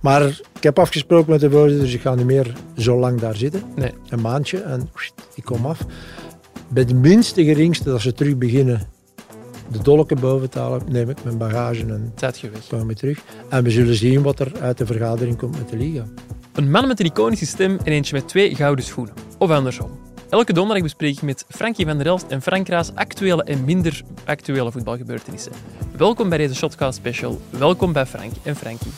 Maar ik heb afgesproken met de voorzitter, dus ik ga niet meer zo lang daar zitten. Nee. Een maandje en ik kom af. Bij de minste geringste, dat ze terug beginnen de dolken boven te halen, neem ik mijn bagage en kom ik terug. En we zullen zien wat er uit de vergadering komt met de liga. Een man met een iconische stem en eentje met twee gouden schoenen. Of andersom. Elke donderdag bespreek ik met Frankie van der Elst en Frank Raas actuele en minder actuele voetbalgebeurtenissen. Welkom bij deze Shotcast Special. Welkom bij Frank en Frankie.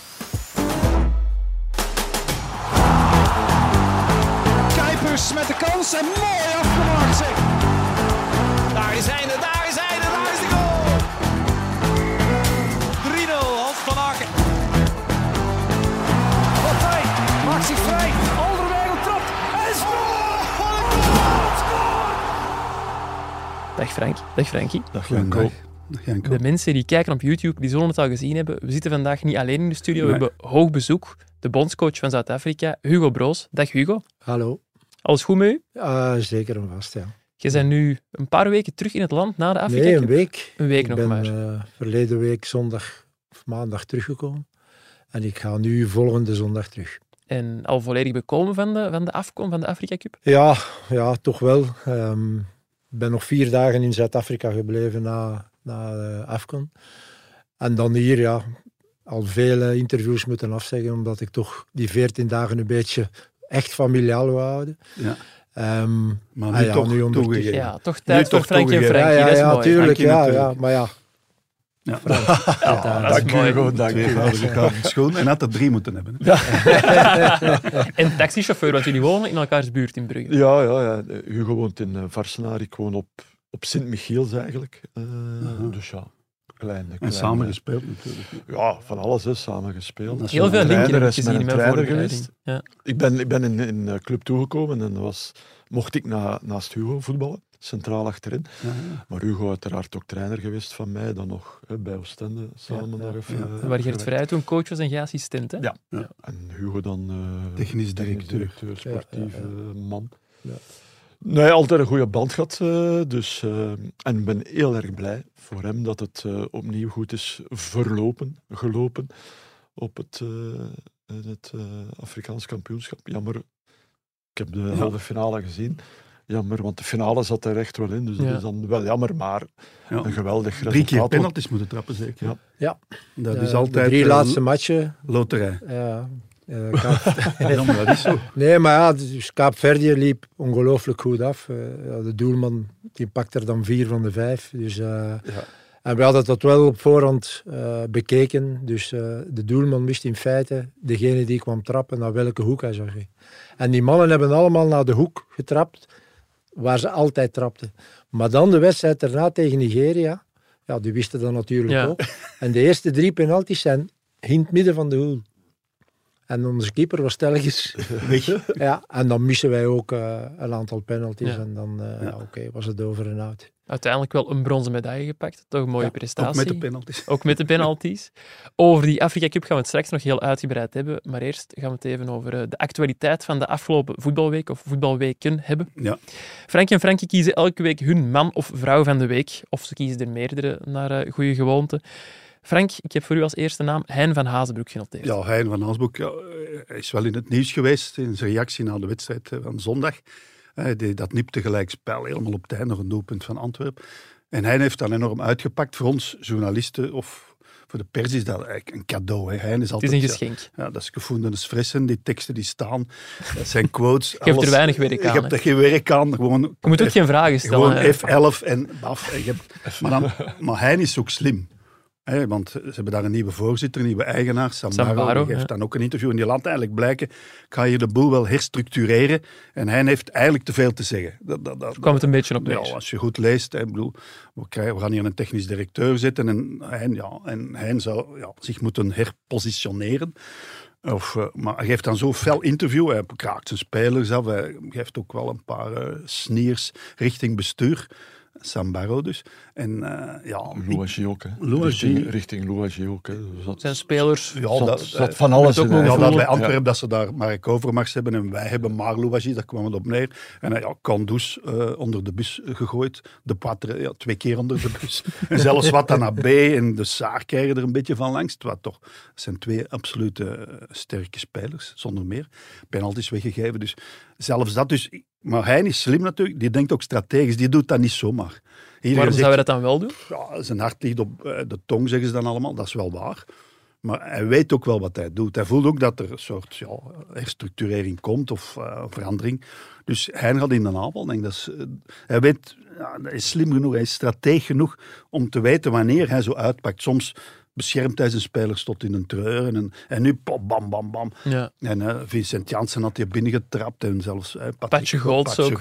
Kuipers met de kans en mooi afgemaakt zeg. Daar is hij, daar is hij, daar is de goal. 3-0, Hans van Aken. Partij maakt zich vrij. Alderweireld trapt en scoort. Wat een goal, scoort. Dag Frank. Dag Frankie. Dag. Janko. Dag Janko. De mensen die kijken op YouTube, die zullen het al gezien hebben. We zitten vandaag niet alleen in de studio. We Nee. hebben hoog bezoek. De bondscoach van Zuid-Afrika, Hugo Broos. Dag Hugo. Hallo. Alles goed met u? Ja, zeker en vast, ja. Je bent nu een paar weken terug in het land na de Afrika Nee, een week. Een week ik nog ben maar. eh, verleden week zondag of maandag teruggekomen. En ik ga nu volgende zondag terug. En al volledig bekomen van de, van de AFCON, van de Afrika Cup. Ja, ja toch wel. Ehm, Ik ben nog vier dagen in Zuid-Afrika gebleven na, na de AFCON. En dan hier, ja, al vele interviews moeten afzeggen, omdat ik toch die veertien dagen een beetje echt familiaal wil houden. Ja. Ehm, Maar nu Ah ja, toch nu ondertussen. toegegeven. Ja, toch tijd voor toch Frankie en. Frankie. ja, ja, dat is ja, mooi. tuurlijk. Frankie Ja, ja, natuurlijk. maar ja, Ja. Ja, dat is mooi. Hugo, dank gouden schoen en had er drie moeten hebben. En taxichauffeur, want jullie wonen in elkaars buurt in Brugge. Ja, ja, ja. Hugo woont in uh, Varsenaar, ik woon op, op Sint-Michiels eigenlijk. Eh, Aha. Dus ja, klein. En samen eh, gespeeld natuurlijk. Ja, van alles is samen gespeeld. Heel veel ik is mijn trainer geweest. Ja. Ik ben, ik ben in, in de club toegekomen en was, mocht ik na, naast Hugo voetballen, centraal achterin. Ja, ja. Maar Hugo uiteraard ook trainer geweest van mij, dan nog hè, bij Oostende samen Ja, daar ja, even, ja. eh, Waar Gert. Vrij toen coach was en jij assistent. Hè? Ja. Ja. En Hugo dan eh, Technisch directeur. directeur, sportief Ja, ja, Ja. Nee, altijd een goede band gehad. eh, dus, eh, en ik ben heel erg blij voor hem dat het eh, opnieuw goed is verlopen, gelopen op het, eh, het eh, Afrikaans kampioenschap. Jammer, ik heb de Ja. halve finale gezien. Jammer, want de finale zat er echt wel in. Dus Ja. dat is dan wel jammer, maar Ja. een geweldig resultaat. Drie keer penalties moeten trappen, zeker. Ja. Ja. Dat de- is de altijd drie eh, laatste matchen. loterij. Ja, maar dat is zo. nee, maar ja, dus Kaapverdië liep ongelooflijk goed af. Eh, de doelman die pakt er dan vier van de vijf. Dus, eh, Ja. En we hadden dat wel op voorhand bekeken. Dus de doelman wist in feite, degene die kwam trappen, naar welke hoek hij zou gaan. En die mannen hebben allemaal naar de hoek getrapt, waar ze altijd trapten. Maar dan de wedstrijd daarna tegen Nigeria, ja, die wisten dat natuurlijk Ja. ook. En de eerste drie penalties zijn in het midden van de hoel. En onze keeper was telkens Weg. ja, en dan missen wij ook eh, een aantal penalties. Ja. En dan eh, Ja. oké, was het over en out. Uiteindelijk wel een bronzen medaille gepakt. Toch een mooie Ja, prestatie. Ook met de penalties. Ook met de penalties. Over die Afrika Cup gaan we het straks nog heel uitgebreid hebben. Maar eerst gaan we het even over eh, de actualiteit van de afgelopen voetbalweek of voetbalweken hebben. Ja. Frank en Frankie kiezen elke week hun man of vrouw van de week. Of ze kiezen er meerdere naar goede gewoonte. Frank, ik heb voor u als eerste naam Hein van Hazenbroek genoteerd. Ja, Hein van Haasbroek ja, hij is wel in het nieuws geweest in zijn reactie na de wedstrijd eh, van zondag. Hij deed dat nipte gelijk spel, helemaal op het einde, nog een doelpunt van Antwerpen. En hij heeft dat enorm uitgepakt voor ons journalisten of voor de pers is dat eigenlijk een cadeau. Hè. Hein is het altijd, is een ja, geschenk. Ja, dat is gevoelens fressen, die teksten die staan. Dat zijn quotes. Je hebt er weinig werk aan, Je hebt hè? er geen werk aan. Gewoon, Je moet ook geen vragen stellen. hè. Gewoon F11 en hebt- maar, dan, maar hij is ook slim. Want ze hebben daar een nieuwe voorzitter, een nieuwe eigenaar, Sambaro. Die geeft ja. dan ook een interview en die laat eigenlijk blijken, ik ga hier de boel wel herstructureren. En hij heeft eigenlijk te veel te zeggen. Dat, dat, dat, kwam het een beetje op ja, neer. als je goed leest, ik bedoel, we, krijgen, we gaan hier een technisch directeur zetten en hij, ja, en hij zou ja, zich moeten herpositioneren. Of, eh, maar hij geeft dan zo fel interview, hij kraakt zijn spelers af, hij geeft ook wel een paar eh, sneers richting bestuur. Sambaro dus. En eh, ja, Louagie ook, hè. Richting, richting Louwagie ook, hè. Zijn spelers. ja, zat, dat, zat eh, van alles ook in. mogen Ja, dat bij. Antwerpen dat ze daar Mark Overmars hebben en wij hebben maar Louwagie, daar kwam het op neer. En uh, ja, Kandous eh, onder de bus gegooid, de Patre ja, twee keer onder de bus. en zelfs Watana B en de Saar krijgen er een beetje van langs. Wat toch, dat zijn twee absolute eh, sterke spelers, zonder meer. Penalties weggegeven, dus zelfs dat. Dus, maar hij is slim natuurlijk, die denkt ook strategisch, die doet dat niet zomaar. Waarom zouden we dat dan wel doen? ja, zijn hart ligt op eh, de tong, zeggen ze dan allemaal. Dat is wel waar. Maar hij weet ook wel wat hij doet. Hij voelt ook dat er een soort ja, herstructurering komt of eh, verandering. Dus hij gaat in de aanval. Denk, dat is, eh, hij weet, ja, hij is slim genoeg, hij is strateeg genoeg om te weten wanneer hij zo uitpakt. Soms beschermt hij zijn spelers tot in een treur. En, en nu pop, bam, bam, bam. Ja. En eh, Vincent Janssen had hij binnengetrapt. En zelfs Patrick- Patje Golds Patje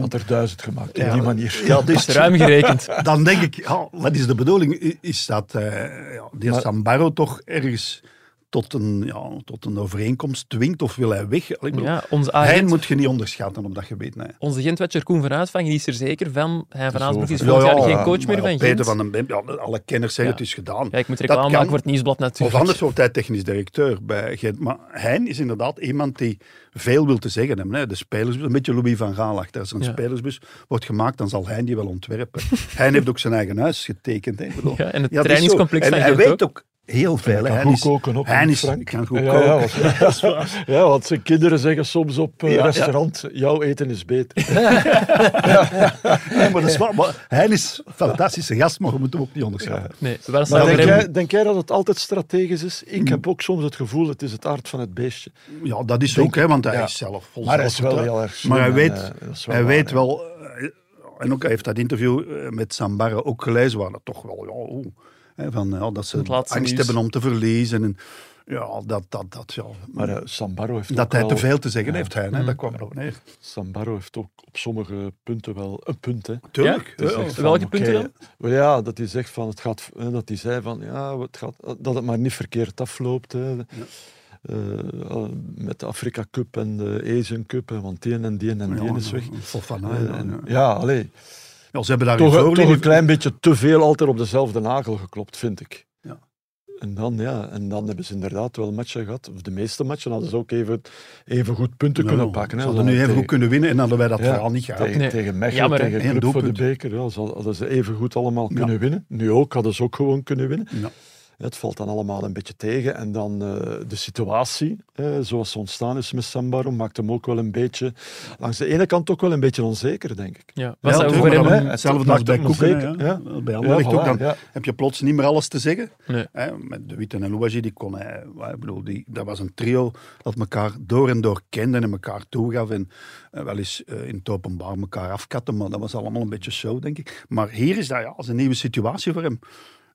had er duizend gemaakt, Ja. op die manier. Ja, dus, Ruim gerekend. dan denk ik, ja, wat is de bedoeling? Is dat eh, ja, die Maar- Sambaro toch ergens tot een, ja, tot een overeenkomst dwingt of wil hij weg? Ik bedoel, Ja, onze hij moet je niet onderschatten op dat gebied. Nee. onze Gentwatcher Koen van Uitvangen, die is er zeker van. Hij van Zo Aasbroek is volgend Ja, jaar ja, geen coach meer van Peter Gent. van den Bem, ja, alle kenners zeggen Ja. het is gedaan. Ja, ik moet Dat reclame kan. maken voor het nieuwsblad natuurlijk. Of anders wordt hij technisch directeur bij Gent. Maar Hein is inderdaad iemand die veel wil te zeggen hebben. Hè. De spelersbus, een beetje Louis van Gaal achter. Als een Ja. spelersbus wordt gemaakt, dan zal Hein die wel ontwerpen. Hein heeft ook zijn eigen huis getekend. Hè. Ik bedoel, Ja, en het trainingscomplex. En van hij weet ook heel veel. hè. Kan goed is- koken ook, Hein hè, is, Frank? kan goed Ja, koken. ja, ja, want zijn kinderen zeggen soms op eh, Ja, ja. restaurant, jouw eten is beter. Maar dat is waar. Maar Hein is een fantastische gast, maar we moeten hem ook niet onderschatten. Nee, Maar denk jij, denk jij dat het altijd strategisch is? Ik heb ook soms het gevoel, het is het aard van het beestje. Ja, dat is Denk ook, hè, want hij ja. is zelf vol Maar hij is wel heel erg slim Maar hij weet, eh, wel hij waar, weet wel, eh, en ook hij heeft dat interview met Sambara ook gelezen, waar dat toch wel, ja, oeh, hè, van, ja, dat ze angst nieuws. hebben om te verliezen. En, ja, dat, dat, dat, ja, Maar eh, Sambaro heeft dat ook hij wel, te veel te zeggen Ja. heeft, hij, hè, dat kwam erop neer. Sambaro heeft ook op sommige punten wel een punt. Hè. Tuurlijk. Ja. van, Welke oké, punten dan? wel ja, dat hij zegt van het gaat, hè, dat hij zei van ja, het gaat, dat het maar niet verkeerd afloopt. Hè. Eh, met de Afrika Cup en de Asian Cup, hè, want die en die en die Ja, is weg. Fofana, Eh, ja, en- ja. ja, allee, Ja, ze hebben daar toch, een toch een voorlinie. klein beetje te veel altijd op dezelfde nagel geklopt, vind ik. Ja. En dan, ja, en dan hebben ze inderdaad wel matchen gehad. Of de meeste matchen hadden ze ook even, even goed punten Ja, kunnen pakken. Ze hadden nu even Tegen- goed kunnen winnen en hadden wij dat Ja, verhaal niet gehad. tegen, Nee. tegen Mechelen, tegen Club voor de beker. Ja, ze hadden ze even goed allemaal Ja. kunnen winnen. Nu ook, hadden ze ook gewoon kunnen winnen. Het valt dan allemaal een beetje tegen. En dan eh, de situatie, eh, zoals ze ontstaan is met Sambaro, maakt hem ook wel een beetje, langs de ene kant ook wel een beetje onzeker, denk ik. Ja, Ja, voor hem... Hetzelfde maakt als bij Koeken. ja. ja. Bij Anderlecht Ja, ook. Dan voilà, ja. heb je plots niet meer alles te zeggen. Nee. Hè, met De Witte en Louagie, die kon hij, ik bedoel, die, dat was een trio dat elkaar door en door kende en elkaar toegaf. En eh, wel eens eh, in het openbaar elkaar afkatten, maar dat was allemaal een beetje show, denk ik. Maar hier is dat ja, als een nieuwe situatie voor hem.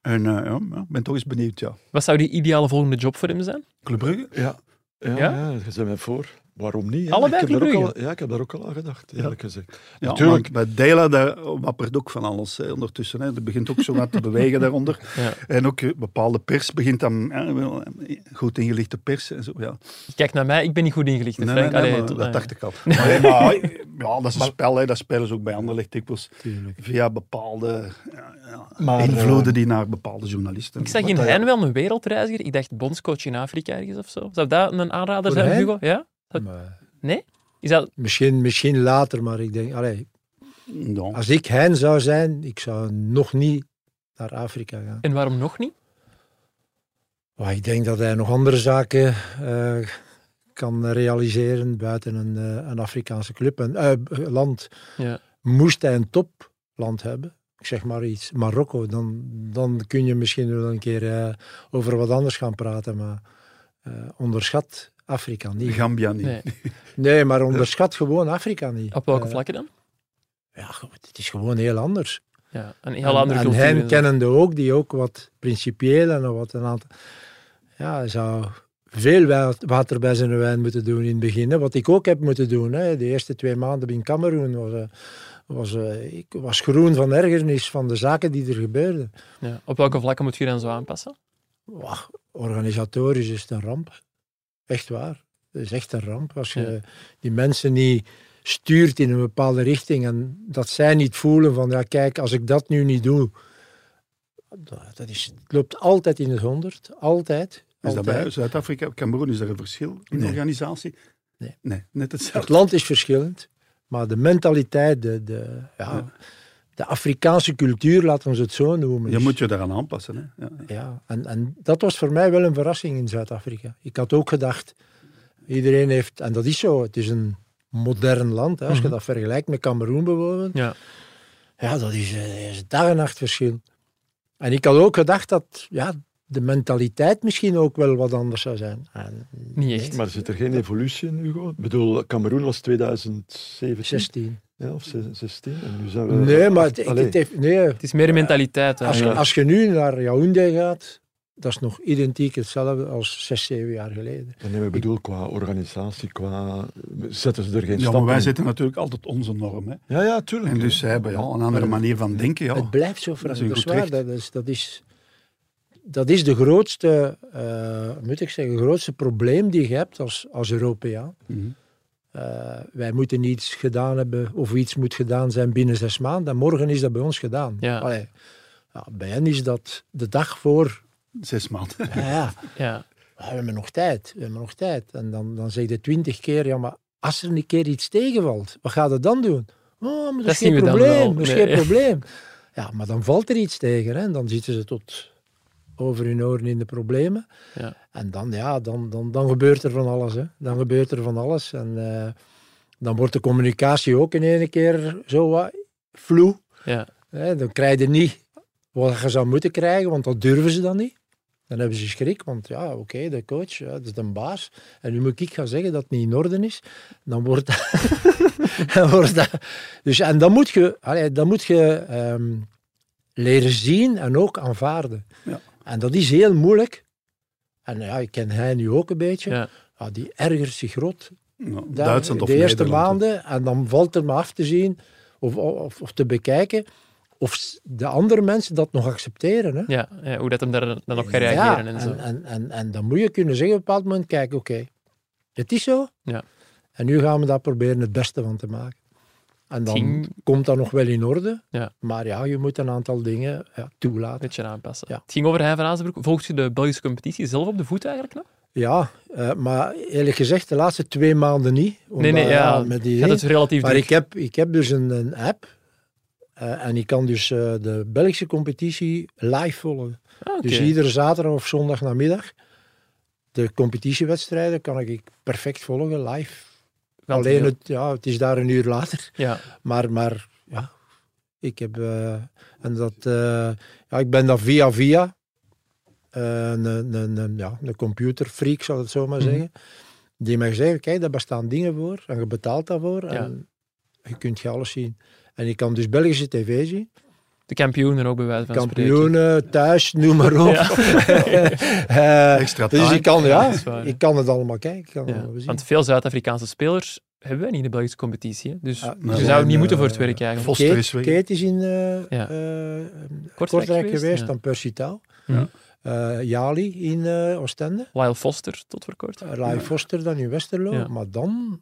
En eh, ja, ik ben toch eens benieuwd, ja. Wat zou die ideale volgende job voor hem zijn? Club Brugge? Ja, ja, Ja? ja? je zet mij voor. Waarom niet? hè? Allebei ik heb daar ook al, Ja, ik heb daar ook al aan gedacht, eerlijk gezegd. Ja, Natuurlijk. maar Bij Dela, daar wappert ook van alles hè, ondertussen. Hè. Er begint ook zo wat te bewegen daaronder. Ja. En ook eh, bepaalde pers begint dan, wel, eh, goed ingelichte pers en zo, ja. Kijk naar mij, ik ben niet goed ingelicht. Nee, Frank. nee, nee, Allee, maar tot- dat eh, dacht ik al. Maar, nee, maar, ja, dat is een spel, hè. dat spelen ze ook bij Anderlecht dikwijls. Tuurlijk. Via bepaalde ja, ja, Maar, invloeden eh, die naar bepaalde journalisten. Ik zag in hen wel een wereldreiziger. Ik dacht bondscoach in Afrika ergens of zo. Zou dat een aanrader Voor zijn, Hein? Hugo? Ja? Maar Nee? Is dat... misschien, misschien later, maar ik denk, allee, als ik hen zou zijn, ik zou nog niet naar Afrika gaan. En waarom nog niet? Ik denk dat hij nog andere zaken eh, kan realiseren buiten een, eh, een Afrikaanse club. En, eh, land. Ja. Moest hij een topland hebben, ik zeg maar iets, Marokko, dan, dan kun je misschien wel een keer eh, over wat anders gaan praten. Maar eh, onderschat Afrika niet. Gambia niet. Nee. Nee, maar onderschat gewoon Afrika niet. Op welke Eh, vlakken dan? Ja, goed, het is gewoon heel anders. Ja, een heel en, andere en cultuur. hen en zo. kennende ook, die ook wat principieel en wat een aantal... Ja, hij zou veel wa- water bij zijn wijn moeten doen in het begin. Hè, wat ik ook heb moeten doen. Hè. De eerste twee maanden in Cameroen was, eh, was, eh, ik was groen van ergernis van de zaken die er gebeurden. Ja. Op welke vlakken moet je dan zo aanpassen? Wach, organisatorisch is het een ramp. Echt waar. Het is echt een ramp. Als je Ja. die mensen niet stuurt in een bepaalde richting. En dat zij niet voelen van, ja kijk, als ik dat nu niet doe, dat dat is, het loopt altijd in het honderd. Altijd. Is dat bij Zuid-Afrika, Cameroen, is er een verschil in Nee. organisatie? Nee. Nee, net Het hetzelfde. land is verschillend, maar de mentaliteit, de, de, ja, de Afrikaanse cultuur, laten we het zo noemen. Je moet je daaraan aanpassen. Hè? Ja. Ja, en, en dat was voor mij wel een verrassing in Zuid-Afrika. Ik had ook gedacht, iedereen heeft, en dat is zo, het is een modern land. Hè, als je Mhm. dat vergelijkt met Cameroen bijvoorbeeld, Ja. ja, dat is, eh, is dag en nacht verschil. En ik had ook gedacht dat ja, de mentaliteit misschien ook wel wat anders zou zijn. En, Niet echt. Maar zit er geen evolutie in, Hugo? Ik bedoel, Cameroen was 2017 16. Ja, of 16 en nu zijn we... Nee, maar het, Allee. het heeft, nee, Het is meer mentaliteit. hè. als, je, als je nu naar Yaoundé gaat, dat is nog identiek hetzelfde als zes, zeven jaar geleden. Nee, maar ik bedoel, qua organisatie, qua... Zetten ze er geen Ja, maar wij in? zetten natuurlijk altijd onze norm. Hè? Ja, ja, tuurlijk. En dus zij hebben ja, een andere manier van denken. Ja. Het blijft zo, Frank. dat is waar. Dat is, dat, is, dat is de grootste, eh, moet ik zeggen, grootste probleem die je hebt als, als Europeaan. Mhm. Eh, wij moeten iets gedaan hebben, of iets moet gedaan zijn binnen zes maanden. En morgen is dat bij ons gedaan. Ja. Allee, ja, bij hen is dat de dag voor. Zes maanden. Ja, ja, Ja. we hebben nog tijd. We hebben nog tijd. En dan, dan zeg je twintig keer, ja, maar als er een keer iets tegenvalt, wat gaat het dan doen? Oh, maar dat, is zien geen we dan probleem. Dat is Nee. geen probleem. Ja, maar dan valt er iets tegen. Hè? En dan zitten ze tot over hun oren in de problemen. Ja. En dan, ja, dan, dan, dan gebeurt er van alles. Hè? Dan gebeurt er van alles. En eh, dan wordt de communicatie ook in ene keer zo wat vloe. Ja. Hè? Dan krijg je niet wat je zou moeten krijgen, want dat durven ze dan niet. Dan hebben ze schrik, want ja, oké, de coach, ja, dat is de baas. En nu moet ik gaan zeggen dat het niet in orde is. Dan wordt dat... dan wordt dat dus, en dan moet je, allee, dan moet je ehm, leren zien en ook aanvaarden. Ja. En dat is heel moeilijk. En ja, ik ken hij nu ook een beetje. Ja. Ja, die ergert zich rot Ja, daar, Duitsland of de eerste Nederland. maanden. En dan valt er maar af te zien of, of, of te bekijken of de andere mensen dat nog accepteren. Hè? Ja, ja, hoe dat hem daar dan op gaat reageren Ja, en zo. En, en, en, en dan moet je kunnen zeggen op een bepaald moment, kijk, oké, het is zo. Ja. En nu gaan we daar proberen het beste van te maken. En dan ging- komt dat nog wel in orde. Ja. Maar ja, je moet een aantal dingen ja, toelaten. beetje aanpassen. Ja. Het ging over Hein van Azenbroek. Volgt je de Belgische competitie zelf op de voet eigenlijk nog? Ja, eh, maar eerlijk gezegd, de laatste twee maanden niet. nee, nee, Omdat, ja. met die Gaat het relatief Maar druk? ik heb, ik heb dus een, een app. eh, en ik kan dus eh, de Belgische competitie live volgen. Ah. Dus iedere zaterdag of zondag namiddag. De competitiewedstrijden kan ik perfect volgen, live. Alleen, het, ja, het is daar een uur later. Ja, Maar, maar ja, ik heb... eh, en dat, eh, ja, ik ben dat via via. eh, een, een, een, ja, een computerfreak, zal ik het zo maar Mhm. zeggen. Die mij zeggen, kijk, daar bestaan dingen voor. En je betaalt daarvoor. En je kunt je alles zien. En ik kan dus Belgische tv zien. De kampioenen ook bij wijze van spreken. Kampioenen, thuis, noem maar op. Ja. Eh, Extra dus ik kan, Ja, ik kan het allemaal kijken. Ik kan het Ja, allemaal zien. Want veel Zuid-Afrikaanse spelers hebben wij niet in de Belgische competitie. hè. Dus Ja, je zou zijn, niet moeten eh, voor het werk eigenlijk. Foster Kate, is weg. Kate is in eh Ja. eh, Kortrijk Kortrijk geweest, dan Percy Tau. Ja. Eh, Jali in eh, Oostende. Lyle Foster, tot voor kort. Uh, Rai Foster dan in Westerlo. Ja. Maar dan,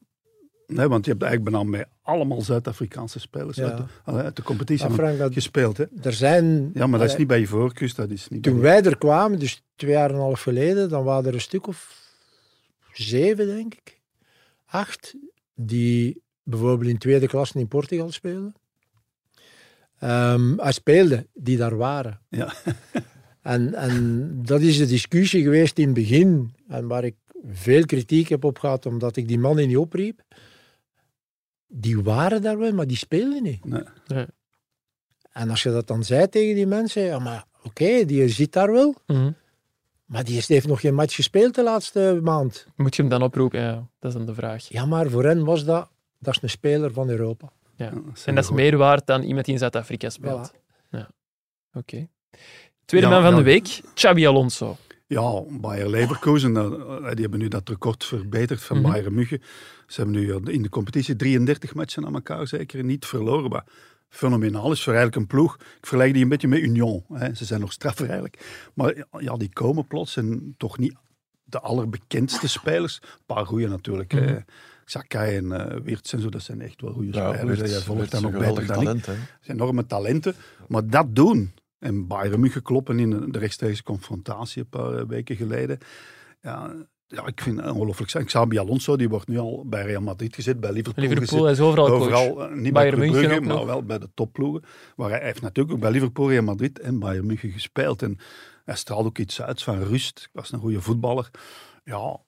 Nee, want je hebt eigenlijk bijna met allemaal Zuid-Afrikaanse spelers Ja. uit, de, uit de competitie ja, Frank, dat, gespeeld. Hè? er zijn... Ja, maar dat is niet bij je voorkust. Dat is niet Toen bij- wij er kwamen, dus twee jaar en een half geleden, dan waren er een stuk of zeven, denk ik. Acht, die bijvoorbeeld in tweede klasse in Portugal speelden. Ehm hij speelde, die daar waren. Ja. En, en dat is de discussie geweest in het begin, en waar ik veel kritiek heb op gehad, omdat ik die mannen niet opriep. Die waren daar wel, maar die speelden niet. Nee. Nee. En als je dat dan zei tegen die mensen, ja, maar oké, die zit daar wel, Mhm. maar die heeft nog geen match gespeeld de laatste maand. Moet je hem dan oproepen? Ja, dat is dan de vraag. Ja, maar voor hen was dat, dat is een speler van Europa. Ja. Ja, En dat is meer waard dan iemand die in Zuid-Afrika speelt. Voilà. Ja. Oké. Tweede Ja, man van ja. de week, Xabi Alonso. Ja, Bayer Leverkusen, eh, die hebben nu dat record verbeterd van Mhm. Bayern München. Ze hebben nu in de competitie 33 matchen aan elkaar zeker niet verloren. Maar fenomenaal is voor eigenlijk een ploeg. Ik vergelijk die een beetje met Union. Hè. Ze zijn nog straffer eigenlijk. Maar ja, die komen plots en toch niet de allerbekendste spelers. Een paar goeie natuurlijk. hè. Mhm. Sakai en uh, Wirtz en zo, dat zijn echt wel goede Ja, spelers. Wirtz- Jij volgt is nog een beter dan ik. talent. Dat zijn enorme talenten. Maar dat doen, en Bayern München kloppen in de rechtstreekse confrontatie een paar eh, weken geleden. Ja, ja ik vind het ongelooflijk. Xabi Alonso, die wordt nu al bij Real Madrid gezet, bij Liverpool, Liverpool gezet. is overal coach. Overal, eh, niet Bayern bij München Brugge, maar wel bij de topploegen. Maar hij heeft natuurlijk ook bij Liverpool, Real Madrid en Bayern München gespeeld. En hij straalt ook iets uit van rust. Ik was een goede voetballer. Ja,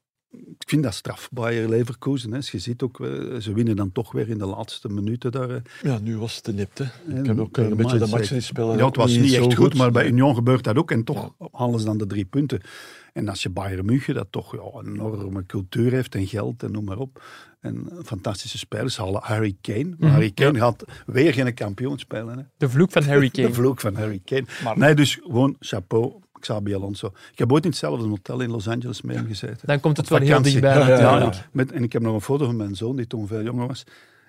ik vind dat straf, Bayer Leverkusen. Hè. Je ziet ook, eh, ze winnen dan toch weer in de laatste minuten daar. Ja, nu was het te nipt, hè. Ik heb ook eh, een beetje de match niet spelen. Ja, het was niet echt goed, maar bij. Union gebeurt dat ook. En toch halen ze dan de drie punten. En als je Bayern München, dat toch ja, een enorme cultuur heeft en geld en noem maar op. En fantastische spelers halen Harry Kane. Maar Mhm, Harry Kane gaat weer geen kampioen spelen. Hè. De vloek van Harry Kane. De vloek van Harry Kane. Nee, dus gewoon chapeau, Xabi Alonso. Ik heb ooit in hetzelfde hotel in Los Angeles met hem gezeten. Dan komt het wel heel dichtbij Ja, ja, met, en ik heb nog een foto van mijn zoon, die toen veel jonger was.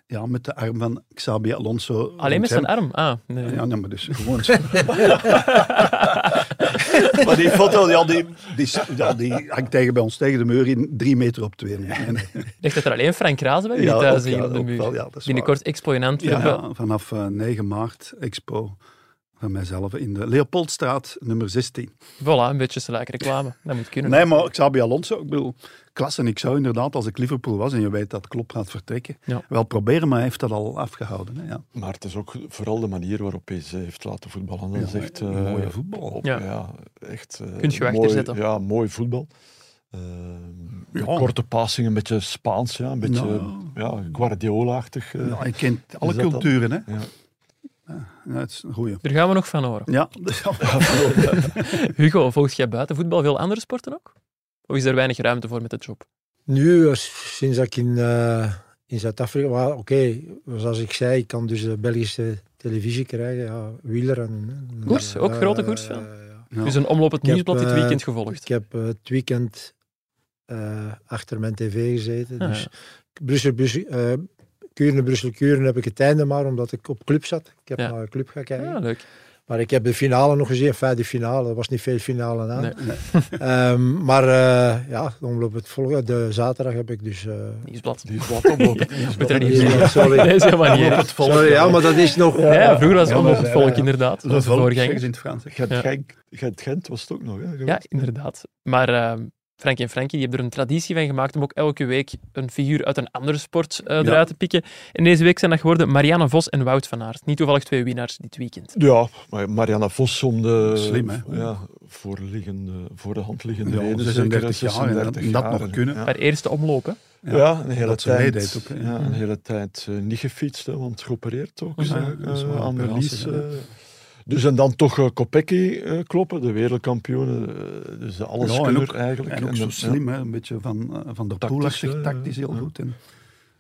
Ja, met de arm van Xabi Alonso. Alleen met zijn arm? Ah, nee. Ja, nee, maar dus gewoon. maar die foto, ja, die, die, ja, die hangt tegen bij ons tegen de muur in drie meter op twee. En, Ik dacht dat er alleen Frank Razen bij jullie Ja, thuis ook, hier ja, op de muur. wel, ja, dat is Binnenkort Expo in ja, Antwerpen. ja, vanaf eh, 9 maart, expo van mijzelf in de Leopoldstraat, nummer 16. Voilà, een beetje gelijk reclame. Dat moet kunnen. Nee, maar Xabi Alonso, ik bedoel, klasse. En ik zou inderdaad, als ik Liverpool was en je weet dat Klopp gaat vertrekken, Ja. wel proberen, maar hij heeft dat al afgehouden. Hè, ja. Maar het is ook vooral de manier waarop hij ze heeft laten voetballen. Dat Ja, is echt... eh, mooie voetbal. op- Ja. ja. echt... eh, Kunt je mooi, achterzetten. Ja, mooi voetbal. Eh, Ja. Korte passing, een beetje Spaans, ja, een beetje Nou. ja, Guardiola-achtig. eh. Ja, hij kent alle culturen. Hè. Ja. Het is een goeie. Daar gaan we nog van horen. Ja, Hugo, volg jij buiten voetbal veel andere sporten ook? Of is er weinig ruimte voor met de job? Nu, sinds dat ik in, eh, in Zuid-Afrika... Oké, zoals ik zei, ik kan dus de Belgische televisie krijgen. Ja, wielrennen. hè. Koers? Ook grote koersfan? ja. Ja. Dus een omloop het Ik heb, nieuwsblad dit eh, weekend gevolgd. Ik heb eh, het weekend eh, achter mijn tv gezeten. Ah, dus ja. Brussel, Brussel, Kuren, Brussel, Kuren heb ik het einde maar, omdat ik op club zat. Ik heb Ja. naar een club gaan kijken. Ja, leuk. Maar ik heb de finale nog gezien. Enfin, de finale. Er was niet veel finale aan. Nee. Ehm, maar eh, ja, de omloop het volgende. De zaterdag heb ik dus... eh, Nieuwsblad. Wat oplopen. Zeggen. sorry. Nee, is helemaal niet erg. Sorry, ja, maar dat is nog... Ja, ja, vroeger was het Ja, het volk ja. inderdaad. Dat is wel voorganger. in het Frans. Gent, Ja. Gent, was het ook nog. Hè, Ja, inderdaad. Maar eh Frankie en Frankie die hebben er een traditie van gemaakt om ook elke week een figuur uit een andere sport eh, eruit te pikken. En deze week zijn dat geworden Marianne Vos en Wout van Aert. Niet toevallig twee winnaars dit weekend. Ja, maar Marianne Vos om de Slim, hè? Ja, voorliggende, voor de hand liggende Ja, reden. 36 zeker, jaar en dat- 36 dat jaar. nog kunnen. Ja, Haar eerste omloop, hè? ja, een hele dat ze tijd, ook, ja, een hele tijd eh, niet gefietst, hè, want geopereerd ook. Ja, eh, aan de operatie, lies. Dus en dan toch uh, Kopecky kloppen, de wereldkampioen, eh, dus alleskunner ook- eigenlijk. En ook En zo slim, hè? een beetje van, van de poolachtig, hè, tactisch heel ja. goed. En,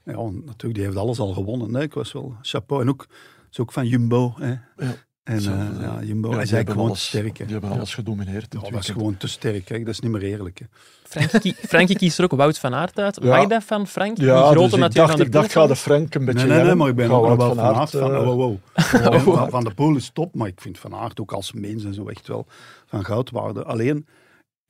ja, natuurlijk, die heeft alles al gewonnen. Hè? Ik was wel chapeau. En ook, is ook van Jumbo. Hè? Ja. En ja. ja, Jumbo Ja, is eigenlijk gewoon te alles- sterk. Hè? Die hebben alles gedomineerd. Ja, dat weekend. gewoon te sterk. Hè? Dat is niet meer eerlijk. Hè? Frankie, kie- Frankie kiest er ook Wout van Aert uit. Ja. Mag dat van Frank? Die Ja, grote dus ik dacht, van de ik dacht, Poel ga de Frank een beetje Nee, nee, nee, maar ik ben ook wel van Aert. Van, eh, oh, wow, wow. Van van, van de Poel is top, maar ik vind Van Aert ook als mens en zo echt wel van goudwaarde. Alleen,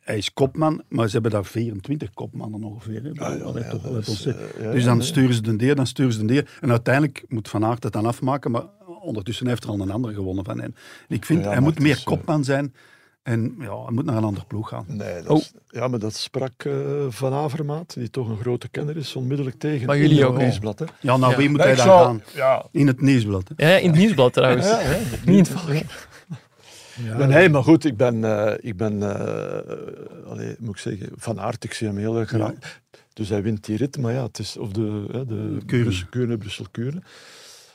hij is kopman, maar ze hebben daar 24 kopmannen ongeveer. Ja, ja, ja, toch, is, hè. eh, ja, Dus dan sturen ze de deer, dan sturen ze de deer. En uiteindelijk moet Van Aert het dan afmaken, maar ondertussen heeft er al een ander gewonnen van hen. En ik vind, Ja, hij moet het meer is, eh, kopman zijn en ja, hij moet naar een andere ploeg gaan. Nee, dat Oh. ja, maar dat sprak eh, Van Avermaat, die toch een grote kenner is, onmiddellijk tegen. Maar jullie in ook, nieuwsblad. Hè? Ja, nou Ja. wie moet hij dan zou- gaan? Ja, In het nieuwsblad. Hè? Ja, in het nieuwsblad trouwens. ja, ja. Niet in het volk. Ja, Nee, maar goed, ik ben, eh, ik ben eh, allee, moet ik zeggen, Van Aert, ik zie hem heel erg graag. Dus hij wint die rit, maar ja, het is, of de, hè, de Kuurne.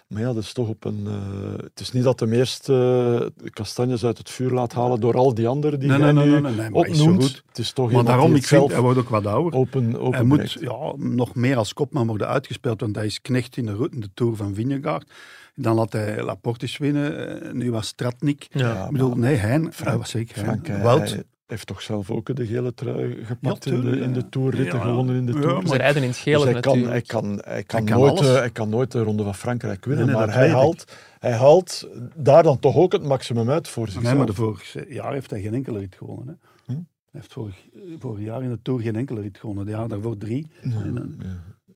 Maar ja, dat is toch op een... eh, het is niet dat hem eerst eh, kastanjes uit het vuur laat halen door al die anderen die Nee, nee, nee, nee, nee, is opnoemt. goed. Het is toch Maar daarom, ik vind, hij wordt ook wat ouder. open, open Hij moet ja, nog meer als kopman worden uitgespeeld, want hij is knecht in de, ro- in de Tour van Vingegaard. Dan laat hij Laportis winnen, eh, nu was Stratnik. Ja. ik bedoel, nee, Hein, Frank- hij was zeker Hein. Frank, Wout, heeft toch zelf ook de gele trui gepakt Ja, in, de, in de ja. Ja. gewonnen in de Ja, Tour. Ze rijden in het gele Dus hij, kan, hij, kan, hij, kan nooit, eh, hij kan nooit de Ronde van Frankrijk winnen, Nee, nee, maar hij ik. haalt, hij haalt daar dan toch ook het maximum uit voor zichzelf. nee, maar de vorig jaar heeft hij geen enkele rit gewonnen. Hè. Hm? Hij heeft vorig, vorig jaar in de Tour geen enkele rit gewonnen. De jaar daarvoor drie. Ja, En ja.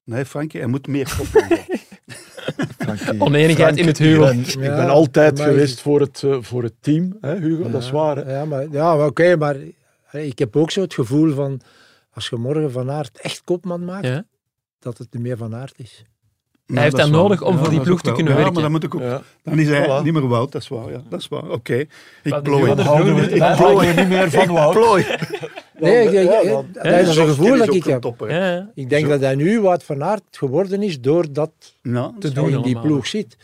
Nee, Frankie, hij moet meer koppen. Frankie- Oneenigheid in het Ik huwelijk. ben, ik ben altijd maar- geweest voor het, eh, voor het team, hè, Hugo. Dat is waar. Hè? Ja, maar, ja, maar oké, maar eh, ik heb ook zo het gevoel van, als je morgen Van Aert echt kopman maakt, Ja. dat het niet meer Van Aert is. Ja, heeft dat dat nodig om voor die dat ploeg te kunnen ja, werken. maar dan moet ik ook... Ja. Dan is hij Voilà. niet meer Wout, dat is waar. Ja, dat is waar. Oké. Ik plooi. ik het we niet meer van Wout. Plooi. Nee, ik- ik- ja, ik- dan- dat is een gevoel dat ik heb. Topper. Ja, ja. Ik denk dat hij nu wat Van Aert geworden is door dat Ja, Te hij doen in die ploeg zit.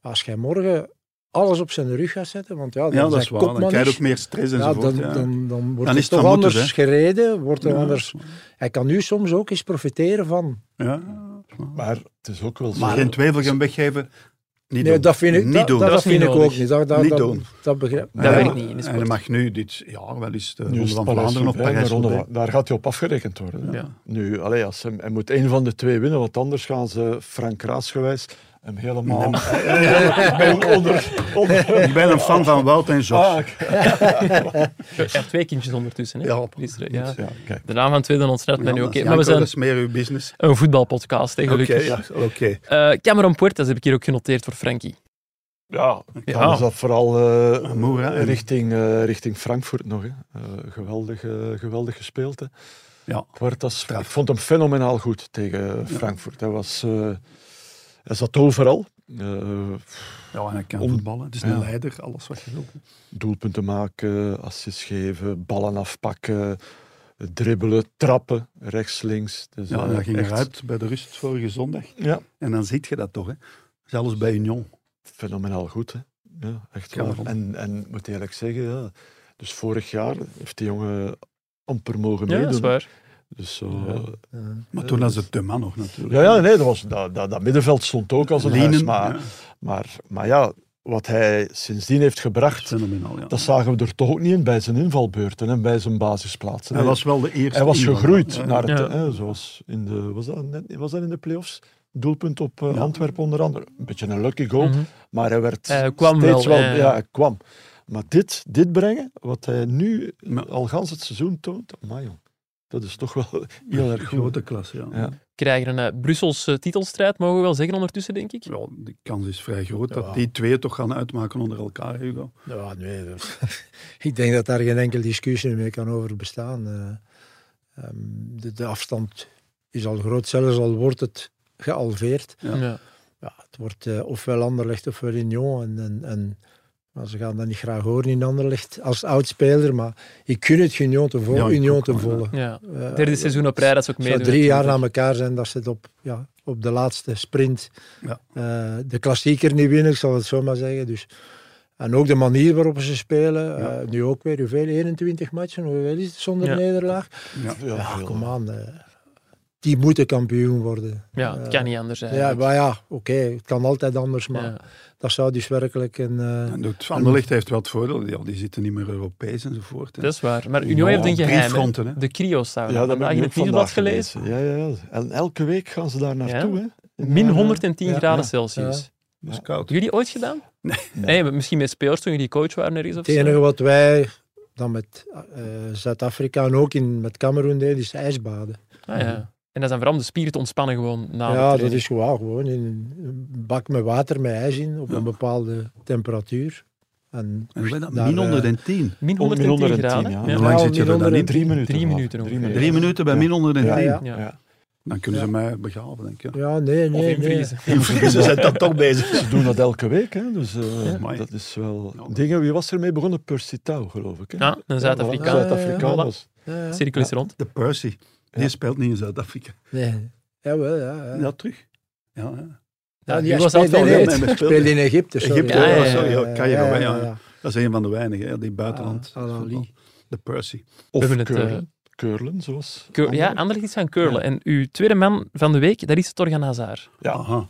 Als jij morgen alles op zijn rug gaat zetten, want ja, dan ja, dat is waar. Dan krijg je ook meer stress ja, dan, ja. dan, dan wordt Dan het het toch moeten, anders gereden. Wordt er Ja, anders... dat Hij kan nu soms ook eens profiteren van... Maar het is ook wel zo. Maar geen twijfel gaan weggeven. Niet Nee, doen. dat vind ik, niet dat, doen. dat, Dat vind ik ook niet. Dat, dat, Niet dat, doen. dat begrijp Dat Ja, werkt niet in de En hij mag nu dit, ja, wel eens de Nu Ronde van Vlaanderen of Parijs. Ronde Daar gaat hij op afgerekend worden. Ja. Nu, allee, als hij, hij moet één van de twee winnen, want anders gaan ze Frank Raas gewijs hem helemaal onder, onder, Ik ben een fan van Wout en Jos. Ah, twee kindjes ondertussen. Hè? Ja. Dus, ja. De naam van het tweede ontsnapt mij nu. Oké, maar we dat zijn is meer uw business. een voetbalpodcast, hè, Oké, gelukkig. ja, oké. Eh, Cameron Puertas heb ik hier ook genoteerd voor Frankie. Ja, Ja. dat vooral eh, Moera en- richting, eh, richting Frankfurt nog. Hè. Eh, geweldig, eh, geweldig gespeeld. Hè. Ja. Puertas, ik vond hem fenomenaal goed tegen Frankfurt. Hij, was, eh, hij zat overal. Eh, Ja, en hij kan Om- voetballen. Het is een ja. leider, alles wat je wilt. doelpunten maken, assists geven, ballen afpakken, dribbelen, trappen, rechts, links. Dus, Ja, eh, hij ging echt- eruit bij de rust vorige zondag. Ja, En dan zie je dat toch, hè. Zelfs bij Union. fenomenaal goed. Hè. Ja, echt Ja, waar. waarom? En, en moet eerlijk zeggen, ja, dus vorig jaar heeft die jongen amper mogen Ja, meedoen. dat is waar. Dus zo, Ja. eh, Ja. Maar toen was het de man nog natuurlijk. ja, ja, nee, dat, was, dat, dat, dat middenveld stond ook als een huis. Lienen, Maar, ja, maar, maar ja, wat hij sindsdien heeft gebracht, fenomenaal. Ja. dat zagen we er toch ook niet in bij zijn invalbeurten en bij zijn basisplaatsen. Hij was wel de eerste. Hij was gegroeid Ja. naar het, Ja. hè, zoals in de, was dat, net, was dat in de play-offs? Doelpunt op Ja. Antwerpen onder andere. Een beetje een lucky goal, Mhm. maar hij werd Hij kwam steeds wel, wel, ja. hij kwam. Maar dit, dit brengen, wat hij nu Ja. al gans het seizoen toont, amai, jong, dat is toch wel heel erg goed. Grote klas, ja. Ja. Krijgen een uh, Brusselse titelstrijd, mogen we wel zeggen ondertussen, denk ik. Ja, die kans is vrij groot Ja. dat die twee toch gaan uitmaken onder elkaar, Hugo. Ja, nee. ik denk dat daar geen enkele discussie meer kan over bestaan. Eh, ehm, de, de afstand is al groot, zelfs al wordt het gealveerd. Ja. Ja. Ja, het wordt eh, ofwel Anderlecht ofwel Union. En, en, en, maar ze gaan dat niet graag horen in Anderlecht als oudspeler. Maar ik kun het Union te. Ja, ik Union te volgen. Ja. Eh, Derde seizoen op rij, dat is ook Het meedoen. zou drie jaar na elkaar zijn dat ze het op, ja, op de laatste sprint Ja. eh, de klassieker niet winnen, ik zal het zo maar zeggen. Dus, en ook de manier waarop ze spelen. Ja. eh, nu ook weer, hoeveel? 21 matchen, hoeveel is het zonder Ja. nederlaag? Ja. Ja, Ja, veel. kom aan. Eh, die moeten kampioen worden. Ja, het Eh, kan niet anders zijn. Ja, maar ja, oké, het kan altijd anders, maar Ja. dat zou dus werkelijk een... eh, En het Anderlecht heeft wel het voordeel, ja, die zitten niet meer Europees enzovoort. hè. Dat is waar. Maar Union heeft een geheim. hè. fronten, hè. De cryo-sauna. Ja, dat heb ik het nieuwsblad vandaag gelezen. gelezen. Ja, ja, ja. En elke week gaan ze daar naartoe. Ja. Hè. In, Min eh, 110 Ja, graden ja. Celsius. Dat is koud. Hebben jullie ooit gedaan? Nee. Nee, misschien met spelers toen jullie coach waren er eens of Het zo. enige wat wij dan met eh, Zuid-Afrika en ook in, met Cameroen deden, is ijsbaden. Ah, ja. En dat is dan vooral om de spieren te ontspannen gewoon na de ja, dat is gewoon, gewoon in een bak met water met ijs in op Ja. een bepaalde temperatuur. En En weet dat, daar, min eh, 110. Min Min 110 110, graden. ja. Ja. Hoe lang zit je er dan in? Drie minuten. Drie minuten Drie ongeveer. Drie minuten bij Ja. min 110. Ja, ja. Ja. Ja. Dan kunnen ze Ja. mij begraven, denk ik. Ja, nee, Of nee, nee. invriezen. Ze zijn dan toch bezig. Ze doen dat elke week, hè? dus eh, Ja. Dat is wel... Ja. Dingen, wie was ermee begonnen? Percy Tau, geloof ik. Hè? Ja, een Zuid-Afrikaan. voilà, Zuid-Afrikaan was. Cirkel is rond. De Percy. Die Ja. speelt niet in Zuid-Afrika. Nee. Jawel, ja. ja. Ja, terug. Ja, ja. Ja, die die was speelt- altijd nee, nee, speelde in Egypte. Sorry. Egypte, Ja, ja, ja, sorry, ja, ja, kan je ja, ja. ja. Dat is een van de weinigen, hè, die buitenland. Ah. De Percy. Of hebben het, curlen. curlen, zoals... Keur- ja. Anderlecht is gaan curlen. En uw tweede man van de week, dat is Torgan Hazard. Ja. Aha.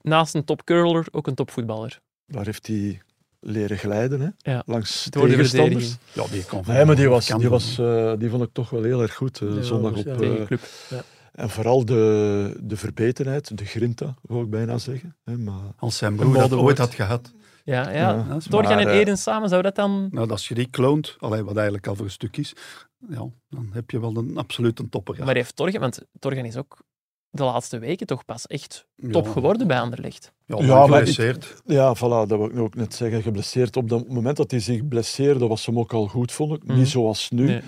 Naast een topcurler ook een topvoetballer. Daar heeft hij leren glijden, hè? Ja. langs Door de tegenstanders. Ja, die kon Nee, maar die, was, die, van- was, eh, die vond ik toch wel heel erg goed Ja, zondag op. ja. Tegen club. en vooral de, de verbetenheid, de grinta, wou ik bijna zeggen. Hè, maar, Als zijn Een broer dat ooit had gehad. Ja, ja. Ja, en Eden samen, zou dat dan... Nou, als je die kloont, allee, wat eigenlijk al voor een stuk is, ja, dan heb je wel een absolute topper. Ja. Maar heeft Torgan, want Torgan is ook de laatste weken toch pas echt Ja. top geworden bij Anderlecht. Ja, ik- geblesseerd. Ja, voilà, dat wil ik nu ook net zeggen. Geblesseerd. Op dat moment dat hij zich blesseerde, was hem ook al goed, vond ik. Mhm. Niet zoals nu. Nee.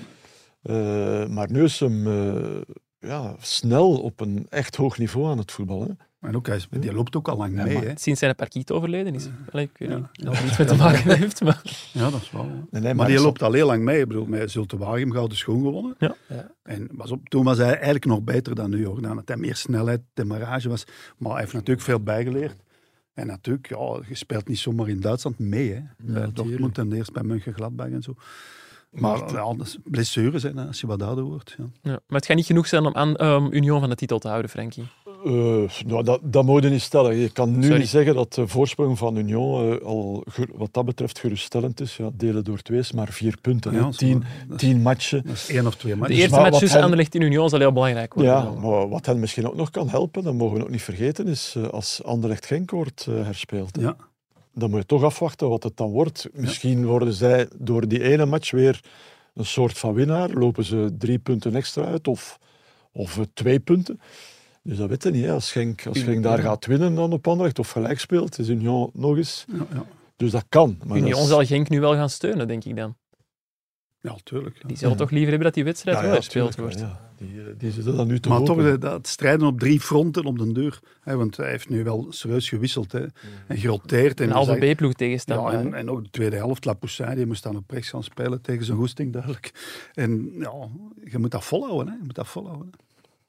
Eh, maar nu is hem eh, ja, snel op een echt hoog niveau aan het voetballen. En ook, hij is- die loopt ook al lang Ja, mee. maar- Hè. Sinds zijn parkiet overleden is. Allee, ik weet Ja. niet of het iets met te maken heeft, maar... Ja, dat is wel. ja. Nee, nee, maar die hij- loopt al heel lang mee. Ik bedoel, met Zulte Waregem gouden schoen gewonnen. Ja. Ja. En was op, toen was hij eigenlijk nog beter dan nu. Hoor. Dan had hij meer snelheid, demarrage was. Maar hij heeft natuurlijk veel bijgeleerd. En natuurlijk, ja, je speelt niet zomaar in Duitsland mee. Hè. bij tuurlijk. Dortmund en eerst bij München Gladbach en zo. Maar ja, blessures zijn als je wat ouder wordt. Ja. Ja. Maar het gaat niet genoeg zijn om aan um, Union van de titel te houden, Frankie. Eh, nou, dat, dat moet je niet stellen. Je kan nu Sorry. niet zeggen dat de voorsprong van Union eh, al wat dat betreft geruststellend is. Ja, delen door twee is maar vier punten. Ja, tien, tien matchen. Dat is één of twee De matchen. eerste maar match tussen Anderlecht en Union zal heel belangrijk worden. Ja, maar wat hen misschien ook nog kan helpen, dat mogen we ook niet vergeten, is eh, als Anderlecht Genk wordt eh, herspeeld. hè. Ja. Dan moet je toch afwachten wat het dan wordt. Misschien worden zij door die ene match weer een soort van winnaar. Lopen ze drie punten extra uit of, of twee punten. Dus dat weet je niet. Hè. Als Genk, als Genk daar gaat winnen dan op Anderlecht of gelijk speelt, is Union nog eens. Ja, ja. Dus dat kan. Maar Union dat is- zal Genk nu wel gaan steunen, denk ik dan. ja, tuurlijk. ja. Die zullen Ja. toch liever hebben dat die wedstrijd Ja, wel tuurlijk wordt. Die, eh, die zitten dan nu te Maar hopen. toch de- dat strijden op drie fronten op den deur. Hè, want hij heeft nu wel serieus gewisseld. Hè, en geroteerd. En, Een halve B-ploeg tegenstander. Ja, en, en ook de tweede helft, La Poussin, die moest dan op rechts gaan spelen tegen zijn goesting, duidelijk. En ja, je moet dat volhouden. Hè. Je moet dat volhouden.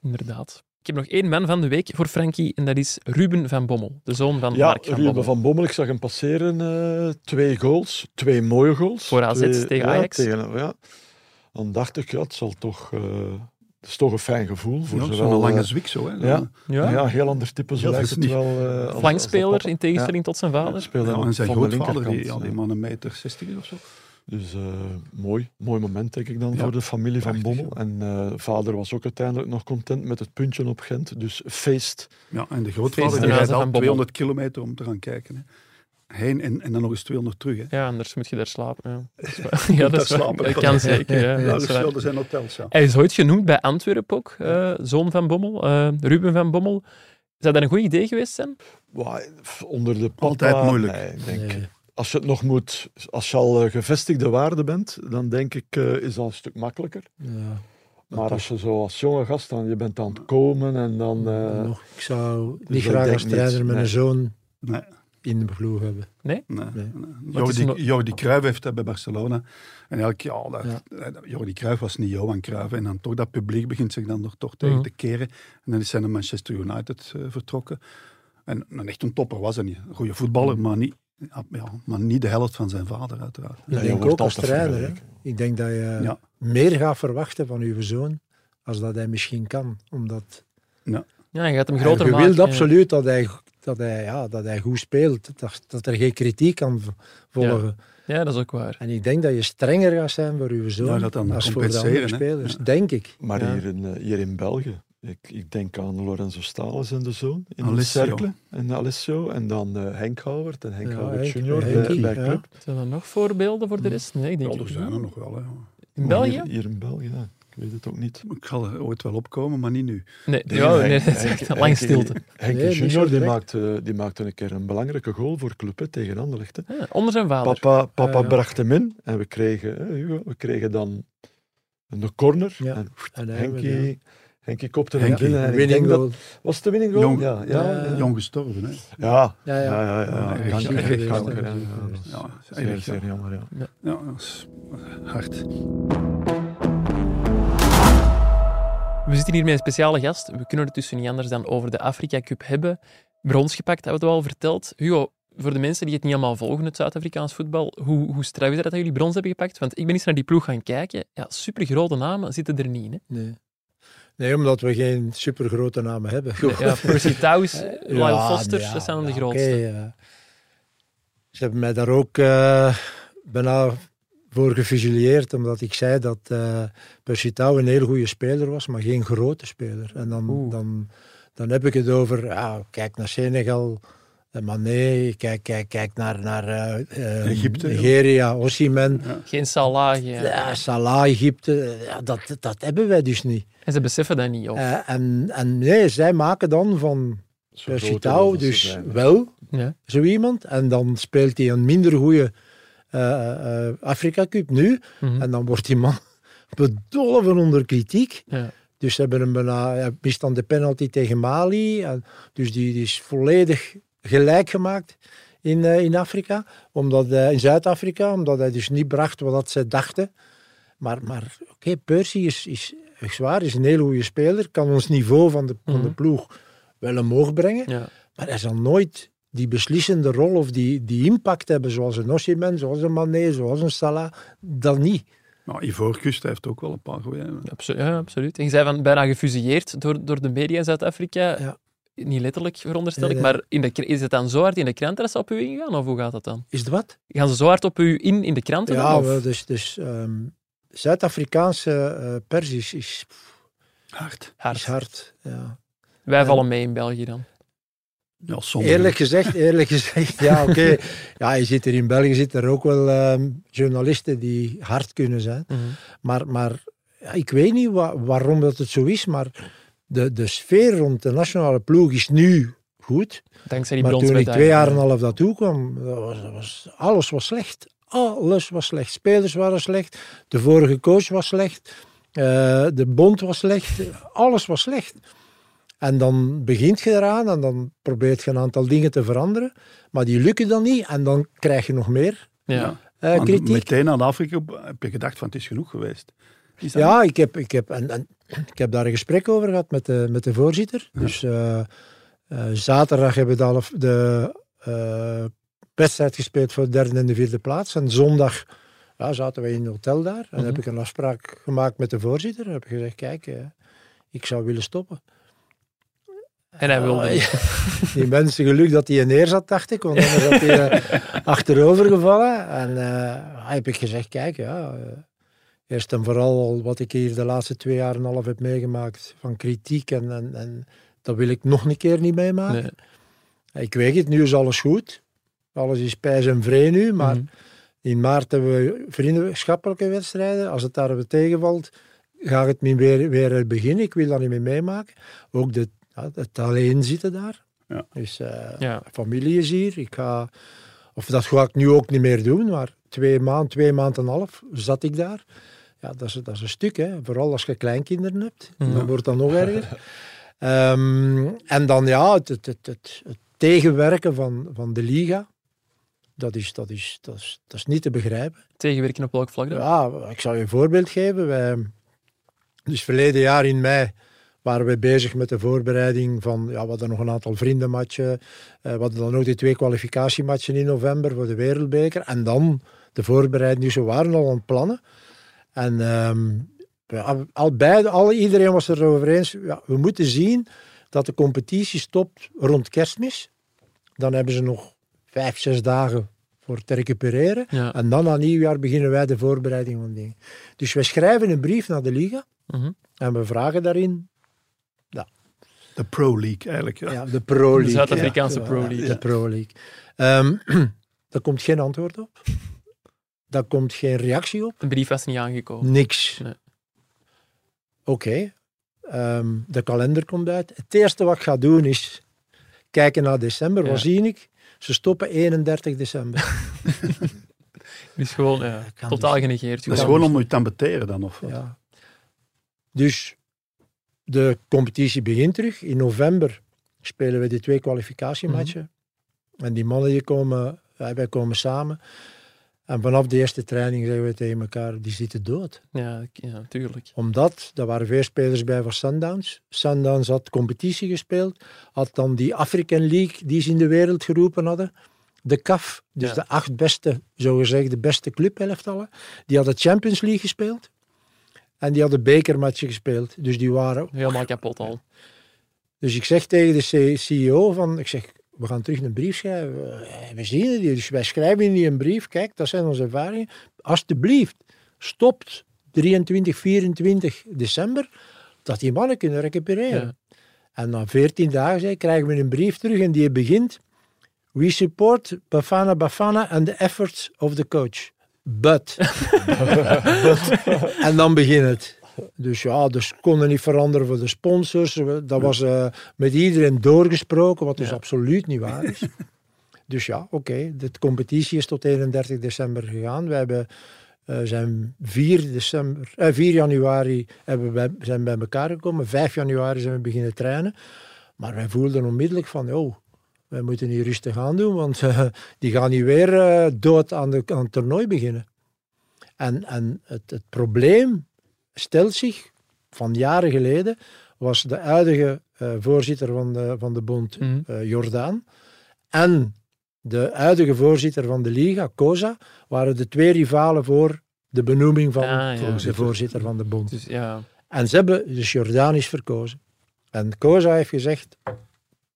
Inderdaad. Ik heb nog één man van de week voor Frankie en dat is Ruben van Bommel, de zoon van Ja, Mark van Ruben Bommel. van Bommel, ik zag hem passeren. eh, twee goals, twee mooie goals. Voor AZ Twee- tegen ja, Ajax. tegen- ja. Dan dacht ik, ja, het zal toch... eh, het is toch een fijn gevoel voor Ja, zowel... Zo'n lange eh, zwik zo. Hè. ja. Ja, ja, heel ander type, zo Ja, lijkt dat het is wel. eh, papa. in tegenstelling tot zijn Ja, vader. speelde Ja, en zijn grootvader, die, ja, die ja. man een meter 60 is of zo. Dus eh, mooi, mooi moment denk ik dan Ja, voor de familie van Bommel. En eh, vader was ook uiteindelijk nog content met het puntje op Gent. Dus feest. Ja, en de grootvader ten die rijdt al Bommel. 200 kilometer om te gaan kijken. Hè. Heen en, en dan nog eens 200 terug. Hè. Ja, anders moet je daar slapen. Ja, dat is waar. ja, dat, is slapen. dat kan zeker. Ja, Ja, dat is wel, er zijn hotels, ja. Hij is ooit genoemd bij Antwerpen ook, eh, zoon van Bommel, eh, Ruben van Bommel. Zou dat een goed idee geweest zijn? Onder de papa, Altijd moeilijk. Nee, ik denk, Nee. Als je het nog moet, als je al eh, gevestigde waarde bent, dan denk ik, eh, is dat een stuk makkelijker. Ja. Maar als je zo als jonge gast dan, je bent aan het komen en dan... eh, Nog, ik zou dus niet graag als trainer mijn nee. zoon Nee, in de ploeg hebben. nee. Nee. is Jordi, nog- Jordi Cruijff heeft dat bij Barcelona. En eigenlijk, ja, dat, Ja. Jordi Cruijff was niet Johan Cruijff. En dan toch dat publiek begint zich dan toch tegen Mhm. te keren. En dan is hij naar Manchester United vertrokken. En een echt een topper was hij niet. Een goede voetballer, maar niet, ja, maar niet de helft van zijn vader uiteraard. Ik Ja, je denk ook als trainer. Hè. Ik denk dat je Ja. meer gaat verwachten van uw zoon als dat hij misschien kan. Omdat Ja, je gaat hem groter je maken. wilt ja. absoluut dat hij, dat, hij, ja, dat hij goed speelt. Dat, dat er geen kritiek kan volgen. Ja, dat is ook waar. En ik denk dat je strenger gaat zijn voor uw zoon Ja, dat dan als voor de andere spelers. Ja. Denk ik. Maar Ja. hier, in, eh, hier in België, ik, ik denk aan Lorenzo Stales en de zoon in de Alessio. Cercle en Alessio. En dan eh, Henk Howard en Henk Ja, Howard Henk- junior bij, Henkie, bij ja. Club. Zijn er nog voorbeelden voor de rest? Nee, ik denk Ja, er zijn er nog wel. Hè. In België? Hier, hier in België, ja. ik weet het ook niet. Ik ga er ooit wel opkomen, maar niet nu. Nee, ja, nee, Henk- het is echt Henk- lang stilte. Nee, zo junior die maakte, die maakte een keer een belangrijke goal voor Club hè, tegen Anderlecht. Hè. Ja, onder zijn vader. Papa, papa Ja, ja. bracht hem in en we kregen, hè, we kregen dan een corner. Ja. En En Henkie, Henkie kopte hem Henkie, binnen. En ik winning denk dat, was het de winning goal? Jong, ja, ja, ja. Jong gestorven. Hè. Ja, Ja, ja, ja. ja. ja, Ja, ja. echt Kanker, ja, ja, Zeer, zeer jammer, ja. Ja, dat is hard. We zitten hier met een speciale gast. We kunnen het tussen niet anders dan over de Afrika Cup hebben. Brons gepakt, hebben we het al verteld. Hugo, voor de mensen die het niet allemaal volgen, het Zuid-Afrikaans voetbal, hoe, hoe straf is dat dat jullie brons hebben gepakt? Want ik ben eens naar die ploeg gaan kijken. Ja, supergrote namen zitten er niet in. Hè? Nee. Nee, omdat we geen supergrote namen hebben. Ja, Percy Ja, Lyle Foster, dat zijn de grootste. ja. Ze hebben mij daar ook eh, bijna voor gefusilleerd, omdat ik zei dat eh Percy Tau een heel goede speler was, maar geen grote speler. En dan, Oeh. dan, dan heb ik het over, ja, kijk naar Senegal, Eh, Mané, kijk, kijk, kijk naar, naar eh, eh, Egypte, ja. Nigeria, Osimhen, Geen Salah. geen- ja, Salah, Egypte. Ja, dat, dat hebben wij dus niet. En ze beseffen dat niet. Of, Eh, en, en nee, zij maken dan van ze dus wel ja. zo iemand. En dan speelt hij een minder goede eh, eh, Afrika Cup nu. Mhm. En dan wordt die man bedolven onder kritiek. ja. Dus ze hebben hem bijna, hij mist dan de penalty tegen Mali. En dus die, die is volledig gelijk gemaakt in, eh, in Afrika. Omdat, hij- in Zuid-Afrika, omdat hij dus niet bracht wat dat ze dachten. Maar, maar oké, Percy is, is, echt waar, is een hele goede speler. Kan ons niveau van de, van de Mhm. ploeg wel omhoog brengen. Ja. Maar hij zal nooit die beslissende rol of die, die impact hebben zoals een Osimhen, zoals een Mané, zoals een Salah. Dat niet. Maar Ivoorkust heeft ook wel een paar goede. Ja, absoluut. En je zei van bijna gefusilleerd door, door de media in Zuid-Afrika. Ja. Niet letterlijk, veronderstel ik. Nee. Maar in de, is het dan zo hard in de kranten dat ze op u ingaan? Of hoe gaat dat dan? Is het wat? Gaan ze zo hard op u in in de kranten? Ja, wel, dus, dus ehm, Zuid-Afrikaanse eh pers is, is, Hard. hard. is hard. Ja. Wij vallen mee in België dan. Ja. Eerlijk gezegd, eerlijk gezegd, ja oké. Ja, je zit er in België zitten er ook wel ehm, journalisten die hard kunnen zijn. Mhm. Maar, maar ja, ik weet niet wa- waarom dat het zo is, maar de, de sfeer rond de nationale ploeg is nu goed. Dankzij die Maar toen ik twee jaar en een half daartoe kwam, dat was, dat was, alles was slecht. Alles was slecht. Spelers waren slecht. De vorige coach was slecht. eh, de bond was slecht. Alles was slecht. En dan begint je eraan en dan probeert je een aantal dingen te veranderen. Maar die lukken dan niet en dan krijg je nog meer Ja. eh, Want kritiek. Meteen aan Afrika heb je gedacht van het is genoeg geweest. Is Ja, ik heb, ik, heb, en, en, ik heb daar een gesprek over gehad met de, met de voorzitter. Dus eh, eh, zaterdag hebben we de, de eh, wedstrijd gespeeld voor de derde en de vierde plaats. En zondag ja, zaten we in een hotel daar. En Mhm. heb ik een afspraak gemaakt met de voorzitter. En heb ik gezegd, kijk, eh, ik zou willen stoppen. En hij wilde ja. Die mensen geluk dat hij neer zat, dacht ik. Want anders had hij eh, achterover gevallen. En eh, heb ik gezegd, kijk, ja... eerst en vooral wat ik hier de laatste twee jaar en een half heb meegemaakt van kritiek. En, en, en dat wil ik nog een keer niet meemaken. Nee. Ik weet het, nu is alles goed. Alles is pijs en vree nu. Maar Mhm. in maart hebben we vriendschappelijke wedstrijden. Als het daar tegenvalt, ga ik het niet weer, weer beginnen. Ik wil dat niet meer meemaken. Ook de, het alleen zitten daar. Ja. Dus eh, Ja. familie is hier. Ik ga, of dat ga ik nu ook niet meer doen, maar twee maanden, twee maanden en een half zat ik daar. Ja, dat is, dat is een stuk, hè. vooral als je kleinkinderen hebt. Dan wordt dat nog erger. Ehm, en dan ja, het, het, het, het, tegenwerken van, van de liga, dat is, dat, is, dat, is, dat is niet te begrijpen. Tegenwerken op welk vlak dan? Ja, ik zal je een voorbeeld geven. Wij, dus verleden jaar in mei waren we bezig met de voorbereiding van, ja, we hadden nog een aantal vriendenmatchen. eh, we hadden dan ook die twee kwalificatiematchen in november voor de Wereldbeker. En dan de voorbereiding, dus we waren al aan het plannen. En ehm, al beide, al, iedereen was er over eens, ja, we moeten zien dat de competitie stopt rond kerstmis. Dan hebben ze nog vijf, zes dagen voor te recupereren. Ja. En dan aan nieuwjaar beginnen wij de voorbereiding van dingen. Dus wij schrijven een brief naar de Liga Mhm. en we vragen daarin De Pro League eigenlijk. Ja. ja, de Pro League. Zuid-Afrikaanse ja, Pro ja, League. De Pro League. Ehm, daar komt geen antwoord op. Daar komt geen reactie op. Een brief was niet aangekomen. Niks. Nee. Oké. Ehm, de kalender komt uit. Het eerste wat ik ga doen is kijken naar december. Ja. Wat zie ik? Ze stoppen 31 december. Dus gewoon ja, totaal dus. genegeerd. Dat is gewoon om je te ambeteren dan. Of wat? Ja. Dus de competitie begint terug. In november spelen we die twee kwalificatiematchen. En die mannen die komen, wij komen samen. En vanaf de eerste training zeggen we tegen elkaar, die zitten dood. Ja, ja, tuurlijk. Omdat, er waren veel spelers bij van Sundowns. Sundowns had competitie gespeeld. Had dan die African League die ze in de wereld geroepen hadden. De CAF, dus Ja. de acht beste, zogezegd de beste clubhelftallen. Die hadden Champions League gespeeld. En die hadden bekermatchen gespeeld. Dus die waren... Helemaal kapot al. Dus ik zeg tegen de CEO van... Ik zeg, we gaan terug een brief schrijven. Eh, We zien het hier. Dus wij schrijven in die een brief. Kijk, dat zijn onze ervaringen. Alsjeblieft, stopt 23, 24 december. Dat die mannen kunnen recupereren. Ja. En na 14 dagen krijgen we een brief terug en die begint We support Bafana Bafana and the efforts of the coach. But. en dan begint het. Dus ja, dus konden niet veranderen voor de sponsors. Dat was uh, met iedereen doorgesproken, wat dus ja. absoluut niet waar is. dus ja, oké. Okay. De competitie is tot 31 december gegaan. We hebben, uh, zijn 4, december, uh, 4 januari hebben wij, zijn bij elkaar gekomen. 5 januari zijn we beginnen trainen. Maar wij voelden onmiddellijk van, oh, wij moeten hier rustig aan doen, want uh, die gaan niet weer uh, dood aan, de, aan het toernooi beginnen. En, en het, het, probleem stelt zich van jaren geleden, was de huidige uh, voorzitter van de, van de bond, mm. Jordaan, en de huidige voorzitter van de Liga, Koza, waren de twee rivalen voor de benoeming van Ah, ja. de voorzitter van de bond. Dus ja, En ze hebben, dus Jordaan is verkozen. En Koza heeft gezegd,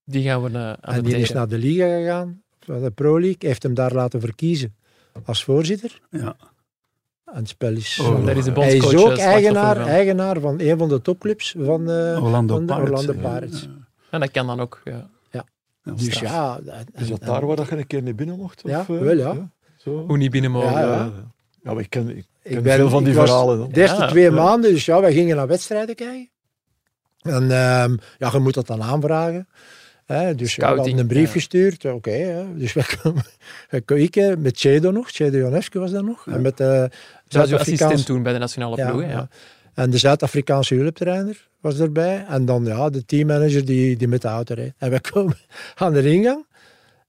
die gaan we uh, aan en die is naar de Liga gegaan, van de Pro League, heeft hem daar laten verkiezen als voorzitter. Ja. Spel is... Oh. Daar is de hij is ook eh, eigenaar, eigenaar van een van de topclubs van, eh, Orlando van de Pirates. Orlando ja. Pirates. Ja. En dat kan dan ook. Ja. Ja, Dus straf. ja... en- Is dat en- daar waar dat je een keer niet binnen mocht? Ja, Of, eh, wel, ja. Zo? Hoe niet binnen mogen. Ja, ja. Ja, ja, maar ik ken, ik Ik ben- veel van die ik verhalen. Dan. De eerste Ja, twee ja. maanden, dus ja, wij gingen naar wedstrijden kijken. En ehm, ja, je moet dat dan aanvragen. Hè, dus we hadden een brief ja. gestuurd. Oké, dus kwamen, wij keken met Chedo nog. Chedo Jonescu was dat nog. En met de Dat was uw assistent toen bij de nationale ploeg. ja. Ja. En de Zuid-Afrikaanse hulptrainer was erbij. En dan ja, de teammanager die, die met de auto reed. En we komen aan de ingang.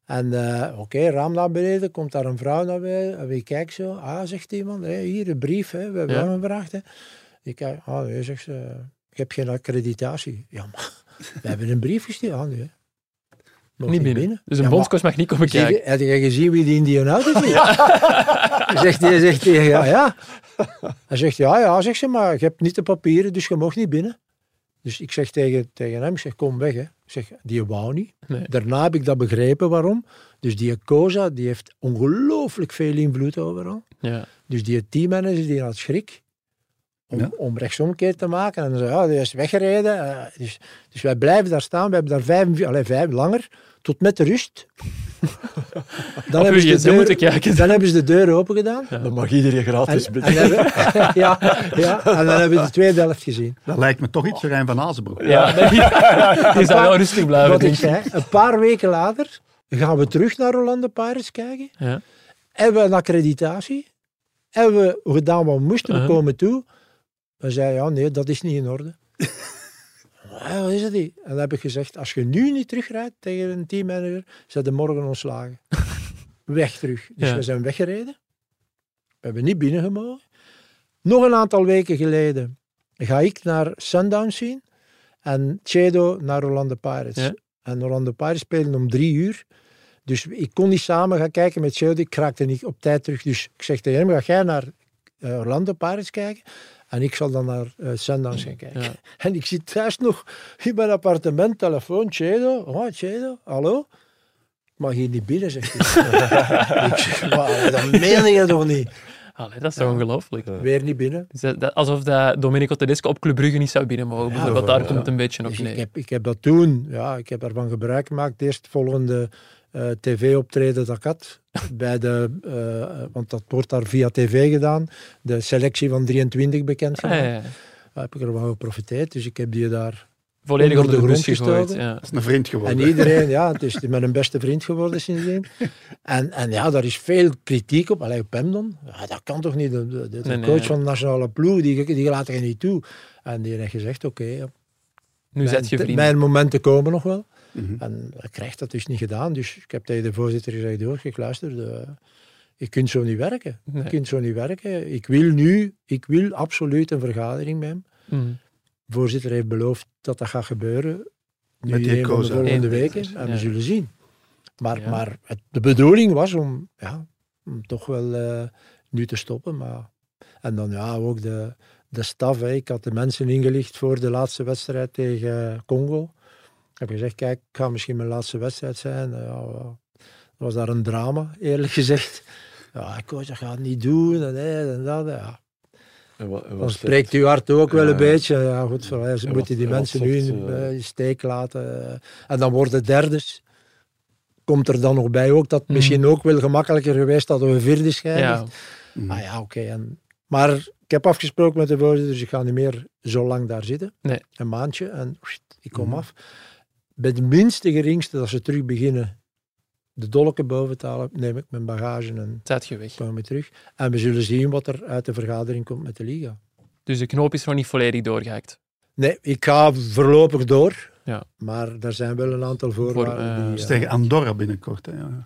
En eh, oké, raam naar beneden, komt daar een vrouw naar beneden. En wie kijkt zo? Ah, zegt iemand, hier een brief, hè, we hebben Ja. hem gevraagd. Hè. Ik kijk, ah nee, zegt ze, ik heb geen accreditatie. Ja, maar we hebben een brief gestuurd. Ah nee, Niet binnen. Dus een Ja, bondscoach mag niet komen Zeg, kijken. Heb je gezien wie die in die auto zit? zegt hij, zegt hij, ja, ja. Hij zegt, ja, ja, zegt ze, maar je hebt niet de papieren, dus je mag niet binnen. Dus ik zeg tegen, tegen hem, ik zeg, kom weg. Hè. Ik zeg, die wou niet. Nee. Daarna heb ik dat begrepen waarom. Dus die Koza, die heeft ongelooflijk veel invloed overal. Ja. Dus die teammanager, die had schrik om, Ja. om rechtsomkeer te maken. En dan zei ja, die is weggereden. Eh, dus, dus wij blijven daar staan. We hebben daar vijf, allee, vijf langer, tot met de rust. Dan, uw ze de moeten kijken. dan hebben ze de deur open gedaan. Dan mag iedereen En, gratis en, binnen. hebben, ja, ja, en dan hebben we de tweede helft gezien. Dat lijkt me toch iets voor Rijn van Azenbroek. Ja, die, zou wel rustig blijven. Wat ik denk ik. zei, een paar weken later gaan we terug naar Orlando Pirates kijken. Ja. Hebben we een accreditatie. Hebben we gedaan wat we moesten. We Uh-huh. komen toe. We zeiden, ja, nee, dat is niet in orde. Ja, wat is het niet? En dan heb ik gezegd, als je nu niet terugrijdt tegen een teammanager, zijn de morgen ontslagen. Weg terug. Dus Ja. we zijn weggereden. We hebben niet binnengemogen. Nog een aantal weken geleden ga ik naar Sundowns zien en Chedo naar Orlando Pirates. Ja. En Orlando Pirates spelen om drie uur. Dus ik kon niet samen gaan kijken met Chedo. Ik raakte niet op tijd terug. Dus ik zeg tegen hem, ga jij naar eh, Orlando Pirates kijken? En ik zal dan naar eh Sundowns gaan kijken. Ja. En ik zit thuis nog in mijn appartement, telefoon, Chedo. Oh, Chedo, hallo? Ik mag hier niet binnen, zegt hij. ik zeg, "Wauw, dat meen je toch niet? Allee, dat is toch ongelooflijk. Weer niet binnen. Dus dat- dat- alsof dat Domenico Tedesco op Club Brugge niet zou binnen mogen. bijvoorbeeld. daar ja. komt het een beetje op Dus ik, heb, ik heb dat toen, ja, ik heb daarvan gebruik gemaakt. Eerst volgende eh, tv-optreden dat ik had. Bij de, eh, want dat wordt daar via tv gedaan. De selectie van 23 bekend Ah, gemaakt. ja, ja. Daar heb ik er wel geprofiteerd. Dus ik heb die daar Volledig Onder de grond gegooid. Ja. Dat is een vriend geworden. En iedereen, ja, het is mijn beste vriend geworden sindsdien. En, en ja, daar is veel kritiek op. Alleen op hem dan. Ja, dat kan toch niet. De, de, de Nee, nee, coach van de nationale ploeg, die, die laat je niet toe. En die heeft gezegd, oké, ja, Nu zet je vrienden. mijn momenten komen nog wel. Mhm. En hij krijgt dat dus niet gedaan. Dus ik heb tegen de voorzitter gezegd, hoor, ik luister, de, je kunt zo niet werken. Nee. Je kunt zo niet werken. Ik wil nu, ik wil absoluut een vergadering met hem. Mm. De voorzitter heeft beloofd dat dat gaat gebeuren. Nu Met die een van de volgende weken. En ja. we zullen zien. Maar, Ja. maar het, de bedoeling was om, ja, om toch wel eh, nu te stoppen. Maar, en dan ja, ook de, de staf. Hè. Ik had de mensen ingelicht voor de laatste wedstrijd tegen Congo. Heb gezegd, kijk, het gaat misschien mijn laatste wedstrijd zijn. Ja, was daar een drama, eerlijk gezegd. Ja, coach, dat gaat het niet doen. En, dit en dat. Ja. En wa- en Dan spreekt uw hart ook wel Ja. een beetje. Ja, goed, ze En moeten die mensen nu in eh, eh, in steek laten. En dan worden derdes. komt er dan nog bij ook dat het Mhm. misschien ook wel gemakkelijker geweest dat we vierde scheiden. Ja, Mm. Ah ja, oké. Maar ik heb afgesproken met de voorzitter, dus ik ga niet meer zo lang daar zitten. Nee. Een maandje en pssst, ik kom Mhm. af. Bij de minste geringste, dat ze terug beginnen de dolken boven te halen, neem ik mijn bagage en tijd je weg. kom ik terug. En we zullen zien wat er uit de vergadering komt met de liga. Dus de knoop is nog niet volledig doorgehakt. Nee, ik ga voorlopig door. Ja. Maar er zijn wel een aantal voorwaarden. eh, die, is eh, tegen Andorra binnenkort. Hè, ja.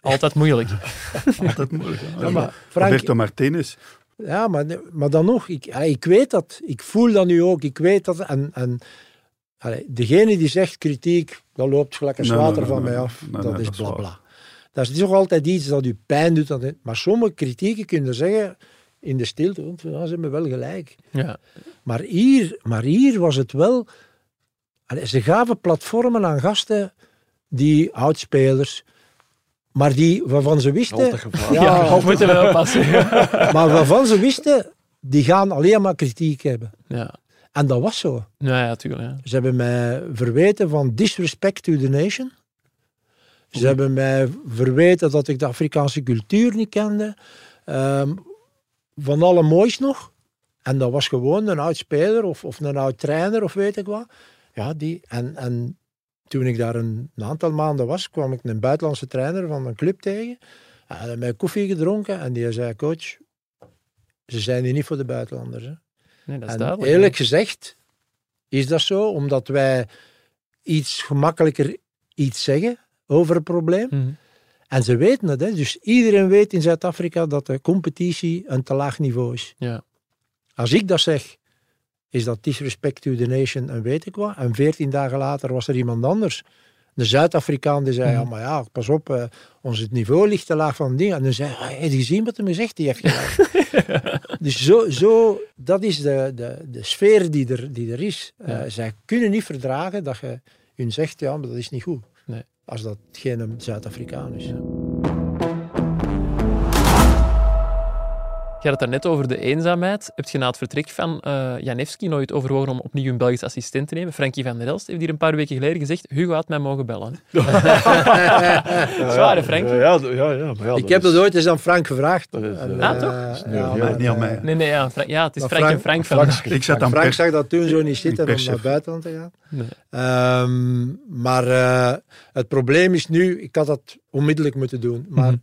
Altijd moeilijk. Altijd moeilijk. ja, maar Frank, Roberto Martinez. Ja, maar, maar dan nog, ik, ja, ik weet dat. Ik voel dat nu ook. Ik weet dat. En, en allee, degene die zegt kritiek, dat loopt gelijk een Nee, water nee, van nee, mij af. Nee, dat nee, is dat is bla. Dat is toch altijd iets dat u pijn doet. Dat, maar sommige kritieken kunnen zeggen in de stilte, want ja, ze hebben wel gelijk. Ja. Maar hier, maar hier was het wel... allee, ze gaven platformen aan gasten, die oudspelers, maar die, waarvan ze wisten... Ja, Ja, we moeten wel oppassen. maar waarvan ze wisten, die gaan alleen maar kritiek hebben. ja. En dat was zo. Ja, ja, tuurlijk. Ja. Ze hebben mij verweten van disrespect to the nation. Ze hebben mij verweten dat ik de Afrikaanse cultuur niet kende. Ehm, van alle moois nog. En dat was gewoon een oud speler of, of een oud trainer of weet ik wat. Ja, die, en, en toen ik daar een, een aantal maanden was, kwam ik een buitenlandse trainer van een club tegen. Hij had mij koffie gedronken en die zei, coach, ze zijn hier niet voor de buitenlanders. Hè. Nee, dat is duidelijk. eerlijk gezegd is dat zo, omdat wij iets gemakkelijker iets zeggen over een probleem. Mhm. En ze weten het, hè. dus iedereen weet in Zuid-Afrika dat de competitie een te laag niveau is. Ja. Als ik dat zeg, is dat disrespect to the nation en weet ik wat. En veertien dagen later was er iemand anders. De Zuid-Afrikaan die zei, Mhm. ja, maar ja, pas op, eh, ons het niveau ligt te laag van dingen. En dan zei hij, "Ah, heb je gezien wat hij me zegt? Die heeft gelijk. dus zo, zo, dat is de, de, de sfeer die er, die er is. Ja. zij kunnen niet verdragen dat je hun zegt, ja, maar dat is niet goed. Nee. Als dat geen Zuid-Afrikaan is. Je had het daarnet over de eenzaamheid. Heb je na het vertrek van eh Janewski nooit overwogen om opnieuw een Belgisch assistent te nemen? Frankie van der Elst heeft hier een paar weken geleden gezegd Hugo had mij mogen bellen. Zwaar, hè, Frank? Ja, ja, ja, ja, maar ja, ik heb is- dat ooit eens aan Frank gevraagd. Dat is, eh, Ah, toch? eh, Dat is nu- ja, ja, maar, niet aan mij. Nee, nee, ja, Fra- ja het is Maar Frank, en Frank- Frank van. Ik zat aan Frank pers. zag dat toen zo niet zitten om naar buitenland te gaan. Nee. Ehm, maar eh, het probleem is nu, ik had dat onmiddellijk moeten doen. Maar Mhm.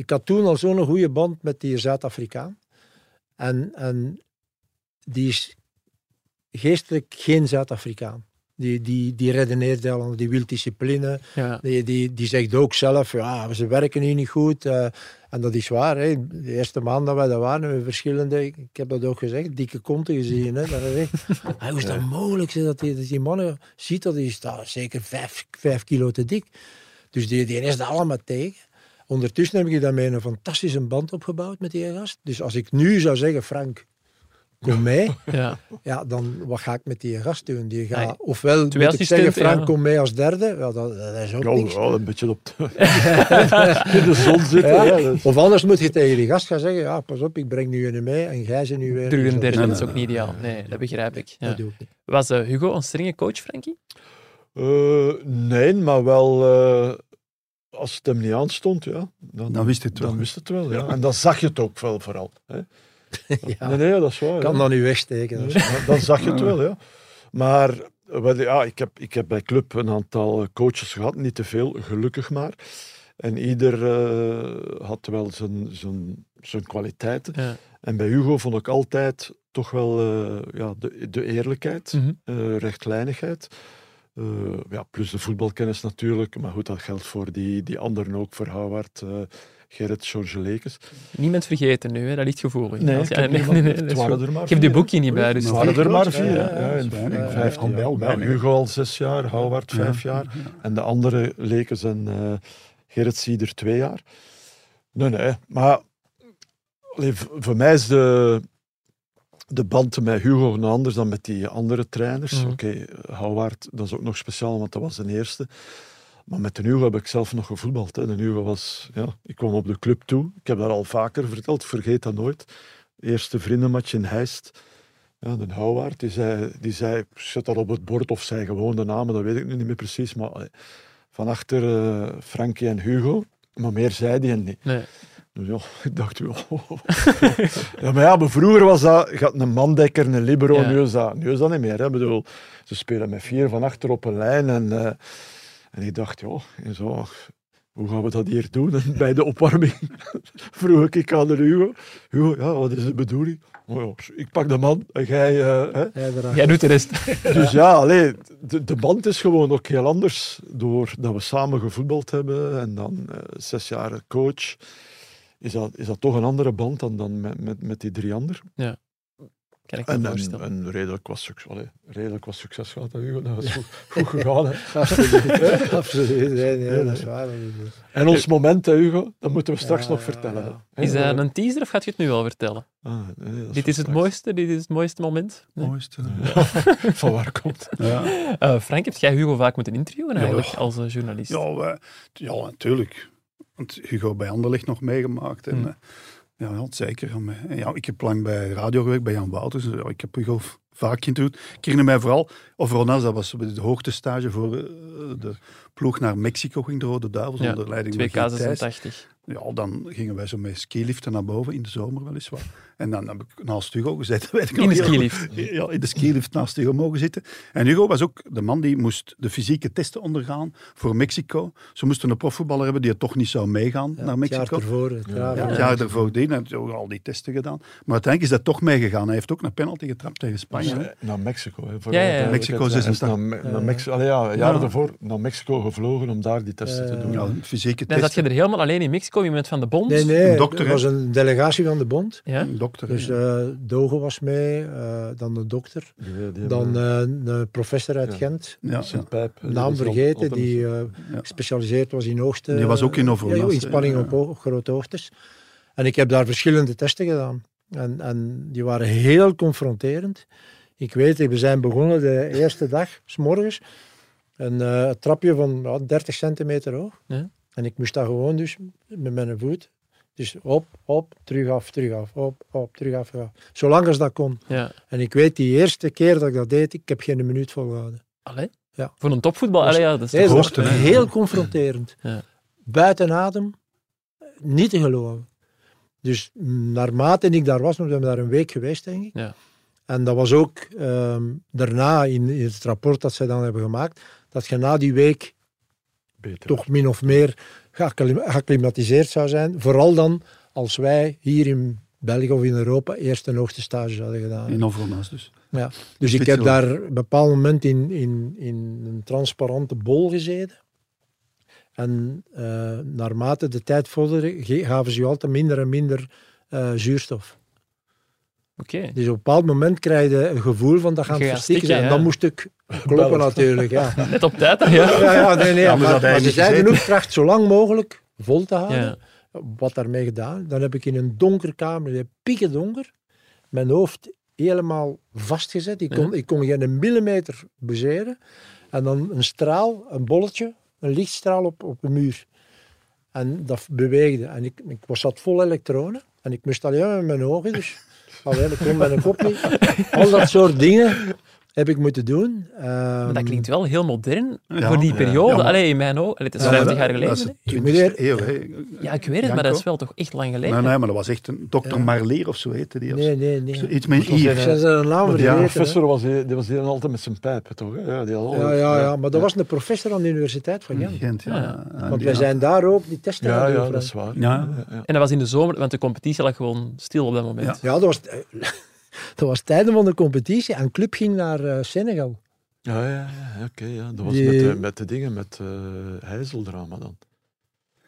Ik had toen al zo'n goede band met die Zuid-Afrikaan. En, en die is geestelijk geen Zuid-Afrikaan. Die, die, die redeneert anders, die wil discipline. Ja. Die, die, die zegt ook zelf, ja, ze werken hier niet goed. eh, en dat is waar. Hè. De eerste maand dat wij daar waren, we verschillende, ik heb dat ook gezegd, dikke konten gezien. Hè. Dat is ah, hoe is dat mogelijk? Dat die, dat die mannen ziet dat die staat zeker vijf, vijf kilo te dik. Dus die, die is daar allemaal tegen. Ondertussen heb ik daarmee een fantastische band opgebouwd met die gast. Dus als ik nu zou zeggen, Frank, kom mee. Ja. Ja, dan wat ga ik met die gast doen? Die Nee. ofwel moet ik zeggen, Frank, ja. kom mee als derde. Ja, dat, dat is ook Ja, niks. ja, een beetje op de, in de zon zitten. Ja. Ja, dat is- Of anders moet je tegen die gast gaan zeggen, ja, pas op, ik breng nu een mee en jij ze nu weer. Terug Dus een derde, Nee, dat is ook niet ideaal. Nee, dat begrijp ik. Ja. Dat doe ik niet. Was eh, Hugo een strenge coach, Frankie? Eh, nee, maar wel eh, als het hem niet aanstond, ja, dan, Dan wist het wel. dan wist het wel. Ja. En dan zag je het ook wel vooral. Hè. Ja, Nee, nee, dat is waar. kan ja. dat nu wegsteken. Ja, dan zag je het wel, ja. Maar wel, ja, ik, heb, ik heb bij Club een aantal coaches gehad, niet te veel, gelukkig maar. En ieder eh, had wel zijn, zijn, zijn kwaliteiten. Ja. En bij Hugo vond ik altijd toch wel eh, ja, de, de eerlijkheid, eh, rechtlijnigheid. Eh, ja, plus de voetbalkennis natuurlijk. Maar goed, dat geldt voor die, die anderen ook, voor Howard, eh, Gerrit, George Lekes. Niemand vergeten nu, hè? dat ligt gevoelig. Nee, ja, nee, nee, nee, er maar Ik heb hè. boekje niet bij, dus Het waren er maar vier. ja, in in jaar. Ja, Hugo al zes jaar, Howard vijf jaar. En de andere Lekes en eh Gerrit Sieder twee jaar. Nee, nee. Maar allee, voor mij is de, de band met Hugo nog anders dan met die andere trainers. Mhm. Oké, Howard, dat is ook nog speciaal, want dat was de eerste. Maar met de Hugo heb ik zelf nog gevoetbald. Hè. De Hugo was, ja, ik kwam op de club toe. Ik heb dat al vaker verteld, vergeet dat nooit. Eerste vriendenmatch in Heist. Ja, de Houwaard, die zei, die zei, zet dat op het bord of zei gewoon de namen, dat weet ik nu niet meer precies. Maar allee, van achter eh, Frankie en Hugo. Maar meer zei die niet. Nee. Dus ja, ik dacht, ja. ja maar ja, maar vroeger was dat, had een mandekker, een libero, Ja. nu, is dat, nu is dat niet meer. Hè. Ik bedoel, ze spelen met vier van achter op een lijn. En, eh, en ik dacht, en zo, hoe gaan we dat hier doen? En bij de opwarming vroeg ik aan de Hugo, Hugo, ja, wat is de bedoeling? Oh ja, ik pak de man en jij... eh, hè. Jij doet de rest. Dus ja, allee, de, de band is gewoon ook heel anders. Doordat we samen gevoetbald hebben en dan eh, zes jaar coach, is dat, is dat toch een andere band dan, dan met, met, met die drie anderen. Kan ik me En, en, voorstellen. en redelijk, wat succes, allee, redelijk wat succes gehad. Dat is goed, goed gegaan. Hè. Absoluut. Absoluut. Nee, nee, dat is waar. En ons moment, hè, Hugo, dat moeten we straks Ja, nog ja, vertellen. ja. Is dat een teaser of gaat je het nu al vertellen? Ah, nee, Dit is het straks. mooiste, dit is het mooiste moment. Nee. Mooiste. Van waar komt Ja. Eh, Frank, heb jij Hugo vaak moeten interviewen eigenlijk Ja. als eh, journalist? Ja, wij- ja, natuurlijk. Want Hugo bij Anderlecht nog meegemaakt. En, Hmm. eh, ja, ja, zeker. En, eh, Ja, ik heb lang bij radio gewerkt, bij Jan Wouters. Ja, ik heb Hugo vaak geïnterviewd. Ik herinner mij vooral, of Ronas, dat was de hoogtestage voor eh, de ploeg naar Mexico ging, de Rode Duivels, Ja, onder leiding van 2K Guy Thijs. 86. Ja, dan gingen wij zo met skiliften naar boven, in de zomer weliswaar. En dan heb ik naast Hugo gezeten. Weet ik In nog de skilift. Ja, in de skilift naast Hugo mogen zitten. En Hugo was ook de man die moest de fysieke testen ondergaan voor Mexico. Ze moesten een profvoetballer hebben die het toch niet zou meegaan Ja, naar het jaar Mexico. ervoor. Het jaar Ja, ervoor. het jaar ervoor die ook al die testen gedaan. Maar uiteindelijk is dat toch meegegaan. Hij heeft ook een penalty getrapt tegen Spanje. Eh, Naar Mexico. Hè, voor Ja, ja, ja. Mexico Hij is 86. Naar, Me- naar Ja. Mexico, allee, ja, jaren Ja. daarvoor naar Mexico gevlogen om daar die testen te doen. Ja, fysieke Dan zat testen. je er helemaal alleen in Mexico, je bent van de bond. Nee, nee. Een dokter, er was een delegatie van de bond. Ja? Een dokter. Dus eh Dogo was mee, eh, dan de dokter, dan hebben- eh, een professor uit Ja. Gent, ja, Sint ja. Pijp. naam vergeten, die eh, Ja. gespecialiseerd was in hoogte. Die was ook in Overlast, ja. op grote hoogtes. En ik heb daar verschillende testen gedaan. En, en die waren heel confronterend. Ik weet, we zijn begonnen de eerste dag, s morgens, een eh, trapje van ja, 30 centimeter hoog. Ja. En ik moest dat gewoon dus met mijn voet. Dus op, op, terug af, terug af, op, op, terug af, terug af. Zolang als dat kon. Ja. En ik weet, die eerste keer dat ik dat deed, ik heb geen minuut volgehouden. Allee? Ja. Voor een topvoetbal, Was- allee, ja, dat is Nee, dat toch- was heel confronterend. Ja. Buiten adem, niet te geloven. Dus naarmate ik daar was, we hebben daar een week geweest, denk ik. Ja. En dat was ook ehm, daarna in, in het rapport dat zij dan hebben gemaakt, dat je na die week Beter. toch min of meer geacclim- geacclimatiseerd zou zijn. Vooral dan als wij hier in België of in Europa eerst een hoogste stage hadden gedaan. In Overlast dus. Ja. Dus ik heb daar op een bepaald moment in, in, in een transparante bol gezeten. En eh, naarmate de tijd vorderde, gaven ze je altijd minder en minder eh, zuurstof. Oké. Dus op een bepaald moment krijg je een gevoel van dat gaat verstikken stikken, zijn. ja. Dan moest ik kloppen natuurlijk. Ja. Net op tijd? Ja. Ja, ja, nee, nee. Maar maar, ze gezeten. ook, tracht zo lang mogelijk vol te houden. Ja. Wat daarmee gedaan. Dan heb ik in een donker kamer, pikken donker, mijn hoofd helemaal vastgezet. Ik kon, ik kon geen millimeter bougeren. En dan een straal, een bolletje, een lichtstraal op, op een muur. En dat beweegde. En ik, ik was zat vol elektronen. En ik moest alleen met mijn ogen. Dus allee, ik kon mijn kop niet. Al dat soort dingen heb ik moeten doen. Maar dat Ehm, klinkt wel heel modern Ja, voor die ja. periode. Ja, maar- Allee, in mijn ogen. Het is Ja, 50 maar jaar Dat geleden. is hè? de 20e eeuw. hè. Ja, ik weet het, maar dat is wel toch echt lang geleden. Nee, nee, maar dat was echt een dokter Ja. Marleer of zo heette die. Nee, nee, nee. zo. Iets met Maar die professor was, die die was hier altijd met zijn pijp, toch? Ja, die had Ja, ja, ja, maar dat was een professor aan de Universiteit van Gent. Gent, ja. Want wij had- zijn daar ook die testen Ja, ja, dat is waar. Ja. ja. En dat was in de zomer, want de competitie lag gewoon stil op dat moment. Ja, dat was, dat was tijden van de competitie en club ging naar eh, Senegal. Ja, ja, ja, oké. ja. Dat was Die- met, de, met de dingen, met uh, Heizeldrama dan.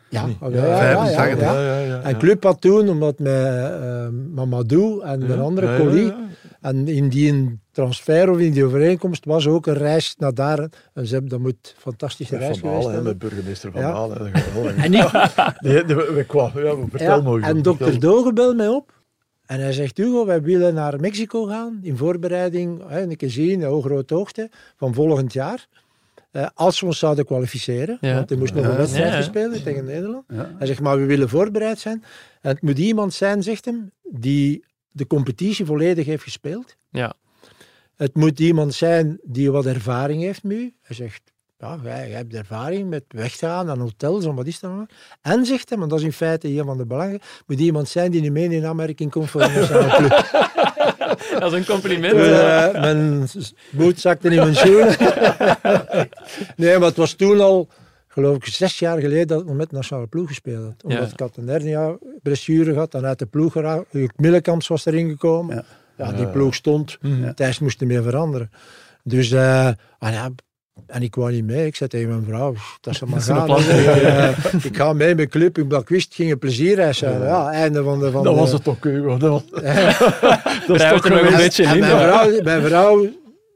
Ja, Nee. ja, ja, ja, ja, 85, ja. ja, ja, En club had toen, omdat met eh, Mamadou en Ja, een andere collie, ja. en in die transfer of in die overeenkomst was ook een reis naar daar. En ze hebben, dat moet een fantastische reis Van geweest hè, hebben. met burgemeester Van hè. En ik, Nee, we, we kwamen, ja, vertel Ja, maar. en dokter. Doge belt mij op. En hij zegt, Hugo, wij willen naar Mexico gaan in voorbereiding, hè, een keer zien, een grote hoogte, van volgend jaar. Eh, als we ons zouden kwalificeren, Ja. want er moest nog een wedstrijd Ja, ja. spelen tegen Nederland. Ja. Hij zegt, maar we willen voorbereid zijn. En het moet iemand zijn, zegt hem, die de competitie volledig heeft gespeeld. Ja. Het moet iemand zijn die wat ervaring heeft met u. Hij zegt, ja, jij, jij hebt ervaring met weggaan aan hotels en wat is dat nou? En zegt hij, want dat is in feite een van de belangen, moet iemand zijn die niet mee in aanmerking komt voor een nationale club. Dat is een compliment. Dus, eh, mijn boot zakte in mijn schoenen. nee, maar het was toen al, geloof ik, zes jaar geleden dat ik met de nationale ploeg gespeeld had. Omdat Ja. ik had een hernia blessure gehad, dan uit de ploeg geraakt. Hugo Millekamps was erin gekomen. Ja. Ja, die ploeg stond. Mhm. Thijs moest er mee veranderen. Dus, eh, ah ja, en ik wou niet mee. Ik zei tegen mijn vrouw, dat ze maar gaan. plan ik ga mee met club. Omdat ik wist, het ging een plezierreis zijn. Ja, einde van de... Van Dat de, was het ook, Hugo. Dat was, dat is toch nog een beetje in. mijn maar- vrouw, mijn vrouw,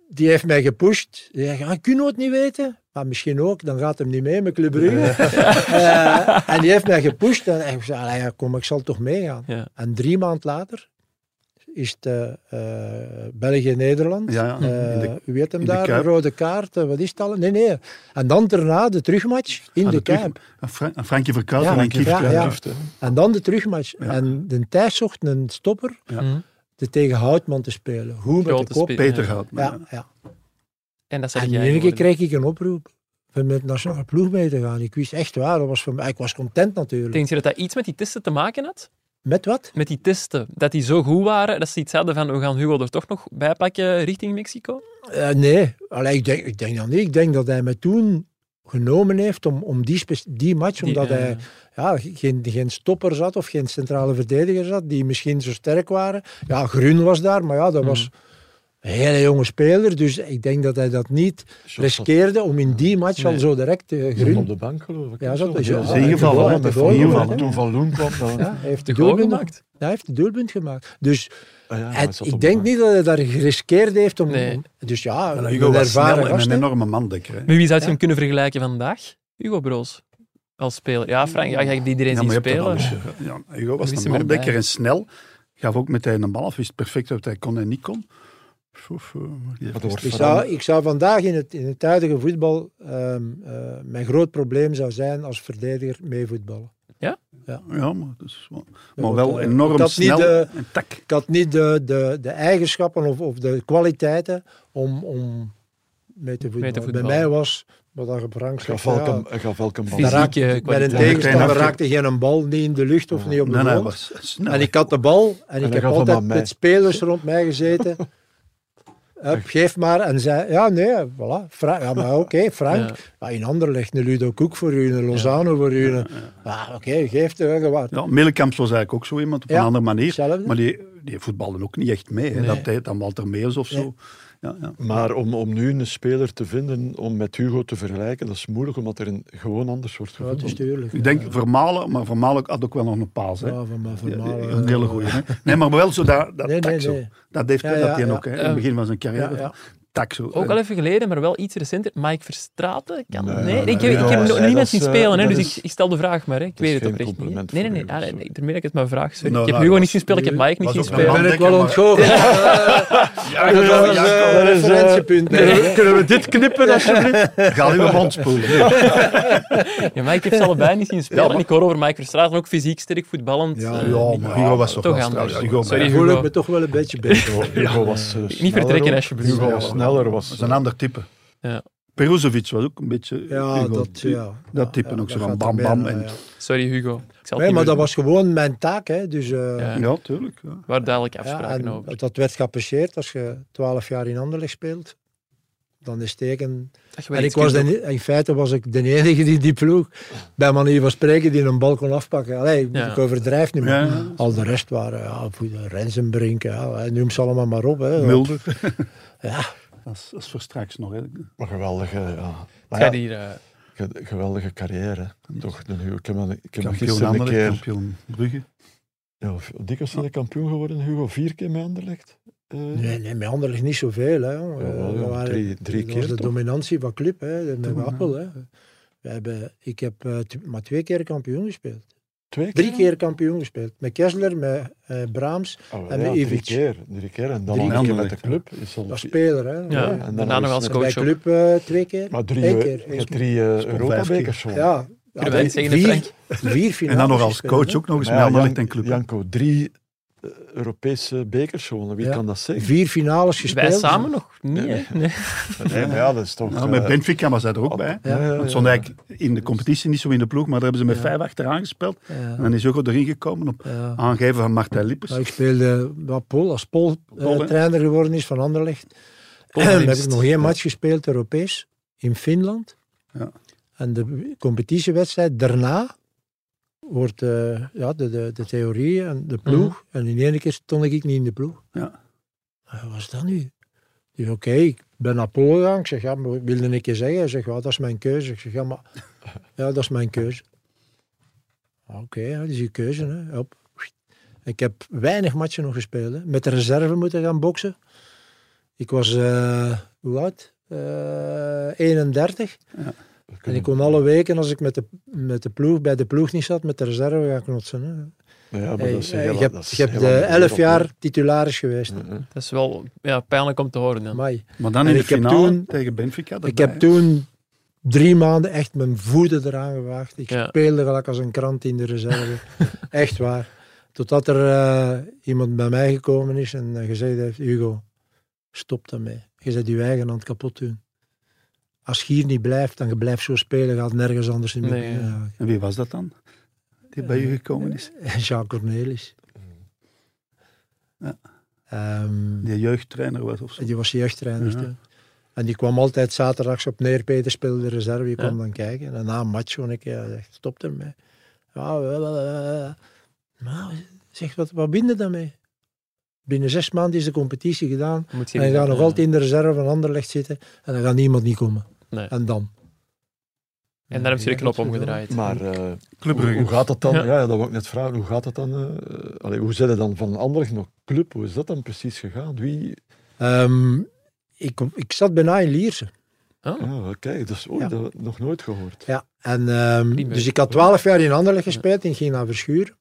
die heeft mij gepusht. Die zei, ah, kun je het niet weten? Maar misschien ook, dan gaat hem niet mee met Club Brugge. Eh, en die heeft mij gepusht. En ik zei, "Allee, ja, kom, ik zal toch meegaan. Ja. En drie maanden later is het eh, eh, België-Nederland. Ja. Eh, de- u weet hem de daar, Kuip. rode kaart, eh, wat is het al? Nee, nee. En dan daarna de terugmatch in Ah, de, de terug- Kuip. Aan Fra- aan Frankie Verkuijten Ja, en Kieft. ja. En dan de terugmatch. Ja. En de Thijs zocht een stopper Mhm. te tegen Houtman te spelen. Hoe met Grote de kop. Peter Ja. Houtman. Ja, ja. En dat zeg En jij in één keer kreeg ik een oproep om met de nationale ploeg mee te gaan. Ik wist echt waar, dat was voor mij, ik was content natuurlijk. Denk je dat dat iets met die testen te maken had? Met wat? Met die testen, dat die zo goed waren, dat ze iets hadden van we gaan Hugo er toch nog bij pakken richting Mexico? Eh, nee, Allee, ik, denk, ik denk dat niet. Ik denk dat hij me toen genomen heeft om, om die, die match, Die, omdat eh, hij ja, geen, geen stopper zat of geen centrale verdediger zat, die misschien zo sterk waren. Ja, Grun was daar, maar ja, dat Mhm. was een hele jonge speler. Dus ik denk dat hij dat niet riskeerde om in die match al zo direct zat Grun... op de bank, geloof ik. Ja, ja, is ingevallen. gemaakt, hè. Toen Van Loen kwam, dan... Ja, hij heeft de doelpunt gemaakt. Ja, hij heeft de doelpunt gemaakt. Dus Ah ja, maar ik denk niet dat hij daar geriskeerd heeft om... Nee. dus ja, een Hugo was ervaren snel en gast, een enorme mandekker. Met wie zou je Ja. hem kunnen vergelijken vandaag? Hugo Broos. Als speler. Ja, Frank, ja, hebt iedereen Ja, zien maar dat spelen. Hugo was een er mandekker en snel. Gaf ook meteen een bal af. Wist perfect wat hij kon en niet kon. Eh, Maar wordt Ik zou, ik zou vandaag in het, in het huidige voetbal ehm, eh, mijn groot probleem zou zijn als verdediger mee voetballen. Ja, maar, dat is wel, maar want, wel enorm ik snel de- en tak. Ik had niet de, de, de eigenschappen of, of de kwaliteiten om, om mee te voetballen. Bij voetballen. mij was, wat ja, daar raakte- Fysieke bij een tegenstander raakte geen bal niet in de lucht of niet op de Nee, nee, hij grond. En ik had de bal en ik hij heb altijd met spelers rond mij gezeten. Hup, geef maar. En zei, ja, nee, voilà. Fra- ja, maar oké, Frank. Ja. In anderen ligt een Ludo Koek voor u, een Lozano voor u. een- Ja, oké, geef het. hè, gewoon. Ja, Millekamps was eigenlijk ook zo iemand op een andere manier. Maar die, die voetbalde ook niet echt mee. Hè. Dat deed dan Walter Meers of zo. Ja, ja. Maar om, om nu een speler te vinden om met Hugo te vergelijken, dat is moeilijk, omdat er een, gewoon anders wordt Ja, is gevoetbald. tuurlijk. Ik denk Vermalen, maar Vermalen had ook wel nog een paas. Hè. Ja, Ja, vermalen. een hele goeie. Hè. Nee, maar wel zo dat, dat Nee. Dat heeft Ja, dat ja, hij ja. ook hè, in het begin van zijn carrière. Ook al even geleden, maar wel iets recenter. Mike Verstraten? Kan Nee, nee, nee, ik, heb- ik heb nog dat zien eh, spelen, hè, dus is- ik, ik stel de vraag maar. Hè. Ik weet het oprecht niet. Nee, nee, nee. Ah, sorry. nee, dat ik het mijn vraag. Sorry. Nou, ik heb nou, Hugo niet zien spelen, ik heb Mike niet zien spelen. ben ik wel ontgoocheld. Ja, Dat is een eh, referentiepunt. Kunnen we dit knippen, alsjeblieft? Ga uw mond spoelen. Ja, maar ik heb ze allebei niet zien spelen. En ik hoor over Mike Verstraten ook fysiek sterk voetballend. Ja, eh, niet- maar Hugo was toch, anders. Hugo, Sorry, Ik Hugo. me toch wel een beetje beter. Hugo was eh, Niet vertrekken, alsjeblieft. Hugo was. Sneller. Was, Dat is een ander type. Ja. Peruzovic was ook een beetje... Ja, Hugo. dat, ja. Dat type Ja, ook zo van bam, bam. bijna, En, ja. Sorry, Hugo. Ik zal het Nee, maar meer dat was gewoon mijn taak. Hè. Dus, eh, Ja. ja, tuurlijk. Ja. Waar duidelijk afspraken en over. dat werd geapprecieerd als je twaalf jaar in Anderlecht speelt. Dan is teken. En ik was de, in feite was ik de enige die die ploeg, bij manier van spreken, die een bal kon afpakken. Allee, Ja. ik overdrijf niet meer. Al de rest waren, ja, Rensenbrink, ja, noem ze allemaal maar op. Hè. Mulder. Ja, Dat is, dat is voor straks nog. Hè. Maar geweldige, ja. Maar ja, hier... eh, ge- geweldige carrière. Toch, de Hugo. Ik heb, ik heb hem Kampioen gisteren een Anderlecht, keer... kampioen Brugge. Ja, dikwijls zijn de kampioen geworden, Hugo. Vier keer met Anderlecht. Eh, nee, nee, met anderen niet zoveel. Hè, ja, waren- drie- drie keer was de toch? dominantie van club, hè, met. Appel. Hè. We hebben, ik heb eh, maar twee keer kampioen gespeeld. Twee keer? Drie keer kampioen gespeeld. Met Kessler, met eh, Braams, Oh, en ja, met drie Ivic. keer. Drie keer. En dan Drie nog een keer met de club. Is al als speler. Hè. ja, Ja. en en dan nog als Bij coach ook. club eh, twee keer. Maar drie, Eén eh, keer. je drie Europa-bekers. Ja. Vier, vier finales En dan nog als coach ook nog eens met Anderlecht en club. Janko, drie Europese bekers gewonnen. Wie Ja. kan dat zeggen? Vier finales gespeeld. Wij samen nog niet, Nee. Nee. Nee, maar ja, dat is toch... Nou, met eh, Benfica was hij er ook op- bij. Ja, ja, Want ja. stond eigenlijk in de competitie niet zo in de ploeg, maar daar hebben ze met Ja. vijf achteraan gespeeld. Ja. En dan is Hugo erin gekomen op Ja. aangeven van Martijn Lippers. Ik speelde wat Paul, als Paul eh, trainer geworden is van Anderlecht. Paul heb Dienst. ik nog één match gespeeld, Europees, in Finland. Ja. En de competitiewedstrijd daarna wordt eh, ja, de, de, de theorie en de ploeg. En in één keer stond ik niet in de ploeg. Ja. Wat was dat nu? Oké, ik ben naar Polen gegaan. Ik zeg, ja, maar wilde ik je zeggen? Hij zegt, ja, dat is mijn keuze. Ik zeg, ja, maar ja, dat is mijn keuze. Oké, ja, dat is je keuze. Hè. Hop. Ik heb weinig matchen nog gespeeld. Hè. Met de reserve moeten gaan boksen. Ik was, eh, hoe oud? Eh 31. En ik kon alle weken, als ik met de, met de ploeg, bij de ploeg niet zat, met de reserve gaan knotsen. Hè. Ja, maar Hey, dat is heel- je hebt, dat is je hebt heel lang elf jaar titularis geweest. Dat is wel ja, pijnlijk om te horen. Maar dan En in de ik heb finale toen- tegen Benfica. Ik heb toen drie maanden echt mijn voeten eraan gewaagd. Ik Ja. speelde gelijk als een krant in de reserve. echt waar. Totdat er eh, iemand bij mij gekomen is en eh, gezegd heeft, Hugo, stop daarmee. Je zet je eigen hand kapot doen. Als je hier niet blijft, dan je blijft zo spelen, gaat nergens anders in Nee, ja. ja. En wie was dat dan? Die bij u gekomen is? Jacques Cornelis. Ja. Ehm, Die jeugdtrainer was of zo. die was jeugdtrainer. En die kwam altijd zaterdags op neer. Peter speelde de reserve. Je Ja. kwam dan kijken. En na een match gewoon ik, ja, zegt, stop ermee. Ja, wel, wel, wel, wel. Maar zeg, wat, wat bind je daarmee? Binnen zes maanden is de competitie gedaan. Je En je gaat nog altijd in de reserve van Anderlecht zitten. En dan gaat niemand niet komen. Nee. En dan? En daar heb je de knop omgedraaid. Maar eh, Club hoe, hoe gaat dat dan? Ja. Ja. dat wou ik net vragen. Hoe gaat dat dan? eh, allee, hoe zit het dan van Anderlecht naar club? Hoe is dat dan precies gegaan? Wie? Ehm, ik, ik zat bijna in Lierse. Oh. Ja, kijk, dat is ooit Ja. dat nog nooit gehoord. Ja, en, ehm, Prima. dus ik had twaalf jaar in Anderlecht gespeeld en ging naar Verschuur.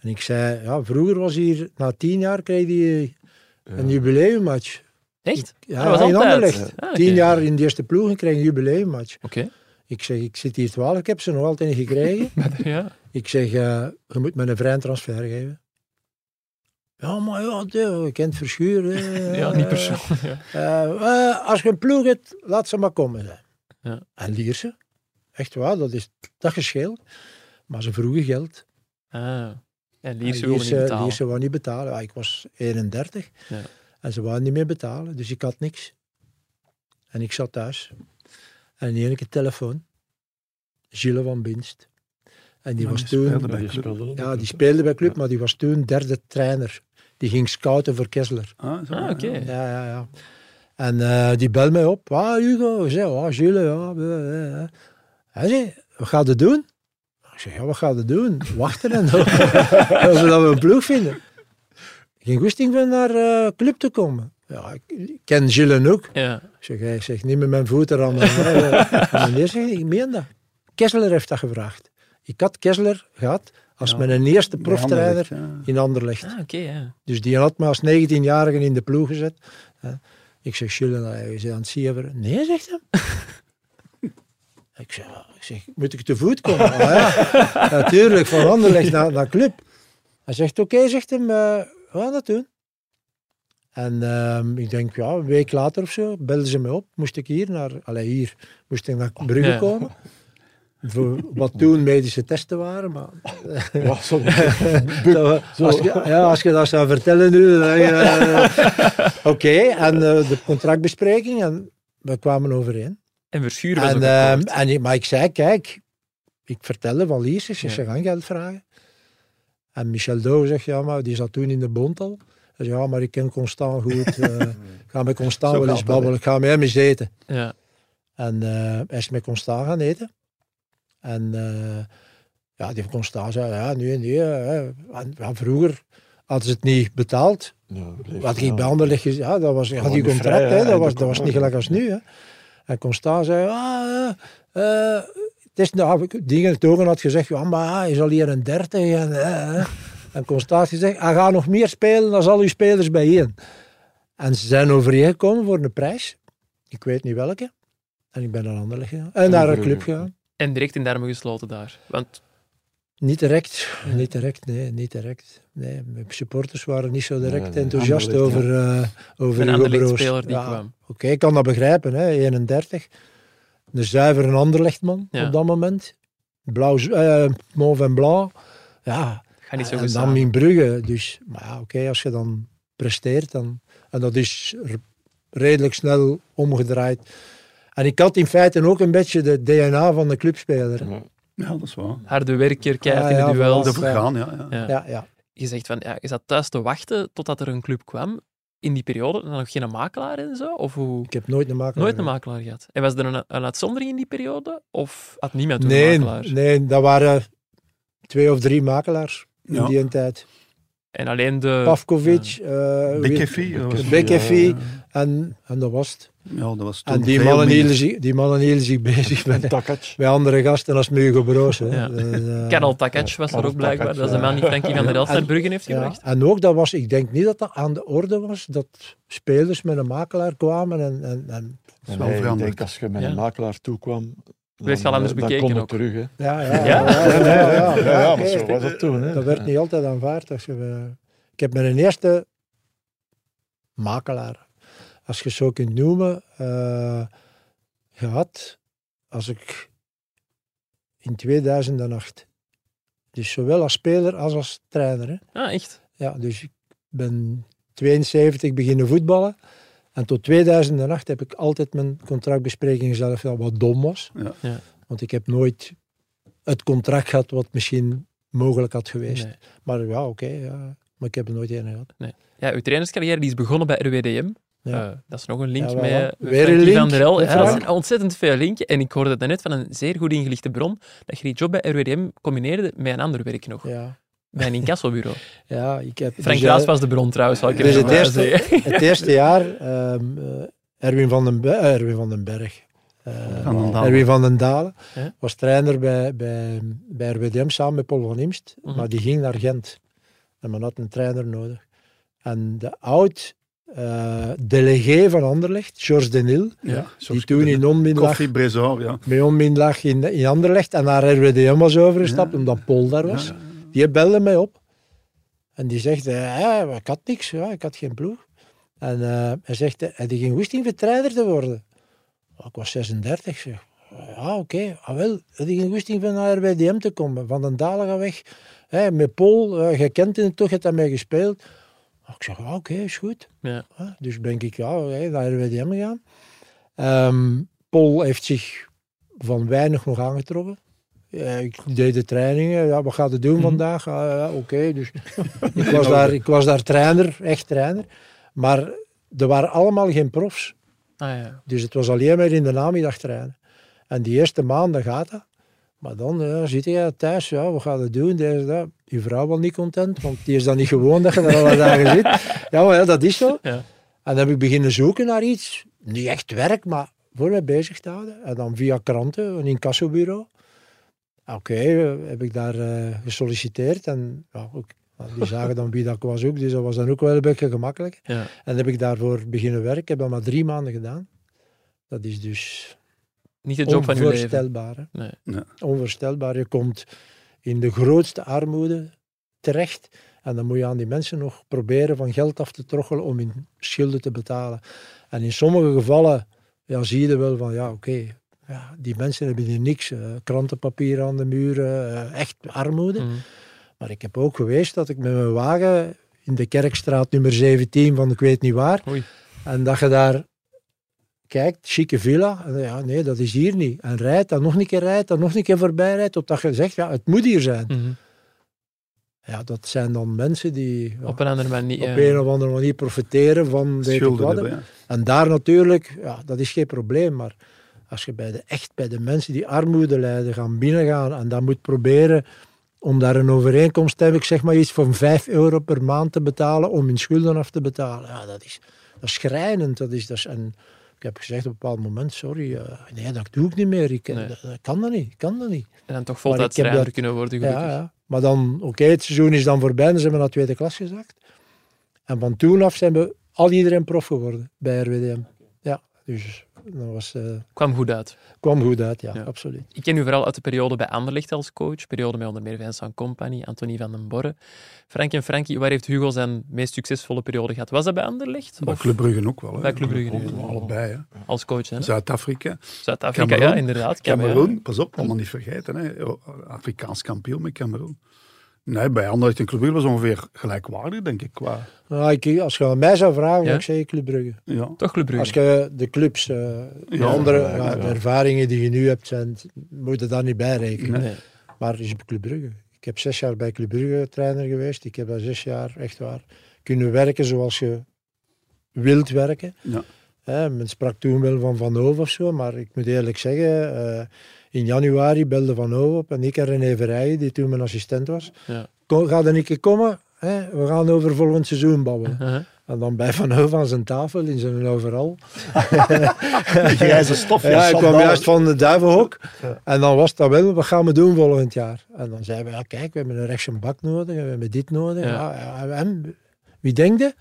En ik zei, ja, vroeger was hier, na tien jaar kreeg hij een jubileummatch. Echt? Ja, Ah, was in altijd. Anderlecht. Ah, oké. Tien jaar in de eerste ploeg en kreeg een jubileummatch. Oké. Ik zeg, ik zit hier twaalf, ik heb ze nog altijd niet gekregen. Ja. ik zeg, eh, je moet me een vrije transfer geven. Ja, maar ja, je kent Verschuur. hè. ja, niet persoonlijk. Ja. Eh, eh, als je een ploeg hebt, laat ze maar komen. Ja. En Lierse, echt waar, dat is dat geschil. Maar ze vroegen geld. Ah. En En Lierse niet betalen. Lierse wou niet betalen. Ja, ik was 31 Ja. En ze wouden niet meer betalen, dus ik had niks. En ik zat thuis. En in één keer telefoon. Gilles van Binst. En die Maar was die toen... speelde bij die club. Ja, die speelde bij club, maar die was toen derde trainer. Die ging scouten voor Kessler. Ah, zo, Ah, oké. ja. Ja, ja, ja. En eh, die belt mij op. Ah, Hugo. Ik zeg, ah, Gilles, ja. Hij zei, wat gaat het doen? Ik zeg, ja, wat gaat het doen? Wachten en dan. dat we een ploeg vinden. Geen goesting van naar eh club te komen. Ja, ik ken Gilles ook. Ja. Ik zeg, hij zegt, niet met mijn voeten aan mijn En meneer zegt, ik meen dat. Kessler heeft dat gevraagd. Ik had Kessler gehad als Ja, mijn eerste proftrainer Anderlecht, ja. in Anderlecht. Ah, oké, ja. Dus die had me als 19-jarige in de ploeg gezet. Hè. Ik zeg, Jules, nou, je zit aan het sieveren. Nee, zegt hij. ik, zeg, ik zeg, moet ik te voet komen? "Ah, ja, natuurlijk, van Anderlecht naar, naar club. Hij zegt, oké, zegt hem, eh, we gaan dat doen. En ehm, ik denk, ja, een week later of zo, belden ze me op. Moest ik hier naar, allee, hier, moest ik naar Brugge Ja. komen. Voor wat toen medische testen waren, maar Ja, sorry. zo, als, je, ja, als je dat zou vertellen nu, dan denk je, eh, Oké, en eh, de contractbespreking, en we kwamen overeen. En Verschuur was En, ehm, en, ik- maar ik zei, kijk, ik vertelde van Lies, ik zeg, Ja. ze gaan geld vragen. En Michel Douw zegt, ja, maar die zat toen in de bond al. Hij zei, ja, maar ik ken Constant goed. eh, ik ga met Constant wel eens babbelen, ik ga met hem eens eten. Ja. En eh, hij is met Constant gaan eten. En eh, ja, die heeft Constant zei, ja, nu nee. hè. En, ja, vroeger hadden ze het niet betaald. Ja, Wat ja. bij Anderlecht gezien, ja, dat was, had die contract, vrij, hè, hè, dat, was, dat was niet gelijk als nu. Hè. En Constant zei, ah, is nou, dingen Togen had gezegd, ja, maar ah, hij is al hier een 30 en, eh, eh. en gezegd, hij gaat nog meer spelen dan al uw spelers bijeen. En ze zijn overeengekomen voor een prijs, ik weet niet welke. En ik ben naar Anderlecht gegaan, en naar een club gegaan. En direct in de armen gesloten daar. Want Niet direct, niet direct, nee, niet direct. Nee, mijn supporters waren niet zo direct Nee, nee, enthousiast Anderlecht, over, eh over Een Hugo Anderlecht Broos. speler die Ja, kwam. Oké, ik kan dat begrijpen, hè, 31. Een zuivere Anderlechtman Ja. op dat moment. Blauw, eh mauve en blauw. Ja, niet zo en dan samen. in Brugge. Dus, maar ja, oké, als je dan presteert, dan, en dat is redelijk snel omgedraaid. En ik had in feite ook een beetje de DNA van de clubspeler. hè. Ja. Dat is waar. Harde werker, keihard Ah, in ja, de ja. ja. Ja. Ja, ja. Je zegt van, ja, je zat thuis te wachten totdat er een club kwam. In die periode dan nog geen makelaar en zo? Of hoe? Ik heb nooit een makelaar Nooit een gehad. makelaar gehad. En was er een, een uitzondering in die periode? Of had niemand toen Nee, een makelaar? nee, dat waren twee of drie makelaars in Ja. die tijd. En alleen de... Pavkovic, eh, wie- Bekefi. dat was- Bekefi. Ja, en, en dat was het. Ja, dat was toen En die veel mannen, hielden zich, die mannen hielden zich bezig met, met andere gasten als Hugo Broos. Hè. Ja. Karel Takac was er ook blijkbaar. Takac, Dat is de man die Frankie van der Elst naar heeft ja, gebracht. en ook, dat was, ik denk niet dat dat aan de orde was, dat spelers met een makelaar kwamen en, en, en is En nee, ik denk als je met Ja. een makelaar toekwam, Werd je al anders eh, dan bekeken kon ook. terug. Hè. ja, ja, Ja? ja, ja, ja, ja, ja, ja, maar zo was het toen. Hè. Dat werd niet altijd aanvaard. Als je, eh, ik heb mijn eerste makelaar, als je het zo kunt noemen, eh, gehad als ik in 2008. Dus zowel als speler als als trainer. Hè. Ah, echt? Ja, dus ik ben 72 beginnen voetballen. En tot 2008 heb ik altijd mijn contractbespreking zelf, ja, wat dom was. Ja. Ja. Want ik heb nooit het contract gehad wat misschien mogelijk had geweest. Nee. Maar ja, oké. ja. Maar ik heb er nooit een gehad. Ja, uw trainerscarrière die is begonnen bij RWDM. Ja. Eh, dat is nog een link Ja, met Weer een link, van der El. hè, Ja, dat Frank? zijn ontzettend veel linken. En ik hoorde net van een zeer goed ingelichte bron dat je die job bij RWDM combineerde met een ander werk nog. Ja, Bij een incassobureau. ja ik heb... Frank dus, Raas eh, was de bron trouwens, zal ik Dus het eerste- zeggen. Het eerste jaar, ehm, eh, Erwin, van den Erwin van den Berg. eh, Van. Erwin van den Dalen was trainer bij, bij, bij RWDM samen met Paul van Imst. Mhm. Maar die ging naar Gent. En men had een trainer nodig. En de oud eh delegé van Anderlecht, Georges Denil, Ja, die toen in ja. bij onmin lag in, in Anderlecht en naar RWDM was overgestapt, Ja. omdat Paul daar was. Ja. Die belde mij op. En die zegt, eh, ik had niks, ja, ik had geen ploeg. En eh, hij zegt, eh, heb je geen goesting voor trainer te worden? "Oh, Ik was 36, zeg. Ja, oké. Ah, wel, heb je geen goesting van naar RWDM te komen? Van den Dalen gaan weg. Hè, met Paul, eh, je kent hem toch, je hebt daarmee gespeeld. Ik zeg, oké, is goed. Ja. Dus ben ik ja, hè, naar RWDM gegaan. Ehm, Paul heeft zich van weinig nog aangetrokken. Ja, ik deed de trainingen. Ja, wat gaat het doen Mhm. vandaag? Ah, ja, Oké, dus ik was, daar, ik was daar trainer, echt trainer. Maar er waren allemaal geen profs. Ah, ja. Dus het was alleen maar in de namiddag trainen. En die eerste maanden gaat dat. Maar dan ja, zit je thuis, ja, wat gaat het doen? Deze, dat. Je vrouw was niet content, want die is dan niet gewoon dat je er alle dagen zit. Ja, maar ja, dat is zo. Ja. En dan heb ik beginnen zoeken naar iets. Niet echt werk, maar voor mij bezig te houden. En dan via kranten, een incassobureau. Oké, eh, heb ik daar eh, gesolliciteerd. En ja, ook, die zagen dan wie dat was ook, dus dat was dan ook wel een beetje gemakkelijk. Ja. En heb ik daarvoor beginnen werken. Ik heb dat maar drie maanden gedaan. Dat is dus Niet de job van leven. onvoorstelbaar. Nee. Onvoorstelbaar. Je komt in de grootste armoede terecht. En dan moet je aan die mensen nog proberen van geld af te troggelen om hun schulden te betalen. En in sommige gevallen ja, zie je wel van, ja oké, ja, die mensen hebben hier niks. eh, krantenpapier aan de muren, eh, echt armoede. Mhm. Maar ik heb ook geweest dat ik met mijn wagen in de Kerkstraat nummer 17 van ik weet niet waar. Oei. En dat je daar kijkt, chique villa. En ja, nee, dat is hier niet. En rijdt, dan nog een keer rijdt, dan nog een keer voorbij rijdt. Totdat je zegt, ja, het moet hier zijn. Mhm. Ja, dat zijn dan mensen die ja, Op een andere manier. op een of andere manier profiteren van weet ik Schulden wat. hebben, ja. En daar natuurlijk, ja, dat is geen probleem. Maar als je bij de, echt bij de mensen die armoede lijden gaan binnengaan en dan moet proberen om daar een overeenkomst te hebben, ik zeg maar iets van 5 euro per maand te betalen om hun schulden af te betalen. Ja, dat is, dat is schrijnend. Dat is, dat is, en ik heb gezegd op een bepaald moment, sorry, eh, nee, dat doe ik niet meer. Ik, Nee. dat, dat kan dat niet, ik kan dat niet. En dan toch heb trainer dat- kunnen worden, gelukkig. ja. Maar dan, oké, het seizoen is dan voorbij en ze hebben naar tweede klas gezakt. En van toen af zijn we al iedereen prof geworden bij RWDM. Ja, dus Dat was, eh, Kwam goed uit. kwam goed uit, ja, Ja. absoluut. Ik ken u vooral uit de periode bij Anderlecht als coach. Periode met onder meer Vincent Company, Anthony van den Borre. Frank en Frankie, waar heeft Hugo zijn meest succesvolle periode gehad? Was dat bij Anderlecht? Bij Of Club Brugge ook wel. Hè. Bij Club Brugge, ja. Allebei. Hè. als coach? hè? Zuid-Afrika. Zuid-Afrika, ja, inderdaad. Cameroen, pas op, allemaal niet vergeten. Hè. Afrikaans kampioen met Cameroen. Nee, bij Anderlecht en Club Brugge was ongeveer gelijkwaardig, denk ik. Qua, Nou, ik, als je aan mij zou vragen, Ja? zou ik zeggen Club Brugge. ja. Toch Club Brugge. Als je de clubs, eh, de Ja, andere ja, ja, ja. de ervaringen die je nu hebt, zijn, moet je daar niet bij rekenen. Nee. Maar is Club Brugge. Ik heb zes jaar bij Club Brugge trainer geweest. Ik heb daar zes jaar echt waar kunnen werken zoals je wilt werken. Ja. Hè, men sprak toen wel van Van Hove of zo, maar ik moet eerlijk zeggen, eh, januari belde Van Hove op en ik en René Verrijen, die toen mijn assistent was. Ja. Kom, ga er een keer komen, hè? we gaan over volgend seizoen babbelen. Uh-huh. En dan bij Van Hove aan zijn tafel, in zijn overal. Grijze stof. Ja, ik kwam juist van de duivenhok. En dan was dat wel, wat gaan we doen volgend jaar? En dan zeiden we, ja, kijk, we hebben een rechtse bak nodig, we hebben dit nodig. Ja. Ja. Ja, en wie denkt?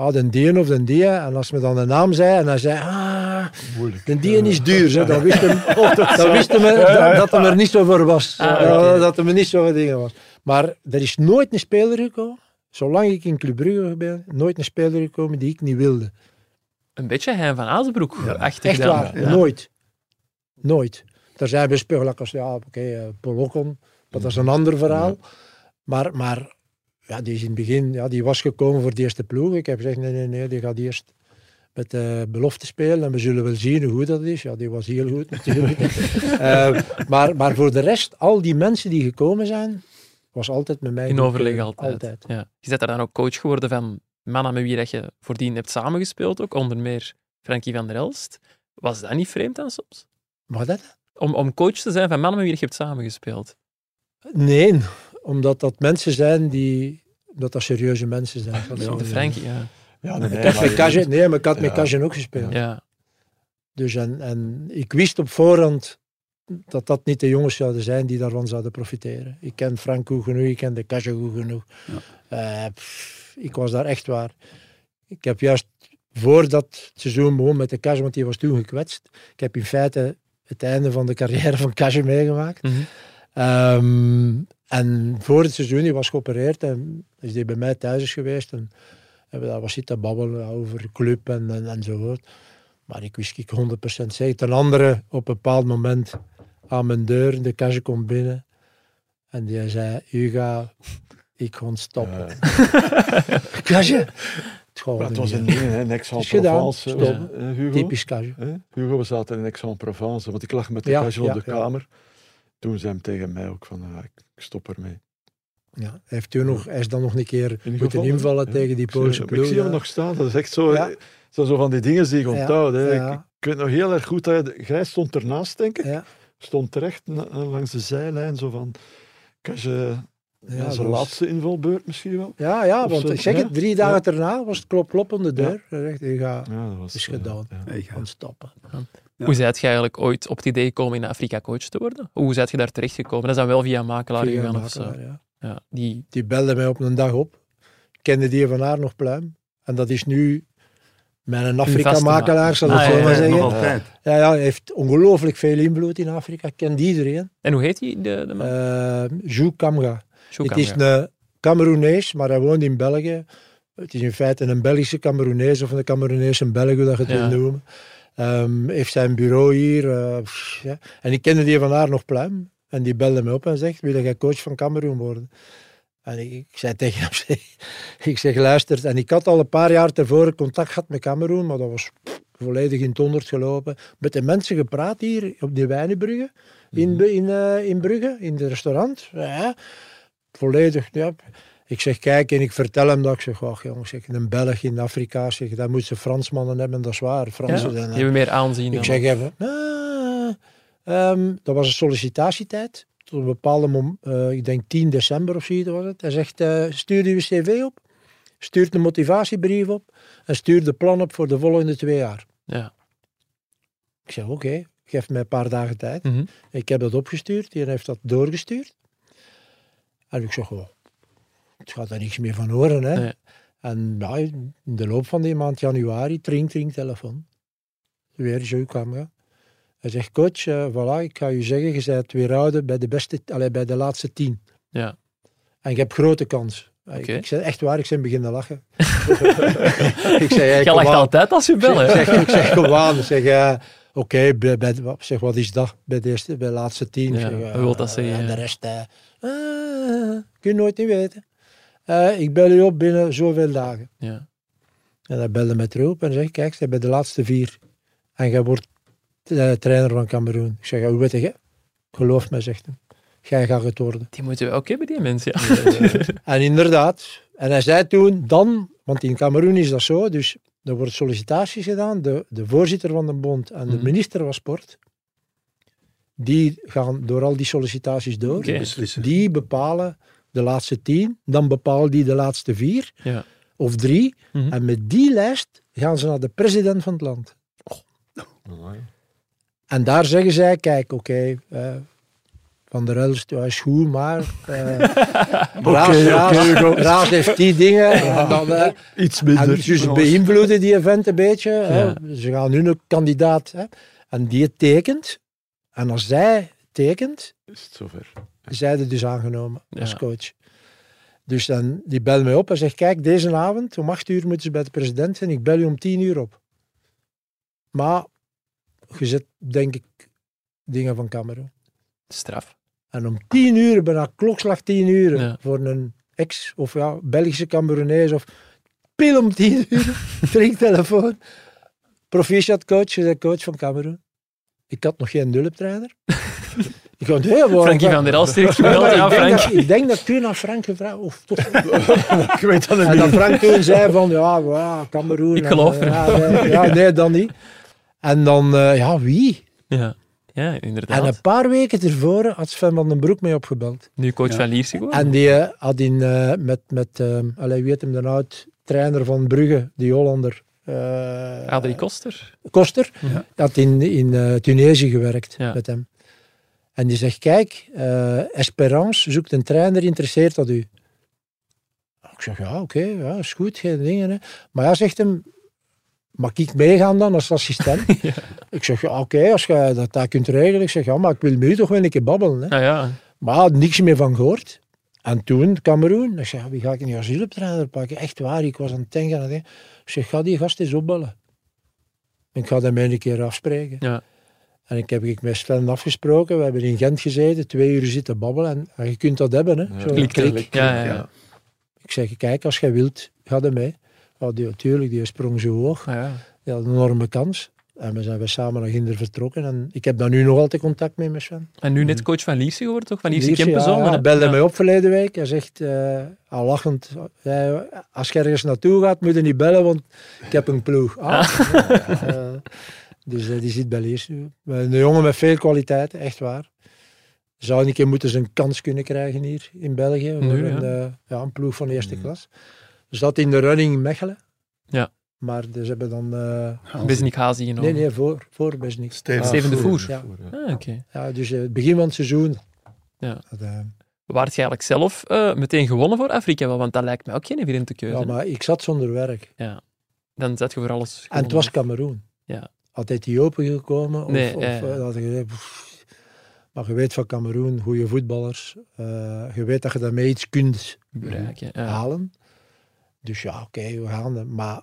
Ah, de dien of de die. En als we dan de naam zei, en hij zei, ah, Moeilijk. de dien is duur. Zo. Dan wisten we, dan wisten we dat, dat hem er niet zo voor was. Ah, Ja. Dat hem er niet zo voor dingen was. Maar er is nooit een speler gekomen, zolang ik in Club Brugge ben, nooit een speler gekomen die ik niet wilde. Een beetje Hein van Azenbroek. achtig Echt dan. waar, nooit. Nooit. Er zijn bij speelakers, ja, oké, eh, Paul Ocon, maar dat is een ander verhaal. Maar, maar ja, die is in het begin, ja, die was gekomen voor de eerste ploeg. Ik heb gezegd, nee, nee, nee, die gaat eerst met de belofte spelen en we zullen wel zien hoe goed dat is. Ja, die was heel goed natuurlijk. Eh, maar, maar voor de rest, al die mensen die gekomen zijn, was altijd met mij. In overleg eh, altijd. altijd. Ja. Je bent daar dan ook coach geworden van mannen met wie dat je voordien hebt samengespeeld, ook onder meer Frankie van der Elst. Was dat niet vreemd dan soms? Maar dat? Om, om coach te zijn van mannen met wie je hebt samengespeeld. Nee, omdat dat mensen zijn die, dat dat serieuze mensen zijn. Dat De Frankie, ja. Ja, nee, Ik nee, heb maar Kajen- nee, maar ik had met Ja. Kajen ook gespeeld. ja. Dus en, en ik wist op voorhand dat dat niet de jongens zouden zijn die daarvan zouden profiteren. Ik ken Frank goed genoeg, ik ken de Kajen goed genoeg. Eh, pff, ik was daar echt waar. Ik heb juist voordat het seizoen begon met de Kajen, want die was toen gekwetst. Ik heb in feite het einde van de carrière van Kajen meegemaakt. Ehm, en voor het seizoen, die was geopereerd en is die bij mij thuis is geweest. En hebben we daar wat zitten babbelen over de club en, en, enzovoort. Maar ik wist ik 100% zeker. Ten andere, op een bepaald moment aan mijn deur, de kastje komt binnen. En die zei, Huga, ik ga stoppen. Gaat Maar het was een meer. ding, hè, in Aix-en-Provence. eh, Hugo. Typisch kastje. Hè? Hugo, we zaten in Aix-en-Provence, want ik lag met de Ja, ja, op de ja. kamer. Toen zei hij tegen mij ook van, ah, ik ik stop ermee. Ja, hij, heeft toen nog, hij is dan nog een keer moeten invallen ja. tegen die Ik Poolse Ik ploeg. zie hem ja. nog staan, dat is echt zo... Ja. Dat zijn zo van die dingen die ik Ja, onthoud. Hè. ja. Ik, ik weet nog heel erg goed dat je, jij stond ernaast, denk ik. Ja, Stond terecht na- langs de zijlijn, zo van... Kan je, ja, ja, zijn was- laatste invalbeurt misschien wel. Ja, ja, want zo, ik zeg ja. het, drie dagen daarna was het klop klop de deur. Hij zegt, je gaat Ja, dat was... is eh, gedaan. ja. Hey, ja. gaan stoppen. Ja. Hoe zijt je eigenlijk ooit op het idee gekomen in Afrika coach te worden? Hoe zijt je daar terecht gekomen? Dat is dan wel via een makelaar Via gegaan een of zo? makelaar, ja. Ja, die, Die belde mij op een dag op. Ik kende die van haar nog pluim. En dat is nu mijn Afrika-makelaar, zal ik Ah, zo ja, maar ja, Nog zeggen. altijd. Ja, ja, hij heeft ongelooflijk veel invloed in Afrika. Ik ken die iedereen. en hoe heet die? De, de man? Uh, Jou Kamga. Het is een Cameroenees, maar hij woont in België. Het is in feite een Belgische Cameroenees of een Cameroenese Belg, hoe dat je het Ja. wil noemen. Ehm, heeft zijn bureau hier. eh, pff, ja. En ik kende die van haar nog pluim. En die belde me op en zegt, wil jij coach van Cameroen worden? En ik, ik zei tegen hem, zeg, ik zeg, luister. En ik had al een paar jaar tevoren contact gehad met Cameroen, maar dat was pff, volledig in het honderd gelopen. Met de mensen gepraat hier op die Wijnenbrugge, in, Be- in, eh, in Brugge, in het restaurant. Ja, volledig, ja. Ik zeg, kijk, en ik vertel hem dat. Ik zeg, ach jongens, zeg, een Belg in Afrika, zeg, daar moet ze Fransmannen hebben, dat is waar. Ja, Fransen die zijn, hebben meer aanzien ik zeg even, ah, ehm, dat was een sollicitatietijd. Tot een bepaalde moment, ik denk 10 december of zoiets was het. Hij zegt, eh, stuur je cv op, stuur een motivatiebrief op en stuur de plan op voor de volgende twee jaar. Ja. Ik zeg, oké, geef mij een paar dagen tijd. Mhm. Ik heb dat opgestuurd, die heeft dat doorgestuurd. En ik zeg, oh, het gaat er niks meer van horen. Hè? Nee. En ja, in de loop van die maand januari, tring, tring, telefoon. weer zo kwam. Ja. Hij zegt, coach, eh, voilà, ik ga je zeggen, je bent weer houden bij de, beste, allee, bij de laatste tien. Ja. En je hebt grote kans. Ik, ik zei echt waar, ik ben beginnen lachen. ik zei, hey, Je kom lacht aan. altijd als je belt, Ik zeg, ik zeg gewoon, ik zeg, eh, oké, wat- zeg, wat is dat bij de, eerste, bij de laatste tien? Ja, Ik zeg, eh, wil dat zeggen, En de rest, kun je nooit niet weten. Eh, ik bel u op binnen zoveel dagen. Ja. En hij belde met erop en zegt, kijk, ze bij de laatste vier. En jij wordt eh, trainer van Cameroen. Ik zeg, hoe weet je? Geloof me, zegt hij. Jij gaat het worden. Die moeten we ook hebben, die mensen. Ja. En inderdaad. En hij zei toen, dan, want in Cameroen is dat zo, dus er worden sollicitaties gedaan. De, de voorzitter van de bond en de Mhm. minister van sport, die gaan door al die sollicitaties door. Die bepalen de laatste tien, dan bepalen die de laatste vier Ja. of drie. Mhm. En met die lijst gaan ze naar de president van het land. En daar zeggen zij, kijk, oké, eh, Van der Elst ja, is goed, maar eh oké, Raas- Raas heeft die dingen. En dan, eh, Iets en minder. dus ze beïnvloeden die event een beetje. hè. Ja. Ze gaan nu een kandidaat. Hè. En die tekent. En als zij tekent, Is het zover. Zij er dus aangenomen als coach. Dus dan, die belt mij op en zegt, kijk, deze avond om acht uur moeten ze bij de president zijn. Ik bel je om tien uur op. Maar je zet, denk ik, dingen van Cameroen. Straf. En om tien uur, bijna klokslag tien uur, Ja. voor een ex- of ja, Belgische Cameroenees of pil om tien uur, telefoon. Proficiat coach, je bent coach van Cameroen. Ik had nog geen hulptrainer. ik ga nee, maar- Frankie van der Elst heeft gebeld. Ja, ik, denk Frank. dat, ik denk dat toen aan Frank gevraagd of toch. Ik weet dat En dat Frank toen zei van ja, ja Cameroen. Ik en, geloof eh, er. Ja, nee, ja, nee, dan niet. En dan, eh, ja, wie? Ja. ja, En inderdaad. een paar weken tevoren had Sven van den Broek mee opgebeld. Nu coach Ja. van Lierse. En die eh, had in, eh, met, met uh, allee, wie heet hem dan oud, trainer van Brugge, die Hollander. eh, Adrie Koster. Koster, Ja. had in, in eh, Tunesië gewerkt Ja. met hem. En die zegt, kijk, eh, Esperance zoekt een trainer, interesseert dat u? Ik zeg, ja, oké, ja, is goed, geen dingen. Hè. Maar ja, zegt hem, mag ik meegaan dan als assistent? Ja. Ik zeg, ja, oké, als je dat, dat kunt regelen. Ik zeg, ja, maar ik wil met u toch wel een keer babbelen. Hè. Nou ja, Maar had niks meer van gehoord. En toen, Cameroen, ik zeg, ja, wie ga ik nu als hulptrainer pakken? Echt waar, ik was aan het denken. Ik zeg, ga die gast eens opbellen. En ik ga hem een keer afspreken. Ja. En ik heb ik met Sven afgesproken. We hebben in Gent gezeten, twee uur zitten babbelen. En, en je kunt dat hebben, hè. Ja. Zo, klik, klik. klik. Ja, ja, ja. Ik zeg, kijk, als jij wilt, ga er mee. Ja, die, natuurlijk, die sprong zo hoog. Ja. Die had een enorme kans. En we zijn we samen naar Ginder vertrokken. En ik heb daar nu nog altijd contact mee met Sven. En nu net coach van Lierse geworden, toch? Van Lierse Kempenzone. ja, hij belde Ja. mij op verleden week. Hij zegt, eh, al lachend, als je ergens naartoe gaat, moet je niet bellen, want ik heb een ploeg. Ah. Eh, dus die zit bij Lierse. nu. Een jongen met veel kwaliteiten, echt waar. Zou een keer moeten zijn kans kunnen krijgen hier in België. Voor Nu, ja. een, eh, ja, een ploeg van de eerste Mm. klas. Zat in de running in Mechelen. Ja. Maar dus hebben dan... eh, Besnik Hazi nee, genomen. nee, voor, voor Besnik. Steven, Steven de Voer. Ja. Ah, oké. Ja, dus eh, het begin van het seizoen. Ja. Dat, Waart je eigenlijk zelf eh, meteen gewonnen voor Afrika? wel? Want dat lijkt me ook geen evidente keuze. ja, maar ik zat zonder werk. Dan zet je voor alles En het was Cameroen. Ja. Had Ethiopië gekomen? Of, Nee, of, ja, ja. eh, je pff. maar je weet van Cameroen, goede voetballers. eh, je weet dat je daarmee iets kunt bereiken. Ja. halen. Dus ja, oké, we gaan. er. Maar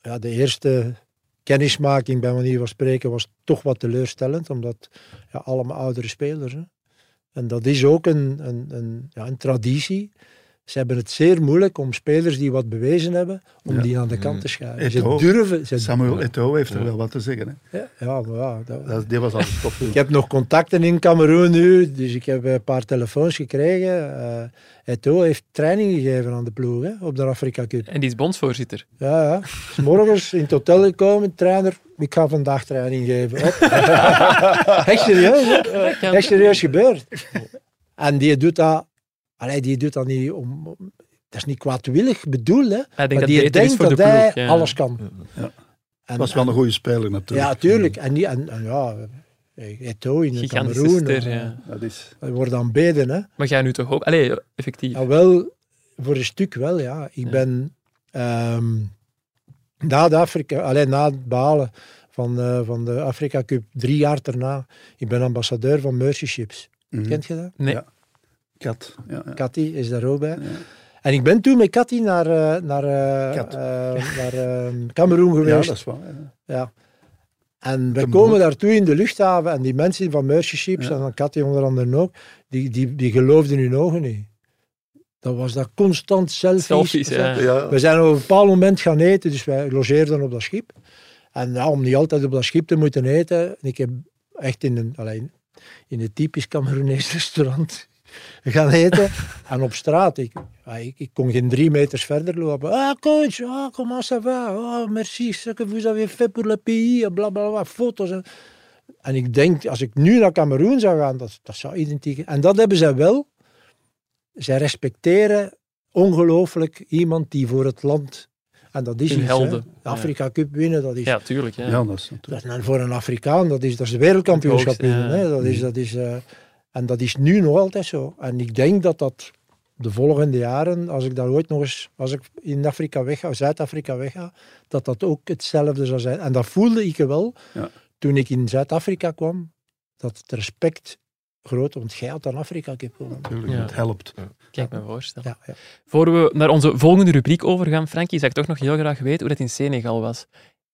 ja, de eerste kennismaking, bij manier van spreken, was toch wat teleurstellend. Omdat ja, allemaal oudere spelers. Hè. En dat is ook een, een, een, ja, een traditie. Ze hebben het zeer moeilijk om spelers die wat bewezen hebben, om Ja. die aan de kant te schuiven. Ze durven. Ze Samuel Eto'o heeft er Ja. wel wat te zeggen. Hè. ja, ja, maar ja, dat- Dat, die was al stop. ik heb nog contacten in Cameroen nu, dus ik heb een paar telefoons gekregen. Eh Eto'o heeft training gegeven aan de ploeg hè, op de Afrika Cup. En die is bondsvoorzitter. Ja, ja. Is morgens in het hotel gekomen, trainer, ik ga vandaag training geven. Echt serieus? Echt serieus gebeurd. En die doet dat, allee, die doet dat niet om, om- dat is niet kwaadwillig bedoeld, hè? Hij denkt dat die het denkt voor de dat hij ploeg. ja. alles kan. Ja. En, was wel een goede speler natuurlijk. Ja, tuurlijk. En, die, en, en ja, Eto'o in Gigantische Cameroen. ster, ja. Dat is... Hij wordt aanbeden, hè? Maar ga je nu toch ook... Allee, effectief. Ja, wel, voor een stuk wel, ja. Ik Ja. ben ehm, na, de Afrika, alleen na het behalen van, eh, van de Afrika Cup, drie jaar daarna. Ik ben ambassadeur van Mercy Ships. Mhm. Kent je dat? Nee. Ja. Kat. Ja, ja. Cathy is daar ook bij. Ja. En ik ben toen met Cathy naar, eh, naar, eh, Kat. eh, naar eh, Cameroen Ja, geweest. dat is waar. ja. Ja. En we komen daartoe in de luchthaven en die mensen van Mercy Ships, Ja. en Cathy onder andere ook, die, die, die geloofden hun ogen niet. Dat was dat constant selfies. Selfies, ja. Ja. We zijn op een bepaald moment gaan eten, dus wij logeerden op dat schip. En ja, om niet altijd op dat schip te moeten eten, ik heb echt in een, alleen, in een typisch Cameroenees restaurant gaan eten. en op straat, ik, ja, ik, ik kon geen drie meters verder lopen. Ah, coach, ah, comment ça va? Oh, merci, ce que vous avez fait pour le pays, bla bla bla, foto's. En, en ik denk, als ik nu naar Cameroen zou gaan, dat, dat zou identiek... En dat hebben zij wel. Zij respecteren ongelooflijk iemand die voor het land... En dat is hè. helden. De Afrika Cup winnen, dat is... Ja, tuurlijk. Ja. Ja, dat is natuurlijk. Dat is, voor een Afrikaan, dat is, dat is de wereldkampioenschap winnen. ja. Hè. Dat is, dat is, eh, en dat is nu nog altijd zo. En ik denk dat dat de volgende jaren, als ik daar ooit nog eens, als ik in Afrika wegga, Zuid-Afrika wegga, dat dat ook hetzelfde zal zijn. En dat voelde ik wel Ja. toen ik in Zuid-Afrika kwam, dat het respect groot, want jij had dan Afrika gewonnen. natuurlijk. Ja. Het helpt. Kan ik me voorstellen. Ja, ja. Voor we naar onze volgende rubriek overgaan, Frankie, zou ik toch nog heel graag weten hoe dat in Senegal was.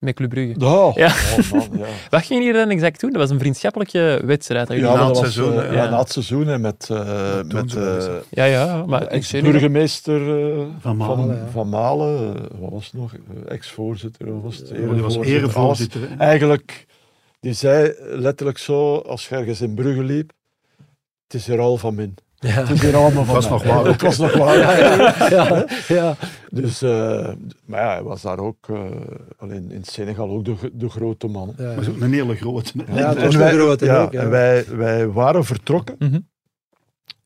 Met Club Brugge. Oh, Ja. oh man, ja. Wat ging hier dan exact doen? Dat was een vriendschappelijke wedstrijd. Ja, na dat het seizoen, eh, ja, Ja. na het seizoen en met, eh, met eens, eh, hè. Ja, ja, maar eh, Van Malen, van, ja. van Malen, eh, wat was het nog? Eh, Ex-voorzitter, was het? Ja, die was Erevoorzitter. Eigenlijk, die zei letterlijk zo, als je ergens in Brugge liep, het is hier al van min. Ja. Het is hier allemaal van was nog waar. Het was nog waar. Ja, ja, ja. Dus, eh, maar ja, hij was daar ook, eh, alleen in Senegal ook de, de grote man. Ja. was ook een hele grote. Ja, het En was wij- een grote ja, ook, ja. En wij, wij waren vertrokken Mhm.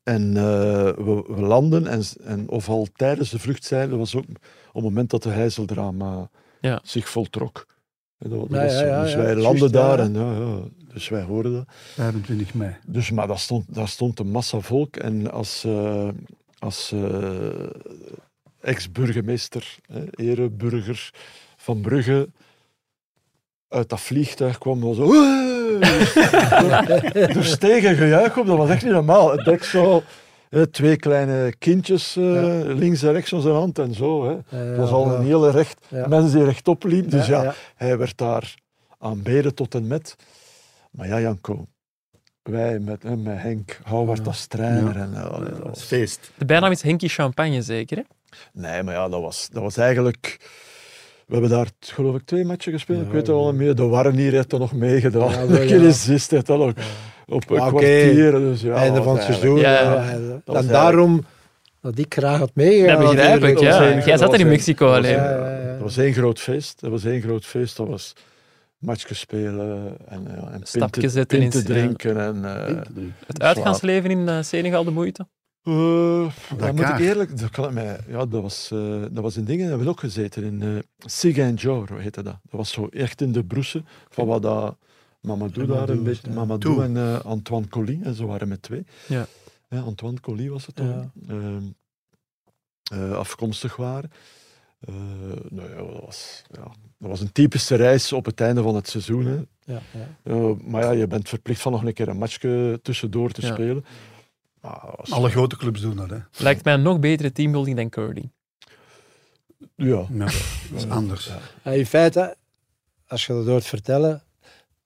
en eh, we, we landen en, en of al tijdens de vlucht zijn, dat was ook op het moment dat de Heizeldrama Ja. zich voltrok. Dat, Ja, was dus wij landen daar ja. en ja, ja, dus wij hoorden dat. 25 mei. Dus, maar daar stond, daar stond een massa volk en als, eh, als eh, ex-burgemeester, ereburger van Brugge, uit dat vliegtuig kwam, was zo... er steeg een gejuich op, dat was echt niet normaal. Het dek zo, twee kleine kindjes eh, Ja. links en rechts van zijn hand en zo. Hè. Het was al ja. een hele recht, Ja. mensen die rechtop liepen. Dus ja, Ja, ja. hij werd daar aanbeden tot en met. Maar ja, Janko, wij met, met Henk Houwaard Ja. als trainer. Ja. En, eh, dat was- feest. De bijnaam is Henkie Champagne, zeker? Hè? Nee, maar ja, dat was, dat was eigenlijk... We hebben daar, geloof ik, twee matchen gespeeld. Ja, ik weet het wel niet meer. De Warnier heeft er nog meegedaan. Ja, de kinesist heeft dat ook op een Ah, oké. kwartier. Dus ja, einde dat van het seizoen. Ja, ja, ja. ja. Dat En daarom dat ik graag had meegegaan. Dat begrijp ik, ja. Jij dat zat er in Mexico dat alleen. Ja, ja, ja. Dat was één groot feest. Dat was één groot feest. Dat was matchje spelen en, ja, en Stapje pinten, zetten in- pinten ja. drinken. En, eh, Het uitgaansleven in eh, Senegal de moeite? Eh, dan moet ik eerlijk, dat, kan ik mij, ja, dat, was, eh, dat was in dingen, dat hebben we ook gezeten, in uh, Sigainjor heette dat. Dat was zo echt in de broesen van wat dat Mamadou daar een beetje, en eh, Antoine Colli, en ze waren met twee. Ja. Antoine Colli was het Ja. ehm, eh, afkomstig waren. Eh, nou ja, dat was, ja, dat was een typische reis op het einde van het seizoen. Hè. Ja, ja. Eh, maar ja, je bent verplicht van nog een keer een matchje tussendoor te Ja. spelen. Maar was- Alle grote clubs doen dat, hè. Lijkt mij een nog betere teambuilding dan curling. Ja. Ja, dat is anders. Ja, in feite, als je dat hoort vertellen,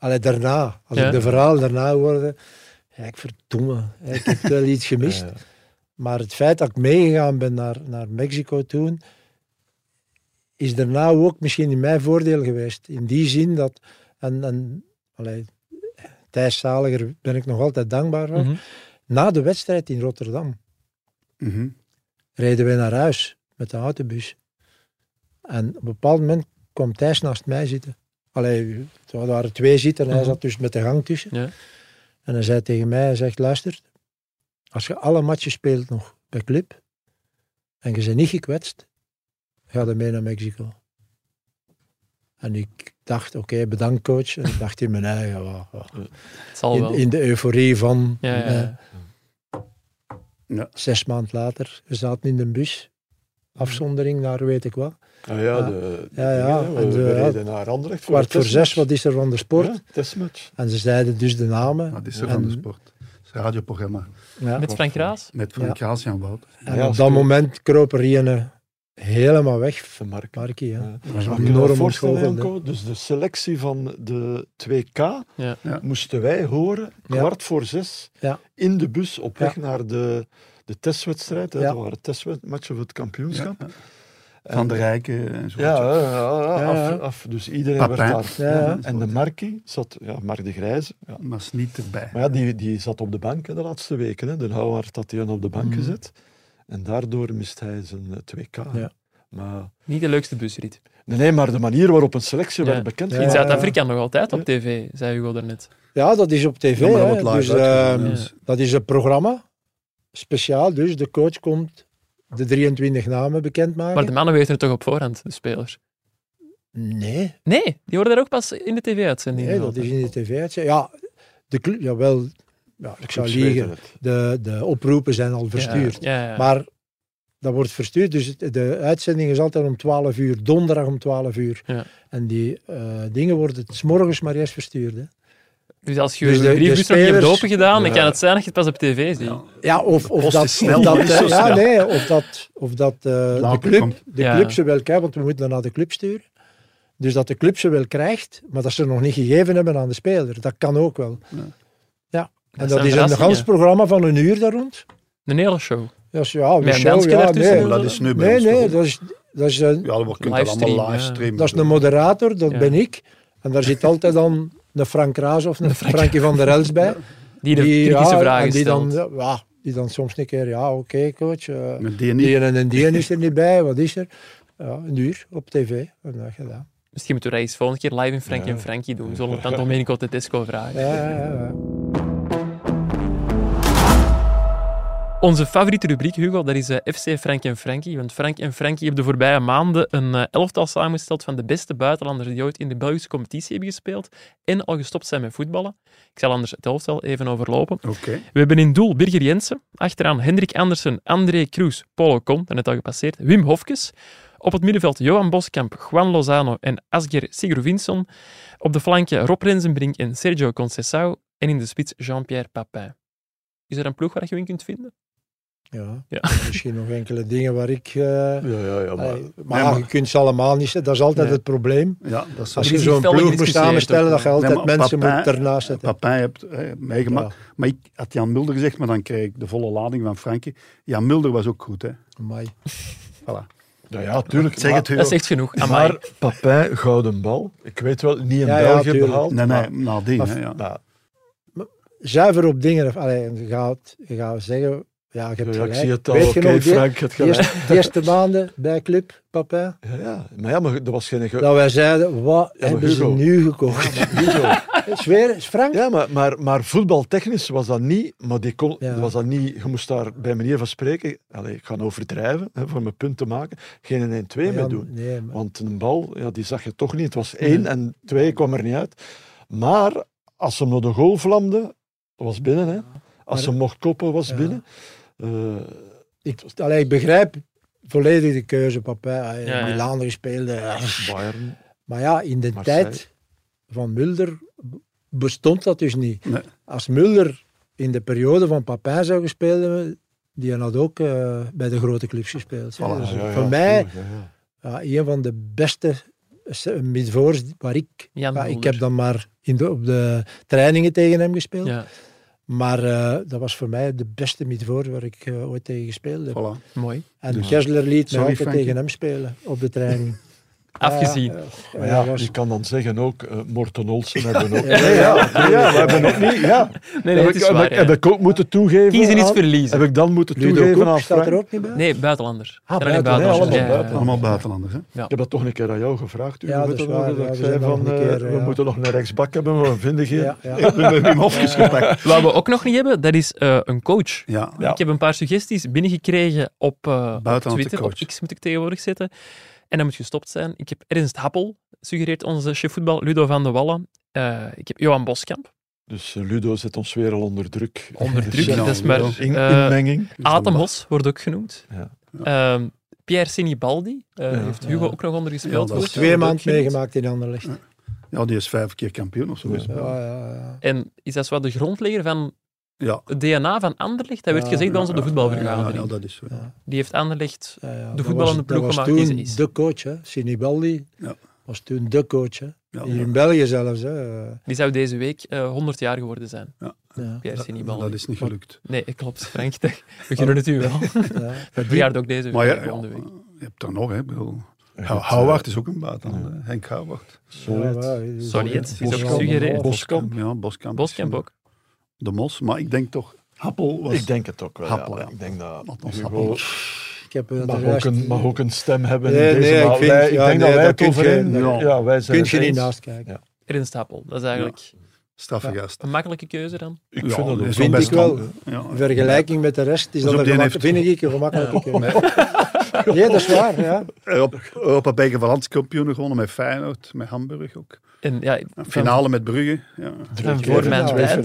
allee, daarna, als Ja. ik de verhaal daarna hoorde, ja, ik verdomme, ik heb wel iets gemist. Ja. Maar het feit dat ik meegegaan ben naar, naar Mexico toen, is daarna ook misschien in mijn voordeel geweest. In die zin dat, en, en allee, Thijs Zaliger ben ik nog altijd dankbaar voor. Mhm. Na de wedstrijd in Rotterdam Mhm. reden wij naar huis met de autobus. En op een bepaald moment kwam Thijs naast mij zitten. Allee, er waren twee zitten en hij Mhm. zat dus met de gang tussen. Ja. En hij zei tegen mij, hij zegt, luister, als je alle matches speelt nog bij club en je bent niet gekwetst, ga dan mee naar Mexico. En ik dacht, oké, bedankt coach. En ik dacht in mijn eigen, zal in, wel. in de euforie van Ja, ja, eh, ja. Ja. zes maanden later, we zaten in de bus. afzondering naar weet ik wat. Ah, ja, Ja. de, Ja, ja, dingen, en we, de- we reden naar Anderlecht voor Kwart voor zes, wat is er van de sport? Ja, testmatch. En ze zeiden dus de namen. Dat is er en, van de sport. Het is een radioprogramma Ja. Met Frank Raas. met Frank Raas en Wout. En Ja, op dat moment kroop er een helemaal weg. Van Mark. Markie, ja. Dat enorm dat voorstellen? Dus de selectie van de 2K Ja. Ja. moesten wij horen, Ja. kwart voor zes, Ja. in de bus op weg Ja. naar de, de testwedstrijd. Hè. Ja. Dat waren testmatchen voor het kampioenschap. Van de Rijken en zo. Ja, ja, ja, ja, Ja, ja. Af, af. dus iedereen Papin. werd daar. Ja, ja. En de Markie zat, ja, Mark de Grijze. Ja. Was niet erbij. Maar ja, die, die zat op de bank de laatste weken. Hè. De Houwaard had hij op de bank Mhm. gezet. En daardoor mist hij zijn eh, 2K. Ja. Maar, Niet de leukste busrit. nee, nee, maar de manier waarop een selectie Ja. werd bekend. In ja. Zuid-Afrika nog altijd op tv, zei Hugo daarnet. Ja, dat is op tv. Ja, maar dat hè. wordt live Dus, ehm, dus- Dat is een programma. Speciaal, dus de coach komt de 23 namen bekendmaken. Maar de mannen weten het toch op voorhand, de spelers? Nee, Nee, die worden daar ook pas in de tv-uitzending. nee, dat is in de tv-uitzending. Ja, de club, jawel, ja, ik zou liegen. De, de oproepen zijn al verstuurd. Ja, ja, ja. Maar dat wordt verstuurd, dus de uitzending is altijd om 12 uur, donderdag om 12 uur. Ja. En die eh, dingen worden 's morgens maar eerst verstuurd. Hè. Dus als je dus de- de briefbus nog niet hebt spelers- open gedaan, dan kan het zijn dat je het pas op tv ziet. Ja. Ja, of, of dat, snel, of dat, eh, zo ja, nee, of dat, of dat eh, de club, komt. de Ja. club ze wel krijgt, want we moeten dat naar de club sturen. Dus dat de club ze wel krijgt, maar dat ze nog niet gegeven hebben aan de speler. Dat kan ook wel. Ja. Ja. En dat is een gans programma van een uur daar rond. Een hele show. Ja, ja, de Met een show, ja, nee. Maar dat is nu bij Nee, ons nee, dat is, dat is, een, Ja, dat wordt kunt Livestream, allemaal ja. livestreamen. dat is een moderator, dat Ja. ben ik. En daar zit altijd dan een Frank Raas of een Frankie van der Els bij. Die de kritische ja, vragen en die stelt. dan, ja, die dan soms een keer, ja, oké coach, Met die die en en die is er niet bij, wat is er? Ja, een uur op tv, en dat gedaan. Misschien moeten we dat eens volgende keer live in Frank Ja. en Frankie doen. Zullen we het aan Domenico Tedesco vragen. Ja, ja, ja, Onze favoriete rubriek, Hugo, dat is eh, FC Frank en Frankie. Want Frank en Frankie hebben de voorbije maanden een eh, elftal samengesteld van de beste buitenlanders die ooit in de Belgische competitie hebben gespeeld en al gestopt zijn met voetballen. Ik zal anders het elftal even overlopen. Oké. We hebben in doel Birger Jensen, achteraan Hendrik Andersen, André Cruz, Polo Con, net al gepasseerd, Wim Hofkes. Op het middenveld Johan Boskamp, Juan Lozano en Asger Sigurvinsson. Op de flanken Rob Rensenbrink en Sergio Conceição. En in de spits Jean-Pierre Papin. Is er een ploeg waar je in kunt vinden? Ja. Ja. Misschien nog enkele dingen waar ik... eh, Ja, ja, ja. Maar, allee, maar Nee, ja, maar- je kunt ze allemaal niet zetten. Dat is altijd Nee. het probleem. Ja, dat is Als je zo'n ploeg moet samenstellen, dat je altijd Nee, maar mensen moet ernaast zetten. Papin hebt eh, meegemaakt. Ja, Maar ik had Jan Mulder gezegd, maar dan kreeg ik de volle lading van Frankie. Jan Mulder was ook goed, hè. amai. Voilà. ja, ja, tuurlijk. Zeg het. Dat is echt genoeg. Amai. maar Papin, gouden bal. Ik weet wel, niet in Ja, België behaald. Nee, nee, maar- nadien, maar- hè, ja. maar- Zuiver op dingen. Allee, je, gaat, je gaat zeggen, ja, je hebt ja, ik zie het al. Oké, die- Frank, het de, gelijk. eerste, de eerste maanden bij Club, Papin, Ja, ja. Maar ja, maar dat was geen... ge- dat wij zeiden, wat maar hebben ze Hugo. nu gekocht? Zweer, is Frank? Ja, maar, maar, maar voetbaltechnisch was dat niet, maar die kon, Ja. was dat niet, je moest daar bij manier van spreken, allez, ik ga overdrijven, hè, voor mijn punt te maken, geen 1-2 Ja, mee doen. Nee, maar, Want een bal, ja, die zag je toch niet. Het was één en twee kwam er niet uit. Maar als ze hem naar de goal vlamde, was binnen. Hè. Als Maar- ze mocht koppen, was Ja. binnen. Eh, ik, allee, ik begrijp volledig de keuze. Hij Ja. Milan gespeeld. eh, Bayern. Maar ja, in de Marseille. tijd van Mulder bestond dat dus niet. Nee. Als Mulder in de periode van Papin zou gespeeld hebben, die had ook eh, bij de grote clubs gespeeld. Voilà, Dus Ja, ja, voor ja, mij ja, ja. ja, een van de beste s- midvoors waar ik... Ik heb dan maar in de, op de trainingen tegen hem gespeeld. Maar eh, dat was voor mij de beste midvoor waar ik eh, ooit tegen gespeeld heb. Voilà. mooi. En Dus- Kessler liet me altijd Frankie. tegen hem spelen op de training. Afgezien. Ja, ja, je kan dan zeggen ook, eh Morten Olsen hebben ook. Ja, ja, we hebben ook niet. Ja. Nee, nee, heb, het ik, is heb, waar. ik, ja. heb ik ook moeten toegeven. Kiezen iets aan- verliezen. Heb ik dan moeten Ludo toegeven aan er ook niet bij? Nee, buitenlanders. Ah, allemaal Ja, ja, ja. buitenlanders. Allemaal buitenlanders, hè. Ik heb dat toch een keer aan jou gevraagd. U, Ja, weet dat is waar, dat ja, ik we zei zijn nog van, een eh, keer, we ja. moeten nog een rechtsbak hebben, maar we vinden geen. Ja, ja. Ik ben met. Wat we ook nog niet hebben, dat is eh, een coach. Ik heb een paar suggesties binnengekregen op, Twitter. coach. Op X moet ik tegenwoordig zetten. En dat moet gestopt zijn. Ik heb Ernst Happel, suggereert onze chef voetbal, Ludo van de Wallen. Eh, ik heb Johan Boskamp. Dus eh, Ludo zet ons weer al onder druk. Onder Dus, druk, ja, dat is maar... eh, inmenging. Atemhos wordt ook genoemd. Ja. Ehm, Pierre Sinibaldi, uh, Ja. heeft Hugo Ja. ook nog onder gespeeld. Ja, dat is jaar. Twee maanden meegemaakt in Anderlecht. Ja, Ja, die is vijf keer kampioen of zo. Ja. ja, ja. En is dat zo wat de grondlegger van Ja. het DNA van Anderlecht? Dat werd Ja, gezegd bij ons op de Ja, voetbalvergadering. ja, dat is zo. Ja. Die heeft Anderlecht Ja, ja. de voetballende was- ploeg dat was gemaakt die toen ze is. de coach, hè. Sinibaldi Ja. was toen de coach. Hè. Ja, Hier ja. in België zelfs. Hè. Die zou deze week eh 100 jaar geworden zijn. Ja. Pierre Dat, Sinibaldi. dat is niet gelukt. Nee, klopt, Frank. We gunnen het u wel. Ja. Verjaardag ook deze week, Maar ja, ja, volgende week. je hebt er nog, hè. Bedoel, En Hou- het, Houwaard is ook een buitenlander. hè. Henk Houwaard. Solid. Ja, ja, Solid, is ook Boskamp. gesuggereerd. Boskamp. Ja, Boskamp. Boskamp ook. De Mos. Maar ik denk toch, Happel was... Ik denk het ook wel. Happel, ja. ja. Ik denk dat Althans, Hugo Happel. Ik heb eh, mag, ook een, mag ook een stem hebben Nee, in deze nee, ik vind- wij- ik ja, denk nee, dat wij het kun over je- eens- ja. ja, wij zijn Kun je niet naast kijken. Ja. Ernst Stapel, dat is eigenlijk Straffe Ja. gast. een makkelijke keuze dan. Ik Ja, vind dat ook Vind best ik wel. Ja. In vergelijking met de rest is Dus dat een heeft- vind ik een gemakkelijke keuze. Nee, dat is waar. Ja. Europa, beker van landskampioenen gewonnen met Feyenoord, met Hamburg ook. En ja, Een finale met Brugge. Ja, Drie En keer voor zoals weten.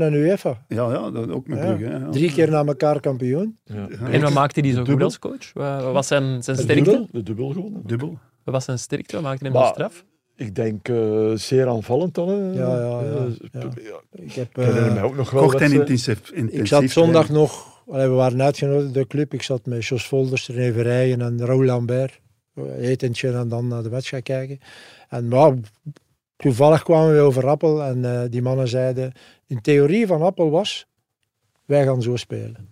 En UEFA. ja, ja dat ook met Ja. Brugge. Ja. Drie keer na elkaar kampioen. Ja. Ja. En wat maakte hij zo goed als coach? Wat was zijn, zijn De sterkte? dubbel, de dubbel gewonnen. Dubbel. Wat was zijn sterkte? Wat maakte hem Maar- straf? Ik denk eh, zeer aanvallend dan. hè. Ja, ja, ja, Eh, ja. ja. Ik, heb, mij ook nog wel en intensief. intensief ik zat zondag nog, we waren uitgenodigd door de club. Ik zat met Jos Volders, René Verrijen en Raoul Lambert. Etentje en dan naar de wedstrijd kijken. En maar, toevallig kwamen we over Appel en eh, die mannen zeiden, in theorie van Appel was, wij gaan zo spelen.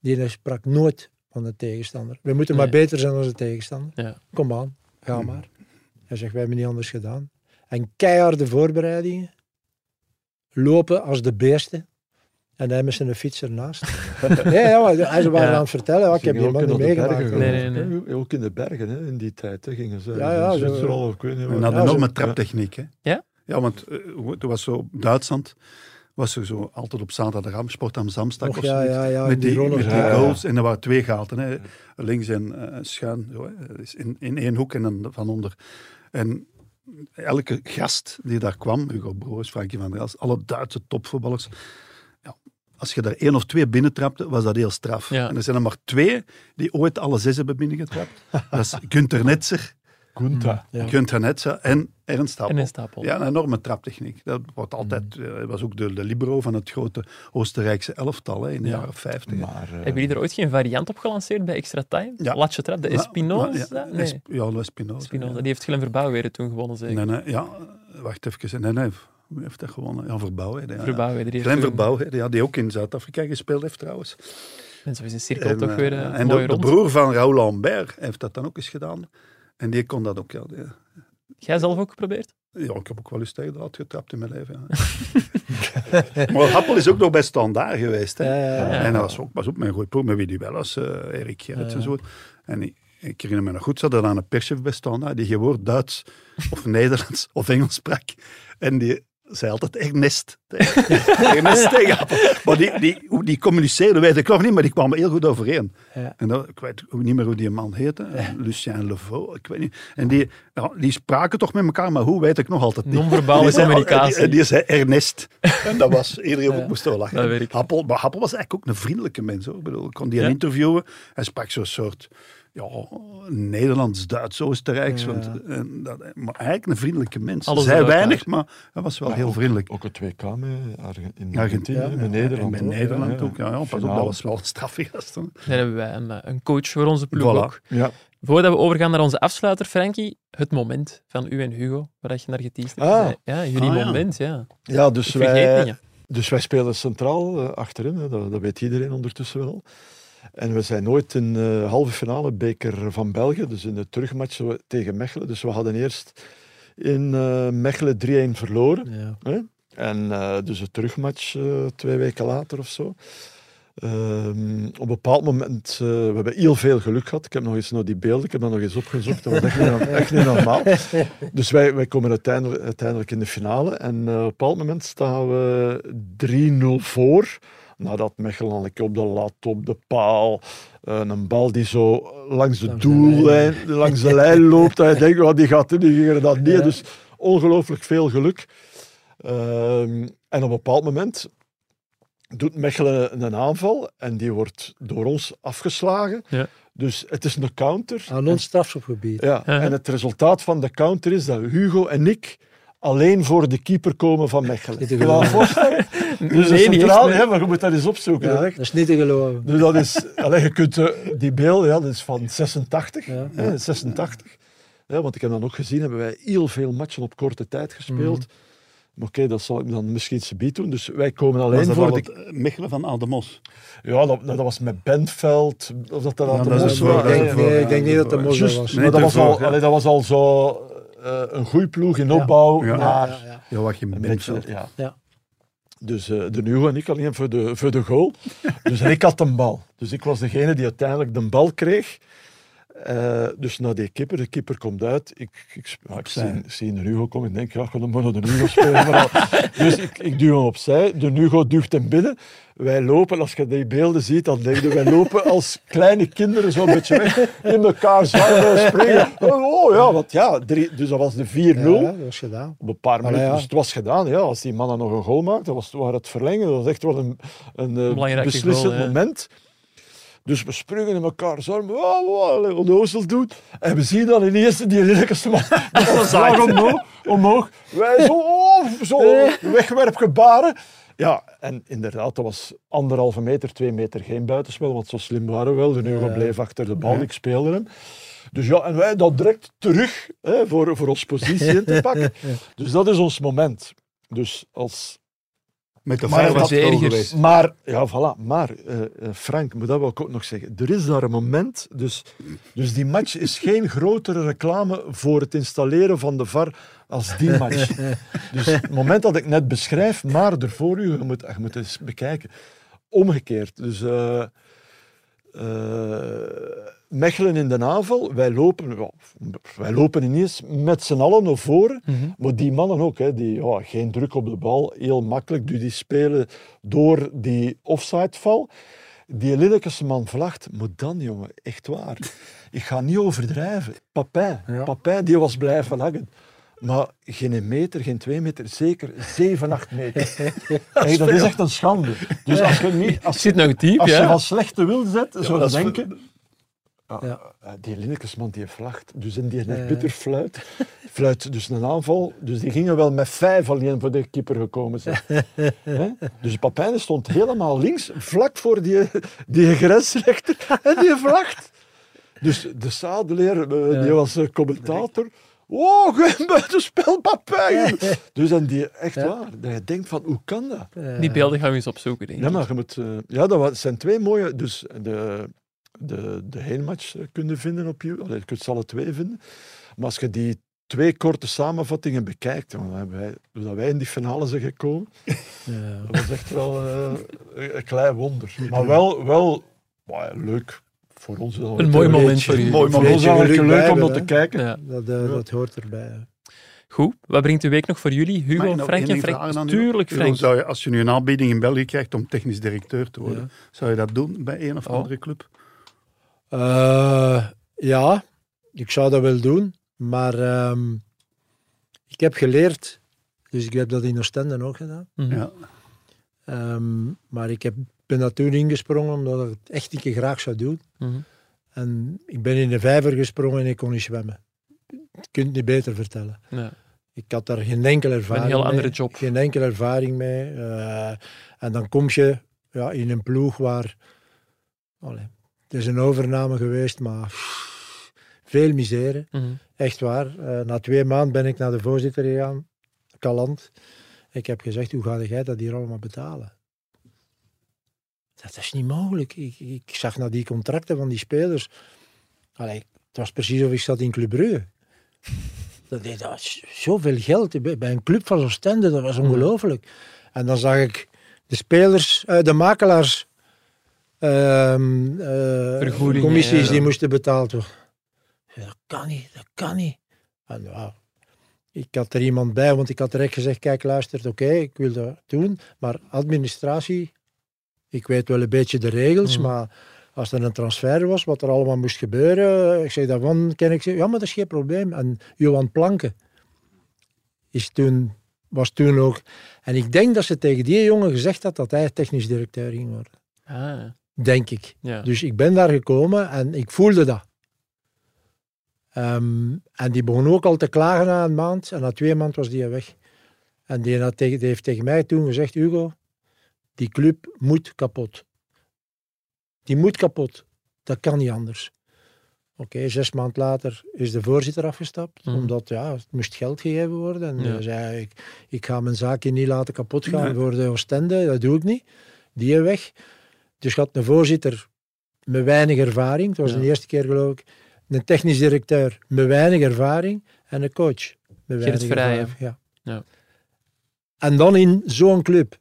Die sprak nooit van de tegenstander. We moeten maar beter zijn dan de tegenstander. Ja. Kom aan, ga maar. Hij zegt, wij hebben niet anders gedaan. En keiharde voorbereidingen. Lopen als de beesten. En hij met zijn fiets ernaast. nee, ja, maar hij waren Ja. aan het vertellen. ja, ik heb die man niet de meegemaakt. Nee, nee. Ook in de bergen hè, in die tijd hè, gingen ze. Ja, ja, in Zwitserland of ik En Ja, enorme traptechniek. Hè? Ja? Ja, want toen was zo Duitsland, was er zo altijd op zaterdag Sport am Samstag Och, of ja, ja, ja, met die, die met die goals. En er waren twee gaten. Hè. Links en eh, schuin. Zo, hè. In, in één hoek en dan van onder. En elke gast die daar kwam, Hugo Broos, Frankie van der Elst, alle Duitse topvoetballers. Ja, als je daar één of twee binnentrapte, was dat heel straf. Ja. En er zijn er maar twee die ooit alle zes hebben binnengetrapt. dat is Günther Netzer, Gunta. Ja. Günther Netzer en Ernst Happel. En een stapel. Ja, een enorme traptechniek. Dat wordt altijd, Mm. eh, was ook de, de libero van het grote Oostenrijkse elftal hè, in de Ja. jaren 50. Maar, eh, Hebben jullie er ooit geen variant op gelanceerd bij Extra Time? Ja. Latje trap, de Ja, Espinoza? Ja, Nee, Esp- ja, de Espinoza. Espinoza. ja. Die heeft Glenn Verbouwweren toen gewonnen, zeker. Nee, nee, ja, wacht even. Nee, nee, wie heeft dat gewonnen? Ja, Verbouwheden. Ja, heeft Glenn Verbouwheden, ja, die ook in Zuid-Afrika gespeeld heeft trouwens. En zo is een cirkel En, toch eh, weer eh, en de, broer van Raoul Lambert heeft dat dan ook eens gedaan. En die kon dat ook, ja. Die- Jij zelf ook geprobeerd? Ja, ik heb ook wel eens tegen de getrapt in mijn leven. Ja. maar Happel is ook nog bij Standaard geweest. Hè. Ja, ja. En dat was ook, was ook mijn goede ploeg, met wie die wel als eh Erik Gerrits en zo. En ik, ik herinner me nog goed, ze hadden aan een perschef bij Standaard die geen woord Duits of Nederlands of Engels sprak. En die zei altijd Ernest. tegen- Ernest tegen Happel. Maar die, die, hoe die communiceerden weet ik nog niet, maar die kwamen heel goed overeen. Ja. En dat, ik weet ook niet meer hoe die man heette. Lucien Levaux, ik weet niet. En die, die spraken toch met elkaar, maar hoe weet ik nog altijd niet. Non-verbale die communicatie. En die zei Ernest. En dat was, iedereen Ja, moest wel lachen. dat weet ik. Happel, maar Happel was eigenlijk ook een vriendelijke mens. Hoor. Ik, bedoel, ik kon die interviewen. Hij sprak zo'n soort ja, Nederlands, Duits, Oostenrijks. Ja. Want, en dat, maar eigenlijk een vriendelijke mens. Alles Zij weinig, maar hij was wel Ja, heel ook- vriendelijk. Ook het WK met Arge- in Argentinië, Argentinië, ja. met Nederland. En met ook, Nederland ja, ook. Ja, ja, pas op, dat was wel een straffe gast. hè. Dan hebben wij een, eh, een coach voor onze ploeg Voilà. ook. Ja, Voordat we overgaan naar onze afsluiter, Frankie, het moment van u en Hugo, waar dat je naar geteased hebt. Ah. Ja, jullie Ah, ja. moment, ja. ja dus, wij, dus wij spelen centraal eh, achterin, hè, dat, dat weet iedereen ondertussen wel. En we zijn nooit in de halve finale beker van België, dus in de terugmatch tegen Mechelen. Dus we hadden eerst in eh, Mechelen 3-1 verloren. Ja. En eh, dus de terugmatch eh, twee weken later of zo. Ehm, op een bepaald moment, eh, we hebben heel veel geluk gehad. Ik heb nog eens naar die beelden, ik heb dat nog eens opgezocht. Dat was echt niet, norm- echt niet normaal. Dus wij, wij komen uiteindelijk, uiteindelijk in de finale. En eh, op een bepaald moment staan we 3-0 voor. Nadat Mechelen al een keer op de lat, op de paal, eh, een bal die zo langs de Langs de doellijn, langs de lijn loopt. Dat je denkt, oh, die gaat in, die gingen dat niet. Ja. Dus ongelooflijk veel geluk. Ehm, en op een bepaald moment doet Mechelen een aanval en die wordt door ons afgeslagen. Ja. Dus het is een counter. Aan ons strafschopgebied. Ja, Ja. En het resultaat van de counter is dat Hugo en ik alleen voor de keeper komen van Mechelen. Niet te Kun je dat geloven. voorstellen? Dus Nee, centraal, echt, hè, maar je moet dat eens opzoeken. Ja, dat is niet te geloven. dus dat is, allee, je kunt eh, die beeld, ja, dat is van 86. Ja. Hè, 86. Ja, want ik heb dan ook gezien, hebben wij heel veel matchen op korte tijd gespeeld. Mhm. Maar oké, dat zal ik dan misschien subiet doen. Dus wij komen Was alleen dat voor al de... Mechelen van Ademos? Ja, dat, dat was met Bentveld. Of dat dat Ja, aan de dat Mos was. denk, nee, ik denk niet dat de Mos was. Nee, maar dat was, al, allee, dat was al zo eh, een goede ploeg in opbouw Ja. naar Ja, een Bentveld. ja. Ja. Dus eh, de Hugo en ik alleen voor de, voor de goal. Dus ik had een bal. Dus ik was degene die uiteindelijk de bal kreeg. Eh, dus naar die keeper, de keeper komt uit. Ik, ik, ik zie, zie de Hugo komen. Ik denk, ja, ik ga hem maar naar de Hugo spelen. Maar, dus ik, ik duw hem opzij. De Hugo duwt hem binnen. Wij lopen, als je die beelden ziet, dan denk je, wij lopen als kleine kinderen zo'n beetje weg. In elkaar zwaaien, springen. Oh ja, want ja, drie, dus dat was de 4-0. Ja, dat was gedaan. Op een paar minuten. ja. Dus het was gedaan. Ja. Als die mannen nog een goal maakten, was waren het verlengen. Dat was echt wel een, een eh, beslissend goal, ja. Dus we springen in elkaar zo, wow, wow, onnozel doen. En we zien dan ineens die lelijkste man slag omhoog, omhoog. Wij zo, oh, zo wegwerpgebaren. Ja, en inderdaad, dat was anderhalve meter, twee meter geen buitenspel, want zo slim waren we wel. De Ja. bleef achter de bal, ik speelde hem. Dus ja, en wij dat direct terug hè, voor, voor ons positie in te pakken. Dus dat is ons moment. Dus als Met de Maar was geweest. maar, ja, voilà. Maar, eh, Frank, maar dat wil ik ook nog zeggen. Er is daar een moment, dus, dus die match is geen grotere reclame voor het installeren van de VAR als die match. Dus het moment dat ik net beschrijf, maar ervoor u, je moet, je moet eens bekijken. Omgekeerd. Dus eh, Mechelen in de aanval, wij lopen, ja, wij lopen ineens met z'n allen naar voren. Mhm. Maar die mannen ook, hè, die, ja, geen druk op de bal, heel makkelijk. Dus die spelen door die offsideval. Die Linnekese man vlacht, maar dan jongen, echt waar. Ik ga niet overdrijven. Papijn, Ja. Papijn die was blijven hangen. Maar geen meter, geen twee meter, zeker zeven, acht meter. Hey, dat is echt een schande. Dus als je, niet, als Het zit nog diep, als je ja. van slechte wil zet, zou je denken... Ja, Ja. eh, Die Linnekesman die vlacht, dus in die net bitter fluit, fluit dus een aanval. Dus die gingen wel met vijf alleen voor de keeper gekomen zijn. Hè? Dus Papijn stond helemaal links, vlak voor die, die grensrechter, en die vlacht. Dus de zadeleer, eh, Ja. die was eh, commentator. Oh, geen buitenspel, Papijn! Dus en die, echt Ja. waar, dat je denkt van, hoe kan dat? Die beelden gaan we eens opzoeken, denk ik. Ja, maar je moet, ja, dat zijn twee mooie. Dus de, de, de heenmatch eh, kunnen vinden op YouTube. Allee, je kunt ze alle twee vinden. Maar als je die twee korte samenvattingen bekijkt, dan hebben wij, dat wij in die finale zijn gekomen, ja. dat was echt wel eh, een, een klein wonder. Maar wel, wel maar ja, leuk voor ons. wel Een mooi moment beetje- voor u. Mooi moment. geluk leuk om dat te kijken. Ja. Dat, eh, dat hoort erbij. Goed, wat brengt de week nog voor jullie? Hugo, nog Frank en Frank. Tuurlijk, Frank. Zou je, als je nu een aanbieding in België krijgt om technisch directeur te worden, Ja. zou je dat doen bij een of Oh. andere club? Eh, ja, ik zou dat wel doen. Maar ehm, ik heb geleerd, dus ik heb dat in Oostende ook gedaan. Mhm. Ja. Ehm, maar ik heb, ben daar toen ingesprongen omdat ik het echt een keer graag zou doen. Mhm. En ik ben in de vijver gesprongen en ik kon niet zwemmen. Je kunt het niet beter vertellen. Ja. Ik had daar geen enkele ervaring heel mee. andere job. Geen enkele ervaring mee. Eh, en dan kom je ja, in een ploeg waar... Allee, het is een overname geweest, maar veel misère. Mhm. Echt waar. Eh, na twee maanden ben ik naar de voorzitter gegaan, Kalant. Ik heb gezegd, hoe ga jij dat hier allemaal betalen? Dat is niet mogelijk. Ik, ik zag naar die contracten van die spelers. Allee, het was precies of ik zat in Club Brugge. Dat, dat was zoveel geld bij een club van Oostende, dat was ongelooflijk. En dan zag ik de spelers, eh, de makelaars, commissies ja. die moesten betaald worden. Dat kan niet, dat kan niet. En ja, ik had er iemand bij, want ik had direct gezegd, kijk luister, oké, ik wil dat doen, maar administratie, ik weet wel een beetje de regels, Mhm. maar als er een transfer was, wat er allemaal moest gebeuren, ik zei daarvan, ken ik ze, ja, maar dat is geen probleem. En Johan Planken is toen was toen ook... En ik denk dat ze tegen die jongen gezegd had dat hij technisch directeur ging worden. Ah, Denk ik. ja. Dus ik ben daar gekomen en ik voelde dat. Ehm, en die begon ook al te klagen na een maand. En na twee maanden was die weg. En die, had tegen, die heeft tegen mij toen gezegd, Hugo, die club moet kapot. Die moet kapot. Dat kan niet anders. Oké, zes maanden later is de voorzitter afgestapt. Mhm. Omdat ja, het moest geld gegeven worden. En Ja. zei, ik, ik ga mijn zaakje niet laten kapot gaan Nee. voor de Oostende. Dat doe ik niet. Die weg. Dus je had een voorzitter met weinig ervaring. Het was Ja. de eerste keer geloof ik. Een technisch directeur met weinig ervaring. En een coach met weinig ervaring. Ja. Ja. En dan in zo'n club.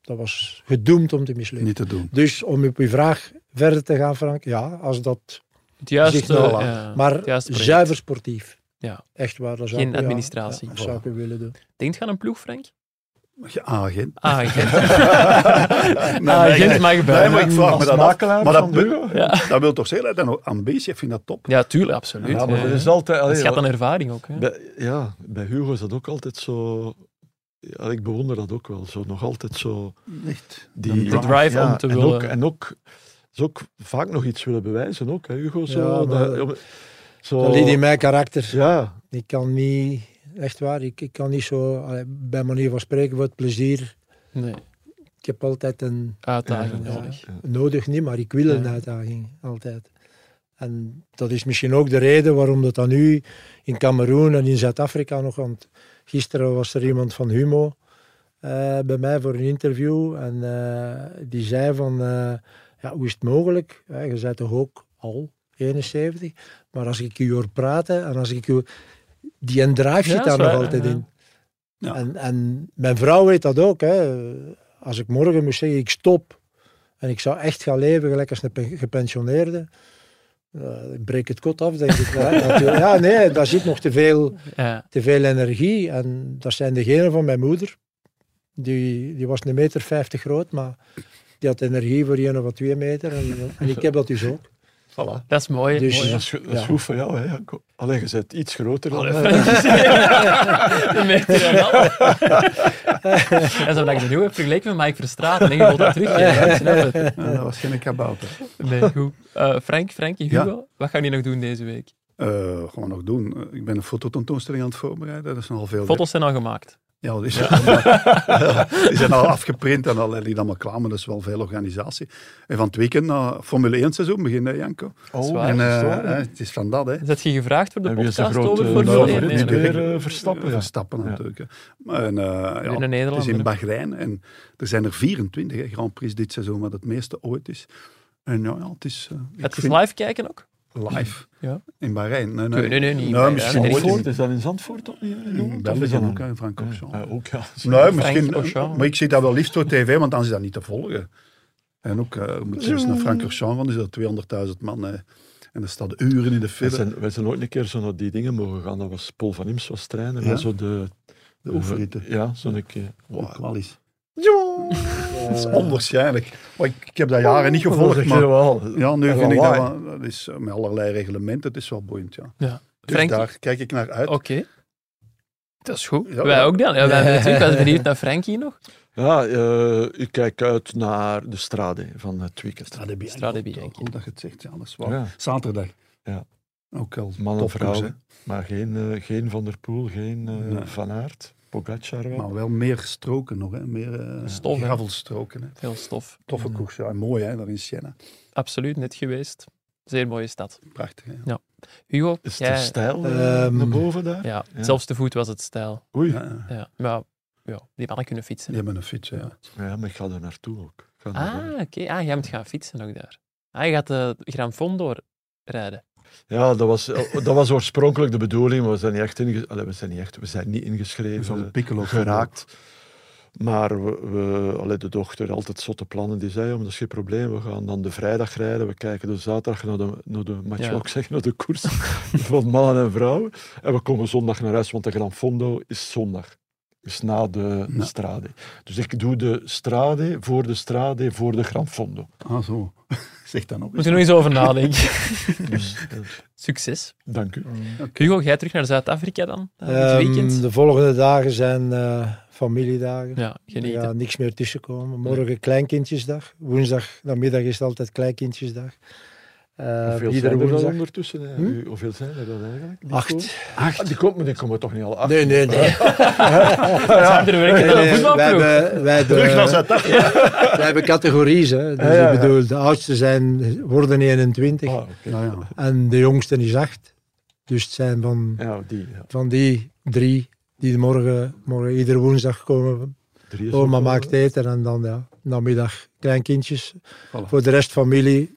Dat was gedoemd om te mislukken. Niet te doen. Dus om op uw vraag verder te gaan, Frank. Ja, als dat... Het juiste, zich nou laat. ja, Maar het zuiver sportief. Ja. Echt waar. Dat zou Geen ik- administratie. Ja, dat zou ik willen doen. Denkt je aan een ploeg, Frank? Ja, agent. Ah, agent. Nee, ah, nee, agent nee. mag Nee, bij. maar ik vraag me dat af. makelaar Maar dat? Ja. dat wil toch zeggen dat nog ambitie heeft, vind dat top. Ja, tuurlijk, absoluut. Ja, maar Ja, er is altijd... Dat allee, schat aan ervaring ook. Hè? bij, ja, bij Hugo is dat ook altijd zo... Ja, ik bewonder dat ook wel. Zo, nog altijd zo... Echt. Die, De drive ja, om te en willen- Ook, en ook, is ook vaak nog iets willen bewijzen, ook, hè, Hugo. Zo, Ja, maar- dat- zo, Dat ligt in mijn karakter. Ja, Ik kan niet... Echt waar, ik, ik kan niet zo... Bij manier van spreken, voor het plezier. Nee, Ik heb altijd een... uitdaging nodig. Nodig niet, maar ik wil een uitdaging. Altijd. En dat is misschien ook de reden waarom dat dan nu in Cameroen en in Zuid-Afrika nog... Want gisteren was er iemand van Humo eh, bij mij voor een interview. En eh, die zei van... eh, ja, hoe is het mogelijk? Je bent toch ook al 71? Maar als ik u hoor praten en als ik u... Die en drive zit daar nog waar, altijd ja. in. Ja. En, en mijn vrouw weet dat ook. Hè. Als ik morgen moest zeggen, ik stop en ik zou echt gaan leven gelijk als een pe- gepensioneerde, eh, ik breek het kot af, denk ik. ja, nee, daar zit nog te veel, Ja. te veel energie. En dat zijn degenen van mijn moeder. Die, die was een meter vijftig groot, maar die had energie voor een of twee meter. En, en ik heb dat dus ook. Voilà. Dat is mooi. Dus- mooi. Dat is, dat is Ja. goed voor jou, hè. Janko. Allee, je bent iets groter dan Allee, mij. Frank. Een meter en zo dat ik dat nu heb vergeleken met Mike Verstraeten. En je wilt dat terug. Ja, ik dat was geen kabouter. Nee, goed. Eh, Frank, Frankie, Ja. Hugo, wat gaan jullie nog doen deze week? Eh, gewoon nog doen. Ik ben een fototentoonstelling aan het voorbereiden. Dat is nogal veel. Foto's zijn al gemaakt. Ja, allemaal- die zijn al afgeprint en al liggen allemaal klaar, maar dat is wel veel organisatie. En van het weekend naar Formule 1 seizoen begint, hè, Janko. is Oh, waar. En dat is hè. eh, het is van dat, hè. Zet je gevraagd voor de En is podcast grote over Formule 1? favoriet? Nee, nee, eh, Verstappen, ja. Verstappen Ja. natuurlijk. hè. En, eh, ja, het is in. Bahrein en er zijn er 24 hè, Grand Prix dit seizoen, wat het meeste ooit is. En ja, ja het is... je vind- live kijken ook? Live Ja. in Bahrein. Nee, Nee, nee, nee, niet in Nee, Bahrein, misschien in- Zandvoort, is dat in Zandvoort in Of is België dat ook, een- hè, Francorchamps. Ja, ook, ja. Nee, misschien, Frank Auchan. maar ik zie dat wel liefst voor tv, want dan is dat niet te volgen. En ook, eh moet je eens naar Francorchamps van, is dat 200.000 man. En er staat uren in de file. zijn, wij zijn ooit een keer zo naar die dingen mogen gaan. Dat was Paul van Imst was trainer. Ja? Ja? Zo de, De. Ja, zo'n keer. Wow, Wow. Dat is onwaarschijnlijk. Maar ik, ik heb dat jaren niet Dat gevolgd, maar wel. ja, nu vind ik dat, wel- dat is eh, met allerlei reglementen, het is wel boeiend, ja. Ja. Dus daar kijk ik naar uit. Oké. Dat is goed. Ja, wij ja. ook dan. Ja, wij ook. Ik benieuwd naar Frankie nog. Ja, eh, ik kijk uit naar de Strade van het weekend. Strade Bianchi. Strade Goed, Bianchi. Goed dat je het zegt, ja, dat is waar. Ja. Zaterdag. Ja. Ook al Man en topkoers, vrouw. Maar geen, eh, geen Van der Poel, geen eh, Nee. Van Aert, Pogacar wel. Maar wel meer stroken nog, hè. meer uh, Stof, gravelstroken. Hè. Veel stof. Toffe koers, ja. En mooi hè, daar in Siena. Absoluut, net geweest. Zeer mooie stad. Prachtig. Hè. Hugo, Is jij- de stijl eh, Ehm, naar boven daar? Ja, Ja. zelfs te voet was het stijl. Oei. Ja, ja. Ja, maar ja, die mannen kunnen fietsen. Die hebben een fiets, ja. Ja, maar ik ga er naartoe ook. Naar Ah, oké. Ah, jij moet gaan fietsen ook daar. Ah, je gaat de Gran Fondo rijden. Ja, dat was, dat was oorspronkelijk de bedoeling, maar we zijn niet echt, inge- Allee, we zijn niet, echt, we zijn niet ingeschreven. Geraakt. Maar we, we allee, de dochter, altijd zotte plannen, die zei, maar dat is geen probleem, we gaan dan de vrijdag rijden, we kijken de zaterdag naar de, naar de match, Ja. zeggen, naar de koers van mannen en vrouwen. En we komen zondag naar huis, want de Gran Fondo is zondag. Dus na de Ja. strade. Dus ik doe de strade voor de strade voor de Gran Fondo. Ah, zo. zeg dan ook Moet je nog eens over nadenken. Dus eh, Succes. dank u. Hugo, jij terug naar Zuid-Afrika dan? Ehm, weekend? de volgende dagen zijn eh, familiedagen. Ja, genieten. Ja, niks meer tussenkomen. Morgen kleinkindjesdag. Woensdag, namiddag is het altijd kleinkindjesdag. Uh, hoeveel iedere zijn er dan woensdag. ondertussen? Hm? Hoeveel zijn er dan eigenlijk? die Acht. komen? Ah, die komen, die komen toch niet alle acht? Nee, nee, nee. Zijn er werken Nee, nee, wij hebben, wij hebben, Terug naar Zuid-Afrika. wij hebben categories. Hè. Dus Ja, ja, ik ja. bedoel, de oudste zijn, worden 21 Ah. Ja, ja. en de jongste is 8. Dus het zijn van, Ja, die. Ja. van die drie die morgen, morgen iedere woensdag komen. Oma maakt eten en dan ja, namiddag kleinkindjes. Voilà. Voor de rest familie,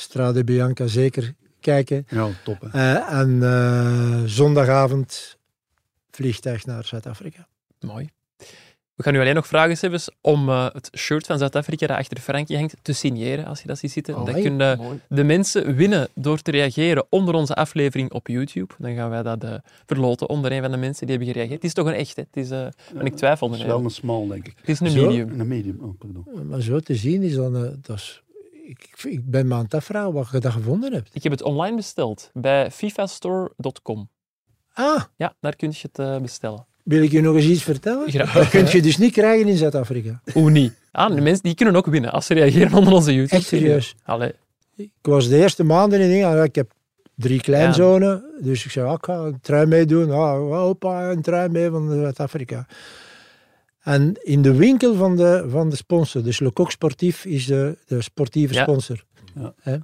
Strade Bianca zeker kijken. Ja, top. Eh, en eh, zondagavond vliegtuig naar Zuid-Afrika. Mooi. We gaan nu alleen nog vragen, Sebes, om eh, het shirt van Zuid-Afrika dat achter Frankie hangt te signeren, als je dat ziet zitten. Oh, dat hey. kunnen Mooi. de mensen winnen door te reageren onder onze aflevering op YouTube. Dan gaan wij dat eh, verloten onder een van de mensen die hebben gereageerd. Het is toch een echt, hè? Het is, eh en ik twijfelde. Het is wel een small, denk ik. Het is een Zo? medium. En een medium. Oh, pardon. Maar zo te zien is dan... dat is, ik, ben me aan het afvragen wat je dat gevonden hebt. Ik heb het online besteld bij fifastore.com. Ah, Ja, daar kun je het eh, bestellen. wil ik je nog eens iets vertellen? Graag. Dat kun je dus niet krijgen in Zuid-Afrika. Hoe niet? Ah, de mensen die kunnen ook winnen als ze reageren onder onze YouTube. Echt serieus. Allee, Ik was de eerste maanden in Engeland. Ik heb drie kleinzonen. Dus ik zei, ah, ik ga een trui meedoen. Ah, opa, een trui mee van Zuid-Afrika. En in de winkel van de, van de sponsor, dus Le Coq Sportief is de, de sportieve Ja. sponsor. Ja. Hè?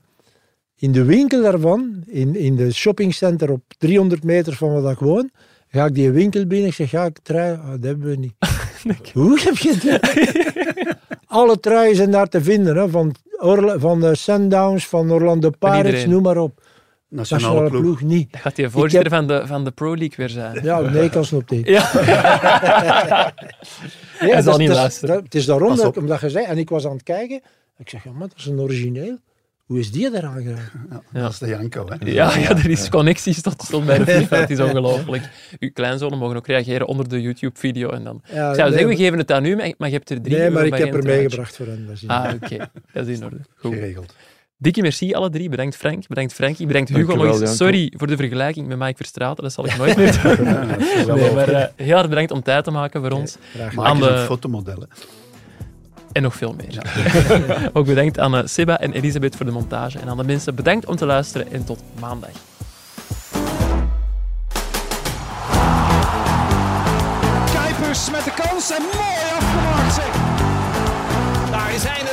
In de winkel daarvan, in, in de shoppingcenter op 300 meter van waar ik woon, ga ik die winkel binnen. Ik zeg, ga ik trui? Ah, dat hebben we niet. Hoe heb je het? Alle truien zijn daar te vinden, hè? Van, Orla, van de Sundowns, van Orlando Pirates, noem maar op. Nationale Nationale ploeg. ploeg niet. dat gaat die voorzitter heb- van, de, van de Pro League weer zijn. Ja, nee, kan op tegen. Ja. Nee, Hij zal dat is- niet luisteren. dat- Het is daarom dat, omdat je zei, en ik was aan het kijken. Ik zeg, ja, maar dat is een origineel. Hoe is die eraan geraakt? Ja, Dat is de Janko. Hè. Ja, ja, er is connecties tot, tot bij de FIFA. Het is ongelooflijk. Uw kleinzonen mogen ook reageren onder de YouTube-video. En dan... Ja, Ik zou nee, zeggen, we geven het aan u, maar maar je hebt er drie Nee, maar ik heb er meegebracht voor hen. Dat is in Ah, oké. Dat is in orde. Goed. Geregeld. Dikke merci alle drie. Bedankt Frank, bedankt Frankie, bedankt Hugo Dankjewel, nog eens. Sorry voor de vergelijking met Mike Verstraeten, dat zal ik nooit meer doen. Ja, Nee, maar eh, heel erg bedankt om tijd te maken voor ons. Graag Maak aan eens de- fotomodellen. En nog veel meer. Ook bedankt aan eh, Seba en Elisabeth voor de montage. En aan de mensen bedankt om te luisteren en tot maandag. Kuipers met de kans en mooi afgemaakt zeg. Daar is hij, is